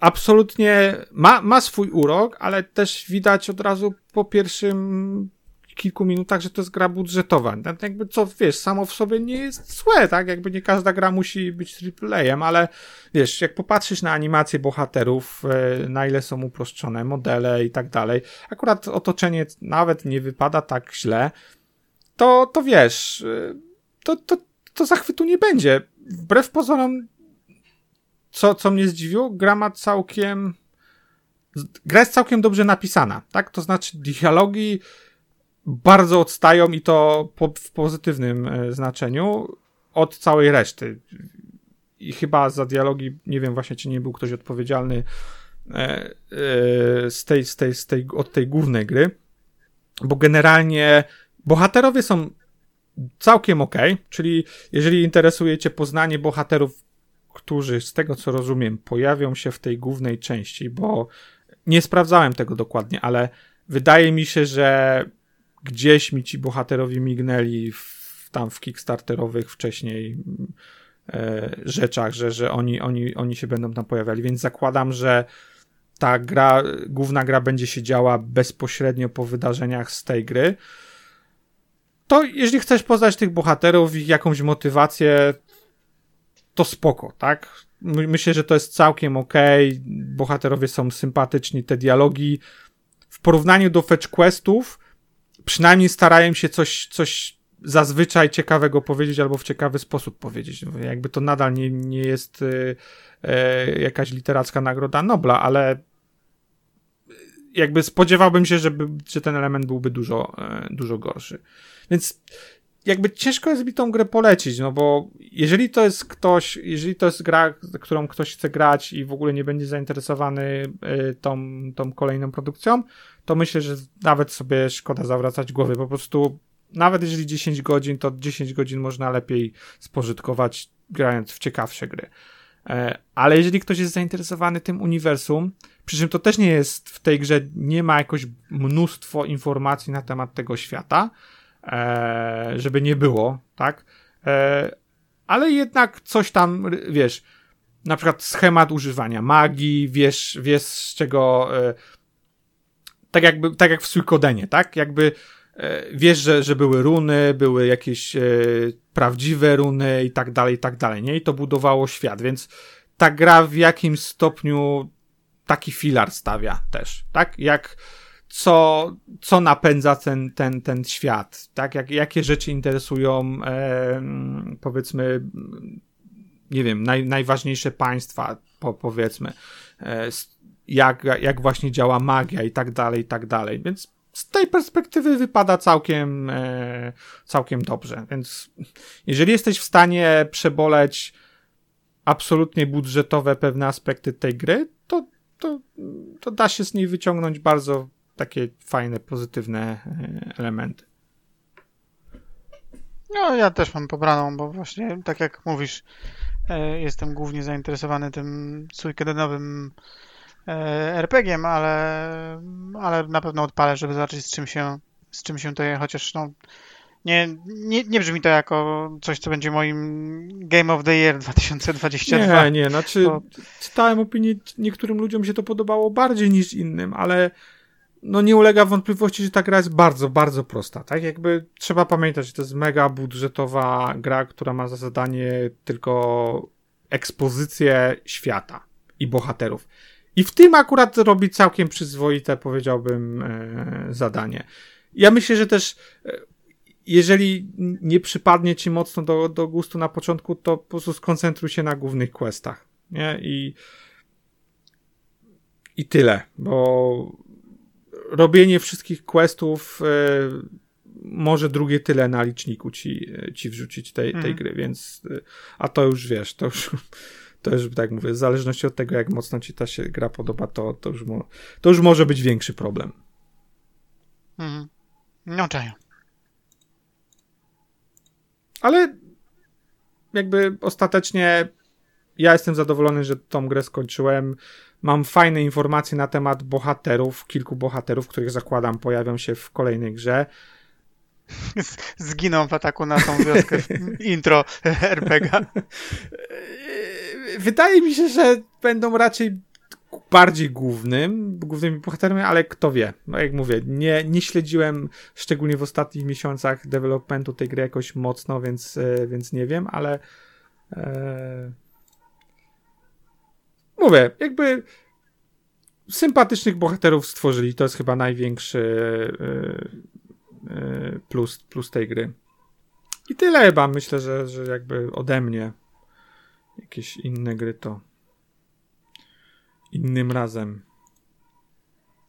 absolutnie ma, ma swój urok, ale też widać od razu po pierwszym kilku minutach, że to jest gra budżetowa. Tak jakby co, wiesz, samo w sobie nie jest złe, tak? Jakby nie każda gra musi być AAA-em, ale wiesz, jak popatrzysz na animacje bohaterów, e, na ile są uproszczone modele i tak dalej, akurat otoczenie nawet nie wypada tak źle, to, to wiesz, e, to, to, to zachwytu nie będzie. Wbrew pozorom co, co mnie zdziwiło, gra ma całkiem. Gra jest całkiem dobrze napisana, tak? To znaczy, dialogi bardzo odstają i to po, w pozytywnym e, znaczeniu od całej reszty. I chyba za dialogi, nie wiem właśnie, czy nie był ktoś odpowiedzialny e, e, z tej, z tej, z tej, od tej głównej gry, bo generalnie bohaterowie są całkiem ok, czyli jeżeli interesuje cię poznanie bohaterów którzy z tego co rozumiem pojawią się w tej głównej części, bo nie sprawdzałem tego dokładnie, ale wydaje mi się, że gdzieś mi ci bohaterowie mignęli w, tam w kickstarterowych wcześniej e, rzeczach, że, że oni, oni, oni się będą tam pojawiali, więc zakładam, że ta gra, główna gra będzie się działa bezpośrednio po wydarzeniach z tej gry. To jeżeli chcesz poznać tych bohaterów, ich jakąś motywację, to spoko, tak? Myślę, że to jest całkiem ok. Bohaterowie są sympatyczni, te dialogi. W porównaniu do fetch questów, przynajmniej starają się coś, coś zazwyczaj ciekawego powiedzieć albo w ciekawy sposób powiedzieć. Jakby to nadal nie, nie jest e, e, jakaś literacka nagroda Nobla, ale jakby spodziewałbym się, żeby, że ten element byłby dużo, e, dużo gorszy. Więc jakby ciężko jest mi tą grę polecić, no bo jeżeli to jest ktoś, jeżeli to jest gra, którą ktoś chce grać i w ogóle nie będzie zainteresowany y, tą, tą kolejną produkcją, to myślę, że nawet sobie szkoda zawracać głowy. Po prostu nawet jeżeli 10 godzin, to 10 godzin można lepiej spożytkować grając w ciekawsze gry. E, ale jeżeli ktoś jest zainteresowany tym uniwersum, przy czym to też nie jest w tej grze, nie ma jakoś mnóstwo informacji na temat tego świata, żeby nie było, tak? E, ale jednak coś tam, wiesz, na przykład schemat używania magii, wiesz, wiesz z czego, e, tak jakby, tak jak w Suikodenie, tak? Jakby e, wiesz, że, że były runy, były jakieś e, prawdziwe runy i tak dalej, i tak dalej, nie? I to budowało świat, więc ta gra w jakimś stopniu taki filar stawia też, tak? Jak co, co napędza ten, ten, ten świat, tak? Jak, jakie rzeczy interesują, e, powiedzmy, nie wiem, naj, najważniejsze państwa, po, powiedzmy, e, jak, jak właśnie działa magia i tak dalej, i tak dalej. Więc z tej perspektywy wypada całkiem, e, całkiem dobrze. Więc jeżeli jesteś w stanie przeboleć absolutnie budżetowe pewne aspekty tej gry, to, to, to da się z niej wyciągnąć bardzo takie fajne, pozytywne e, elementy. No, ja też mam pobraną, bo właśnie tak jak mówisz, e, jestem głównie zainteresowany tym suikedenowym e, RPG-iem, ale, ale na pewno odpalę, żeby zobaczyć z czym się, z czym się to je, chociaż no, nie, nie, nie brzmi to jako coś, co będzie moim Game of the Year 2022. Nie, nie, znaczy to... czytałem opinię, niektórym ludziom się to podobało bardziej niż innym, ale no nie ulega wątpliwości, że ta gra jest bardzo, bardzo prosta, tak? Jakby trzeba pamiętać, że to jest mega budżetowa gra, która ma za zadanie tylko ekspozycję świata i bohaterów. I w tym akurat robi całkiem przyzwoite, powiedziałbym, e, zadanie. Ja myślę, że też e, jeżeli nie przypadnie ci mocno do, do gustu na początku, to po prostu skoncentruj się na głównych questach, nie? I i tyle, bo robienie wszystkich questów e, może drugie tyle na liczniku ci, e, ci wrzucić tej, tej mhm. gry, więc e, a to już wiesz, to już to już tak mówię, w zależności od tego, jak mocno ci ta się gra podoba, to, to, już, mo, to już może być większy problem. Mhm. No czaję. Ale jakby ostatecznie ja jestem zadowolony, że tą grę skończyłem. Mam fajne informacje na temat bohaterów, kilku bohaterów, których zakładam pojawią się w kolejnej grze. Zginą w ataku na tą wioskę intro RPG. Wydaje mi się, że będą raczej bardziej głównym, głównymi bohaterami, ale kto wie. No jak mówię, nie, nie śledziłem szczególnie w ostatnich miesiącach developmentu tej gry jakoś mocno, więc, e, więc nie wiem, ale e, mówię, jakby sympatycznych bohaterów stworzyli. To jest chyba największy e, e, plus, plus tej gry. I tyle chyba. Myślę, że, że jakby ode mnie jakieś inne gry to innym razem.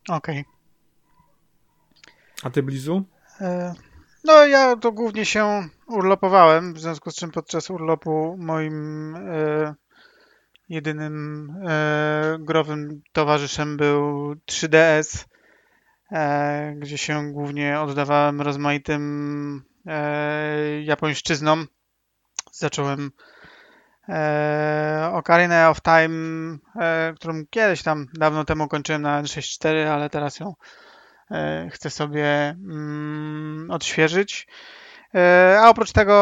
Okej. Okay. A ty, Blizu? E, no, ja to głównie się urlopowałem, w związku z czym podczas urlopu moim Jedynym e, growym towarzyszem był 3DS, e, gdzie się głównie oddawałem rozmaitym e, japońszczyznom. Zacząłem e, Ocarina of Time, e, którą kiedyś tam dawno temu kończyłem na N64, ale teraz ją e, chcę sobie mm, odświeżyć. E, a oprócz tego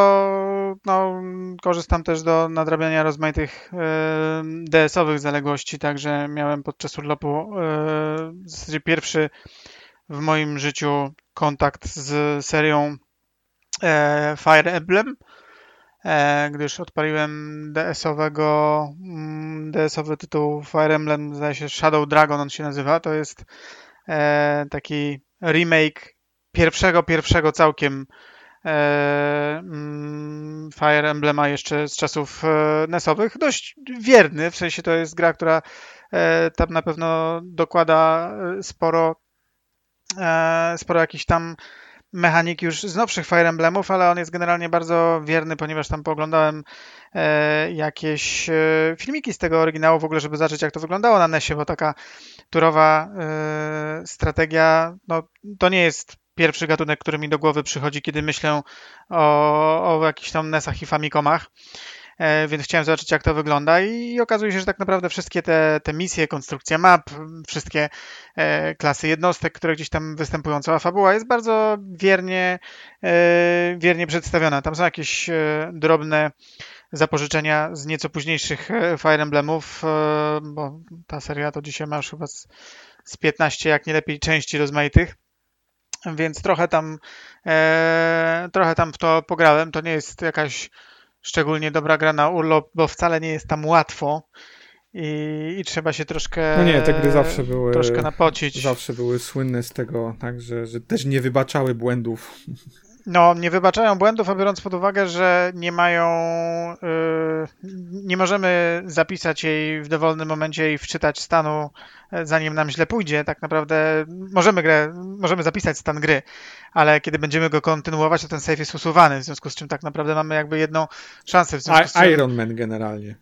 no, korzystam też do nadrabiania rozmaitych e, DS-owych zaległości, także miałem podczas urlopu e, w zasadzie pierwszy w moim życiu kontakt z serią Fire Emblem, gdyż odpaliłem DS-owego mm, DS-owy tytuł Fire Emblem, zdaje się Shadow Dragon on się nazywa, to jest taki remake pierwszego, pierwszego całkiem Fire Emblema jeszcze z czasów e, NES-owych. Dość wierny, w sensie to jest gra, która e, tam na pewno dokłada sporo, sporo jakichś tam mechanik już z nowszych Fire Emblemów, ale on jest generalnie bardzo wierny, ponieważ tam pooglądałem jakieś filmiki z tego oryginału w ogóle, żeby zobaczyć jak to wyglądało na NESie, bo taka turowa strategia, no to nie jest pierwszy gatunek, który mi do głowy przychodzi, kiedy myślę o, o jakichś tam NESach i Famicomach. e, więc chciałem zobaczyć, jak to wygląda i okazuje się, że tak naprawdę wszystkie te, te misje, konstrukcja map, wszystkie e, klasy jednostek, które gdzieś tam występują, cała fabuła jest bardzo wiernie, wiernie przedstawiona. Tam są jakieś drobne zapożyczenia z nieco późniejszych Fire Emblemów, bo ta seria to dzisiaj ma już chyba z, z 15, jak nie lepiej, części rozmaitych więc trochę tam, e, trochę tam w to pograłem. To nie jest jakaś szczególnie dobra gra na urlop, bo wcale nie jest tam łatwo i, i trzeba się troszkę. No nie, te gry zawsze były. Troszkę napocić. Zawsze były słynne z tego, tak, że, że też nie wybaczały błędów. No, nie wybaczają błędów, a biorąc pod uwagę, że nie mają. Yy, nie możemy zapisać jej w dowolnym momencie i wczytać stanu, e, zanim nam źle pójdzie. Tak naprawdę możemy grę, możemy zapisać stan gry, ale kiedy będziemy go kontynuować, to ten save jest usuwany, w związku z czym tak naprawdę mamy jakby jedną szansę. W związku z czym, Iron Man generalnie.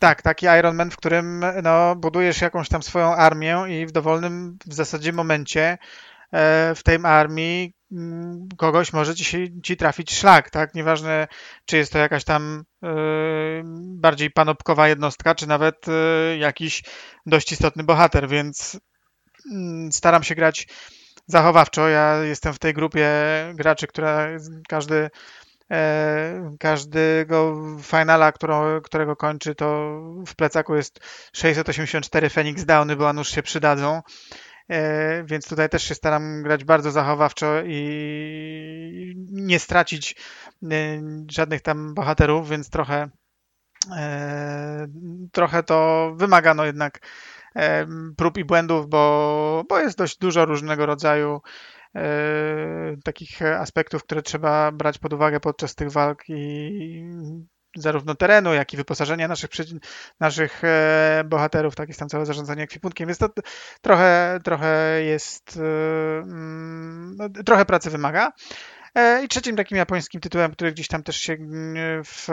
Tak, taki Iron Man, w którym no, budujesz jakąś tam swoją armię i w dowolnym w zasadzie momencie w tej armii Mm, kogoś może ci, ci trafić szlak, tak? Nieważne, czy jest to jakaś tam y, bardziej panopkowa jednostka, czy nawet y, jakiś dość istotny bohater, więc y, staram się grać zachowawczo. Ja jestem w tej grupie graczy, która każdy e, każdego finala, którą, którego kończy, to w plecaku jest 684 Phoenix Downy, bo nuż się przydadzą. E, więc tutaj też się staram grać bardzo zachowawczo i nie stracić e, żadnych tam bohaterów, więc trochę e, trochę to wymaga no jednak prób i błędów, bo, bo jest dość dużo różnego rodzaju takich aspektów, które trzeba brać pod uwagę podczas tych walk i zarówno terenu, jak i wyposażenia naszych, naszych e, bohaterów, tak jest tam całe zarządzanie ekwipunkiem, więc to trochę, trochę jest, e, mm, no, trochę pracy wymaga. E, I trzecim takim japońskim tytułem, który gdzieś tam też się mm, w,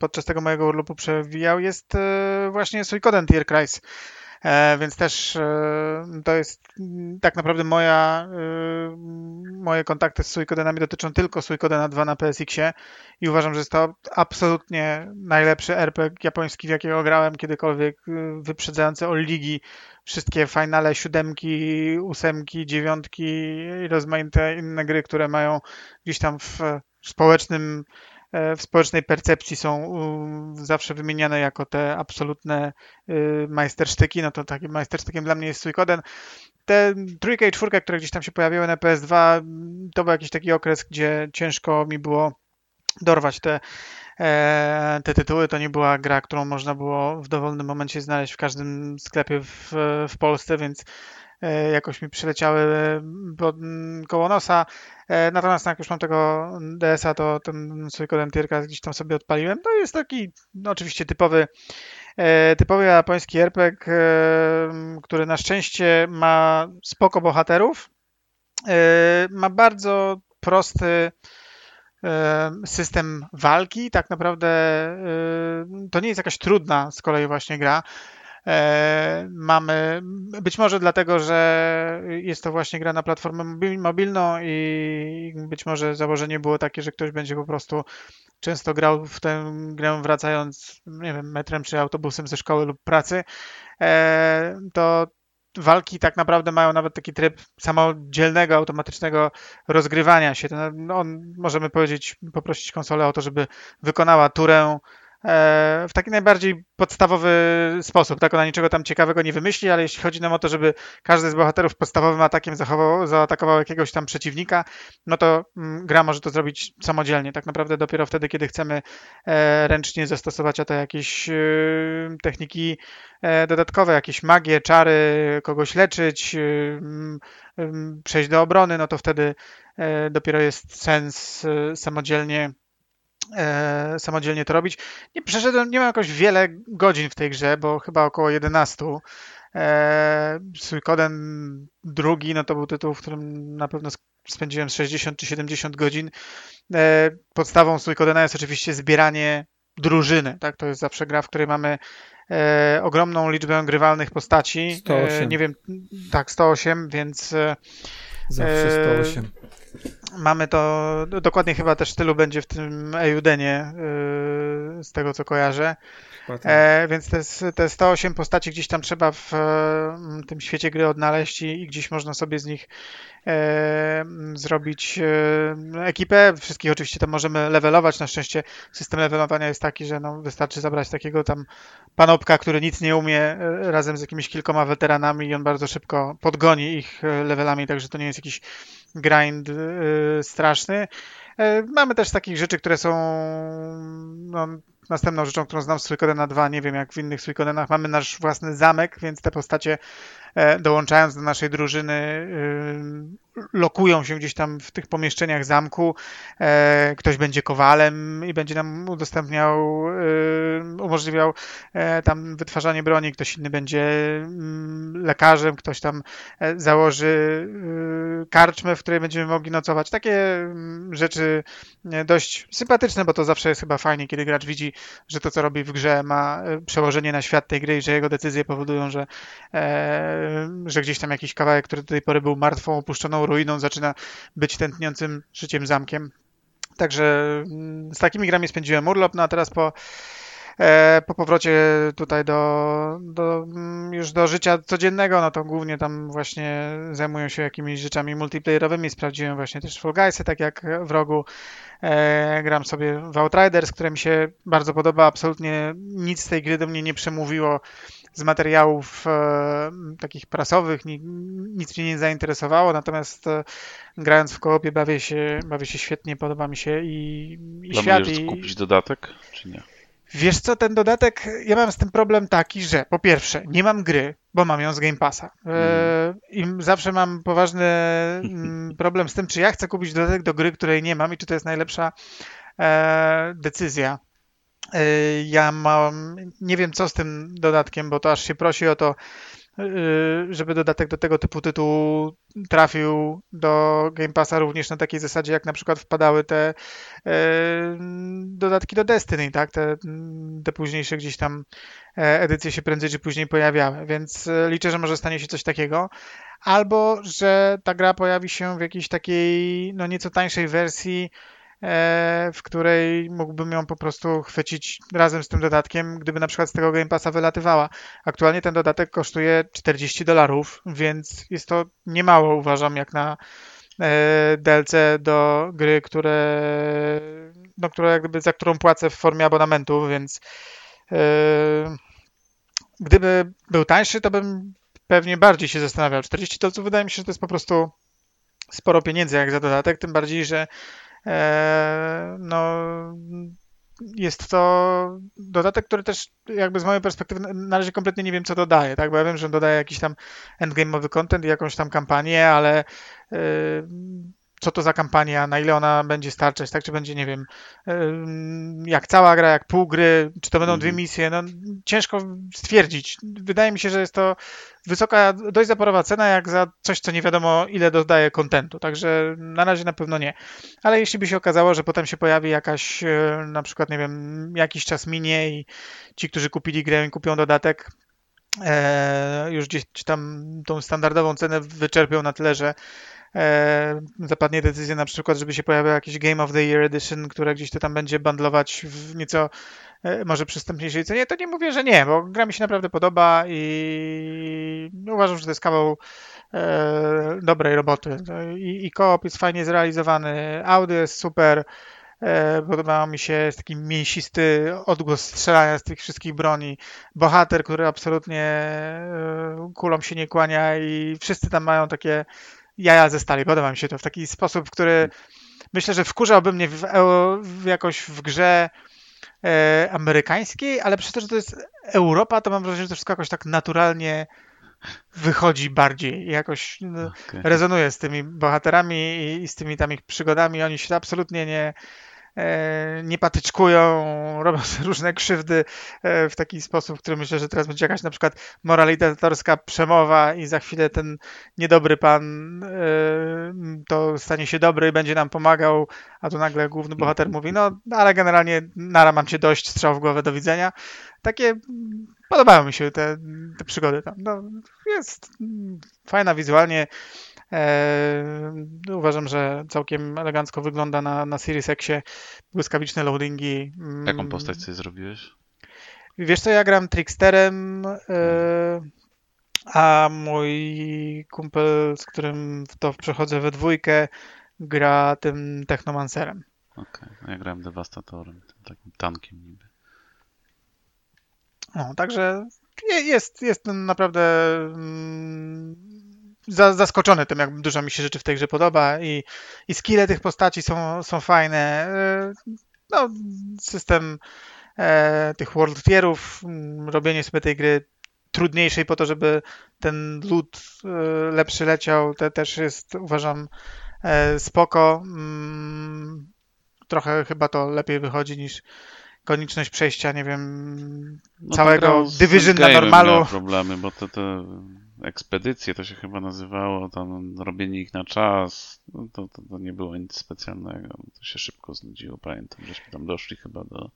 podczas tego mojego urlopu przewijał, jest właśnie Suikoden Tier Crisis E, więc też e, to jest tak naprawdę moja, e, moje kontakty z Suikodenami dotyczą tylko Suikodena 2 na PSX-ie i uważam, że jest to absolutnie najlepszy RPG japoński, w jakiego grałem kiedykolwiek, wyprzedzający o ligi wszystkie finale, siódemki, ósemki, dziewiątki i rozmaite inne gry, które mają gdzieś tam w społecznym E, w społecznej percepcji są zawsze wymieniane jako te absolutne y, majstersztyki, no to takim majstersztykiem dla mnie jest Suikoden. Te trójka i czwórka, które gdzieś tam się pojawiły na PS2, to był jakiś taki okres, gdzie ciężko mi było dorwać te, e, te tytuły. To nie była gra, którą można było w dowolnym momencie znaleźć w każdym sklepie w, w Polsce, więc E, jakoś mi przyleciały pod, koło nosa. E, natomiast jak już mam tego DS-a, to ten Suikoden Tierka gdzieś tam sobie odpaliłem. To jest taki no, oczywiście typowy e, typowy japoński RPG, który na szczęście ma spoko bohaterów. Ma bardzo prosty system walki. Tak naprawdę to nie jest jakaś trudna z kolei właśnie gra. E, mamy, być może dlatego, że jest to właśnie gra na platformę mobilną i być może założenie było takie, że ktoś będzie po prostu często grał w tę grę wracając, nie wiem, metrem czy autobusem ze szkoły lub pracy, e, to walki tak naprawdę mają nawet taki tryb samodzielnego, automatycznego rozgrywania się. No, możemy powiedzieć, poprosić konsolę o to, żeby wykonała turę w taki najbardziej podstawowy sposób. Tak, ona niczego tam ciekawego nie wymyśli, ale jeśli chodzi nam o to, żeby każdy z bohaterów podstawowym atakiem zachował, zaatakował jakiegoś tam przeciwnika, no to mm, gra może to zrobić samodzielnie. Tak naprawdę dopiero wtedy, kiedy chcemy e, ręcznie zastosować a to jakieś e, techniki dodatkowe, jakieś magie, czary, kogoś leczyć, przejść do obrony, no to wtedy dopiero jest sens samodzielnie e, samodzielnie to robić. Nie przeszedłem, nie mam jakoś wiele godzin w tej grze, bo chyba około 11. E, Suikoden drugi, no to był tytuł, w którym na pewno spędziłem 60 czy 70 godzin. E, podstawą Suikodena jest oczywiście zbieranie drużyny, tak? To jest zawsze gra, w której mamy e, ogromną liczbę grywalnych postaci. 108. E, nie wiem, tak, 108, więc... E, zawsze 108. mamy to, dokładnie chyba też tylu będzie w tym Eudenie, yy, z tego co kojarzę. E, więc te, te 108 postaci gdzieś tam trzeba w e, tym świecie gry odnaleźć i, i gdzieś można sobie z nich e, zrobić e, ekipę. Wszystkich oczywiście tam możemy levelować. Na szczęście system levelowania jest taki, że no, wystarczy zabrać takiego tam panopka, który nic nie umie e, razem z jakimiś kilkoma weteranami i on bardzo szybko podgoni ich e, levelami, także to nie jest jakiś grind straszny. Mamy też takich rzeczy, które są no, następną rzeczą, którą znam z Suikodena 2, nie wiem jak w innych Suikodenach, mamy nasz własny zamek, więc te postacie dołączając do naszej drużyny, y, lokują się gdzieś tam w tych pomieszczeniach zamku. E, ktoś będzie kowalem i będzie nam udostępniał, y, umożliwiał e, tam wytwarzanie broni, ktoś inny będzie mm, lekarzem, ktoś tam założy y, karczmę, w której będziemy mogli nocować. Takie mm, rzeczy dość sympatyczne, bo to zawsze jest chyba fajnie, kiedy gracz widzi, że to, co robi w grze, ma przełożenie na świat tej gry i że jego decyzje powodują, że że gdzieś tam jakiś kawałek, który do tej pory był martwą, opuszczoną ruiną, zaczyna być tętniącym życiem zamkiem. Także mm, z takimi grami spędziłem urlop, no a teraz po, e, po powrocie tutaj do, do, mm, już do życia codziennego, no to głównie tam właśnie zajmują się jakimiś rzeczami multiplayerowymi. Sprawdziłem właśnie też Fall Guysy, tak jak w rogu. E, gram sobie w Outriders, które mi się bardzo podoba. Absolutnie nic z tej gry do mnie nie przemówiło z materiałów e, takich prasowych ni, nic mnie nie zainteresowało, natomiast e, grając w koopie bawię się, bawię się świetnie, podoba mi się i, i świat. I... kupić dodatek, czy nie? Wiesz co, ten dodatek, ja mam z tym problem taki, że po pierwsze, nie mam gry, bo mam ją z Game Passa. E, I zawsze mam poważny problem z tym, czy ja chcę kupić dodatek do gry, której nie mam i czy to jest najlepsza e, decyzja. Y, ja mam, nie wiem co z tym dodatkiem, bo to aż się prosi o to, y, żeby dodatek do tego typu tytułu trafił do Game Passa również na takiej zasadzie, jak na przykład wpadały te y, dodatki do Destiny, tak? Te, te późniejsze gdzieś tam e, edycje się prędzej czy później pojawiały, więc liczę, że może stanie się coś takiego. Albo, że ta gra pojawi się w jakiejś takiej, no nieco tańszej wersji, E, w której mógłbym ją po prostu chwycić razem z tym dodatkiem, gdyby na przykład z tego Game Passa wylatywała. Aktualnie ten dodatek kosztuje 40 dolarów, więc jest to niemało uważam jak na e, DLC do gry, które, no, które jakby, za którą płacę w formie abonamentu, więc e, gdyby był tańszy, to bym pewnie bardziej się zastanawiał. 40 dolców wydaje mi się, że to jest po prostu sporo pieniędzy jak za dodatek, tym bardziej, że E, no, jest to dodatek, który też jakby z mojej perspektywy na razie kompletnie nie wiem, co dodaje, tak? Bo ja wiem, że on dodaje jakiś tam endgame'owy content i jakąś tam kampanię, ale yy, co to za kampania, na ile ona będzie starczać, tak? Czy będzie, nie wiem, jak cała gra, jak pół gry, czy to będą dwie mhm. misje, no ciężko stwierdzić. Wydaje mi się, że jest to wysoka, dość zaporowa cena, jak za coś, co nie wiadomo ile dodaje kontentu, także na razie na pewno nie. Ale jeśli by się okazało, że potem się pojawi jakaś, e, na przykład, nie wiem, jakiś czas minie i ci, którzy kupili grę i kupią dodatek, e, już gdzieś tam tą standardową cenę wyczerpią na tyle, że e, zapadnie decyzja na przykład, żeby się pojawił jakiś Game of the Year Edition, które gdzieś to tam będzie bandlować w nieco e, może przystępniejszej cenie, to nie mówię, że nie, bo gra mi się naprawdę podoba i uważam, że to jest kawał e, dobrej roboty. I, i koop jest fajnie zrealizowany, audio jest super, e, Podobało mi się jest taki mięsisty odgłos strzelania z tych wszystkich broni. Bohater, który absolutnie e, kulą się nie kłania i wszyscy tam mają takie jaja ze stali. Podoba mi się to w taki sposób, który myślę, że wkurzałby mnie w, w jakoś w grze e, amerykańskiej, ale przez to, że to jest Europa, to mam wrażenie, że to wszystko jakoś tak naturalnie wychodzi bardziej jakoś no, okay. rezonuje z tymi bohaterami i, i, z tymi tam ich przygodami. Oni się absolutnie nie, E, nie patyczkują, robią różne krzywdy e, w taki sposób, który myślę, że teraz będzie jakaś na przykład moralizatorska przemowa i za chwilę ten niedobry pan e, to stanie się dobry będzie nam pomagał, a tu nagle główny bohater mówi, no ale generalnie nara mam cię dość, strzał w głowę, do widzenia. Takie podobały mi się te, te przygody tam. No, jest fajna wizualnie. E, uważam, że całkiem elegancko wygląda na, na Series Xie. Błyskawiczne loadingi. Jaką mm. postać sobie zrobiłeś? Wiesz co, ja gram Tricksterem, e, a mój kumpel, z którym w to przechodzę we dwójkę, gra tym Technomancerem. Okej, okay. ja grałem Devastatorem, tym takim tankiem niby. No, także jest, jest naprawdę mm, zaskoczony tym, jak dużo mi się rzeczy w tej grze podoba i, i skille tych postaci są, są fajne. E, no, system e, tych world tierów, mm, robienie sobie tej gry trudniejszej po to, żeby ten lód e, lepszy leciał, to też jest, uważam, e, spoko. Mm, trochę chyba to lepiej wychodzi niż konieczność przejścia, nie wiem, no całego Division na normalu. problemy, bo te, te ekspedycje to się chyba nazywało, tam robienie ich na czas, no to, to, to nie było nic specjalnego. To się szybko znudziło, pamiętam, żeśmy tam doszli chyba do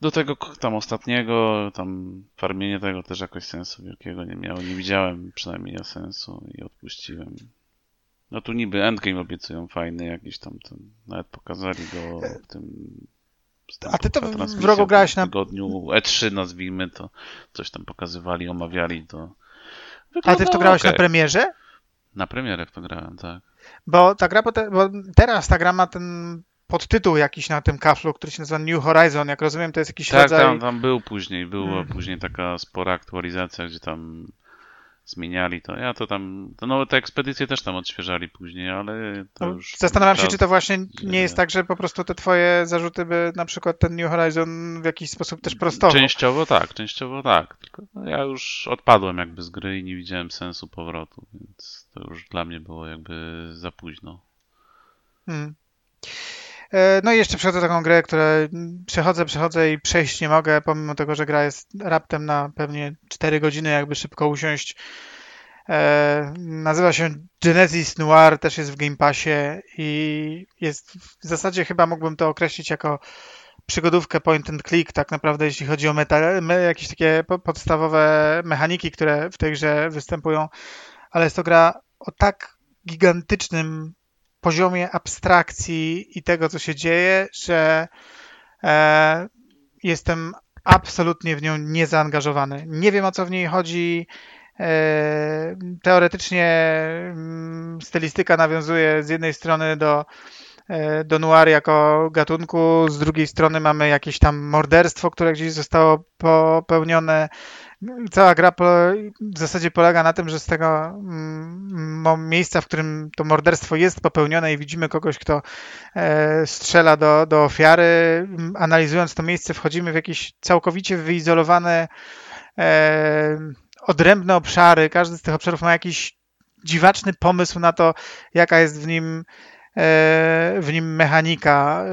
do tego tam ostatniego, tam farmienie tego też jakoś sensu wielkiego nie miało. Nie widziałem przynajmniej ja sensu i odpuściłem. No tu niby endgame obiecują fajny jakiś tam, ten, nawet pokazali go w tym a ty to w rogu grałeś na... tygodniu E3 nazwijmy to, coś tam pokazywali, omawiali to. Wygląda A ty w to grałeś okay. na premierze? Na premierę w to grałem, tak. Bo ta gra, bo teraz ta gra ma ten podtytuł jakiś na tym kaflu, który się nazywa New Horizon, jak rozumiem, to jest jakiś tak, rodzaj... Tak, tam, tam był później, była hmm. później taka spora aktualizacja, gdzie tam zmieniali to. Ja to tam, to no, te ekspedycje też tam odświeżali później, ale to no, już... Zastanawiam się, czy to właśnie nie jest tak, że po prostu te twoje zarzuty by na przykład ten New Horizon w jakiś sposób też prostował. Częściowo tak, częściowo tak. Tylko no, ja już odpadłem jakby z gry i nie widziałem sensu powrotu, więc to już dla mnie było jakby za późno. Hmm. E, no i jeszcze przechodzę taką grę, którą przechodzę, przechodzę i przejść nie mogę, pomimo tego, że gra jest raptem na pewnie 4 godziny, jakby szybko usiąść. E, nazywa się Genesis Noir, też jest w Game Passie i jest w zasadzie chyba mógłbym to określić jako przygodówkę point and click, tak naprawdę jeśli chodzi o meta, me, jakieś takie podstawowe mechaniki, które w tej grze występują, ale jest to gra o tak gigantycznym poziomie abstrakcji i tego, co się dzieje, że e, jestem absolutnie w nią niezaangażowany. Nie wiem, o co w niej chodzi. E, teoretycznie mm, stylistyka nawiązuje z jednej strony do e, do noir jako gatunku, z drugiej strony mamy jakieś tam morderstwo, które gdzieś zostało popełnione cała gra w zasadzie polega na tym, że z tego mm, miejsca, w którym to morderstwo jest popełnione i widzimy kogoś, kto e, strzela do, do ofiary, analizując to miejsce, wchodzimy w jakieś całkowicie wyizolowane, e, odrębne obszary. Każdy z tych obszarów ma jakiś dziwaczny pomysł na to, jaka jest w nim w nim mechanika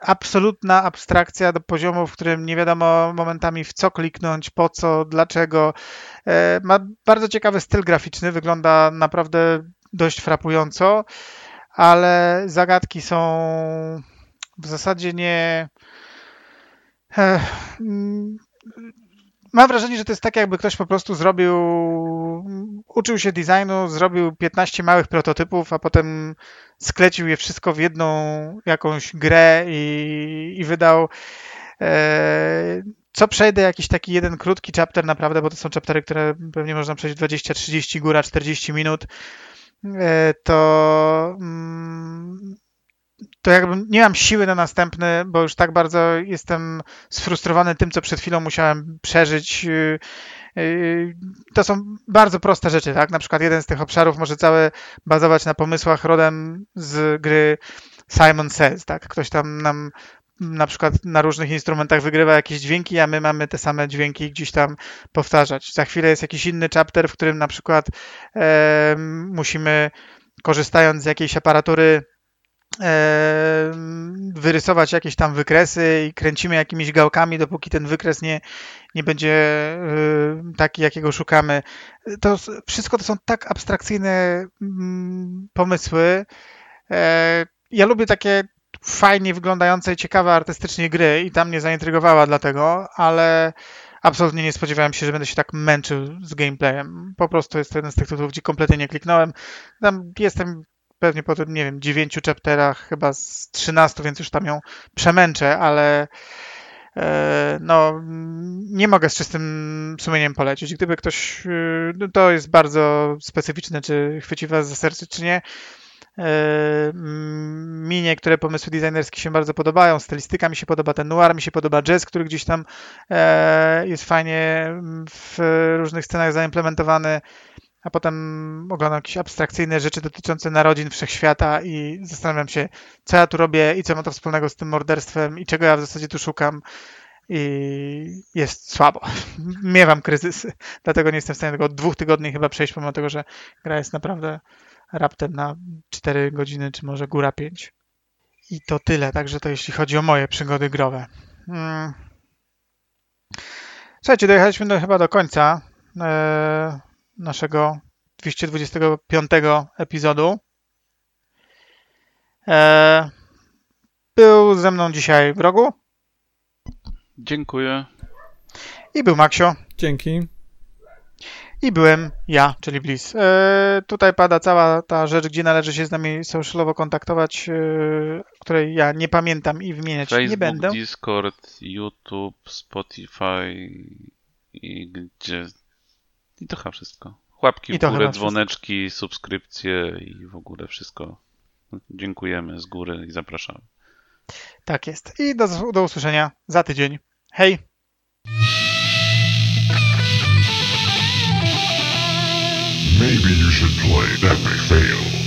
absolutna abstrakcja do poziomu, w którym nie wiadomo momentami w co kliknąć, po co, dlaczego. E, ma bardzo ciekawy styl graficzny, wygląda naprawdę dość frapująco, ale zagadki są w zasadzie nie. Mam wrażenie, że to jest tak, jakby ktoś po prostu zrobił, uczył się designu, zrobił 15 małych prototypów, a potem sklecił je wszystko w jedną jakąś grę i, i wydał. E, co przejdę jakiś taki jeden krótki chapter naprawdę, bo to są chaptery, które pewnie można przejść 20, 30, góra 40 minut, e, to mm, to jakby nie mam siły na następny, bo już tak bardzo jestem sfrustrowany tym, co przed chwilą musiałem przeżyć. Y, y, to są bardzo proste rzeczy, tak? Na przykład jeden z tych obszarów może cały bazować na pomysłach rodem z gry Simon Says, tak? Ktoś tam nam na przykład na różnych instrumentach wygrywa jakieś dźwięki, a my mamy te same dźwięki gdzieś tam powtarzać. Za chwilę jest jakiś inny chapter, w którym na przykład e, musimy korzystając z jakiejś aparatury wyrysować jakieś tam wykresy i kręcimy jakimiś gałkami, dopóki ten wykres nie, nie będzie taki, jakiego szukamy. To wszystko to są tak abstrakcyjne mm, pomysły. E, ja lubię takie fajnie wyglądającej, ciekawe artystycznie gry i tam mnie zaintrygowała dlatego, ale absolutnie nie spodziewałem się, że będę się tak męczył z gameplayem. Po prostu jest to jeden z tych tytułów, gdzie kompletnie nie kliknąłem. Tam jestem pewnie po tym, nie wiem, 9 chapterach, chyba z 13, więc już tam ją przemęczę, ale e, no, nie mogę z czystym sumieniem polecić. Gdyby ktoś, e, no to jest bardzo specyficzne, czy chwyci was za serce, czy nie. E, mi niektóre pomysły designerskie się bardzo podobają, stylistyka mi się podoba, ten noir mi się podoba, jazz, który gdzieś tam jest fajnie w różnych scenach zaimplementowany a potem oglądam jakieś abstrakcyjne rzeczy dotyczące narodzin wszechświata i zastanawiam się, co ja tu robię i co ma to wspólnego z tym morderstwem i czego ja w zasadzie tu szukam. I jest słabo. Miewam kryzysy, dlatego nie jestem w stanie tego od dwóch tygodni chyba przejść, pomimo tego, że gra jest naprawdę raptem na 4 godziny, czy może góra 5. I to tyle, także to jeśli chodzi o moje przygody growe. Hmm. Słuchajcie, dojechaliśmy do, chyba do końca. Eee, naszego 225 epizodu. E, był ze mną dzisiaj w rogu. Dziękuję. I był Maksio. Dzięki. I byłem ja, czyli Bliss. E, tutaj pada cała ta rzecz, gdzie należy się z nami socialowo kontaktować, e, której ja nie pamiętam i wymieniać Facebook, nie będę. Discord, YouTube, Spotify i gdzie i to chyba wszystko. Łapki w górę, dzwoneczki, wszystko. subskrypcje i w ogóle wszystko. Dziękujemy z góry i zapraszamy. Tak jest. I do, do usłyszenia za tydzień. Hej! Maybe you should play. That may fail.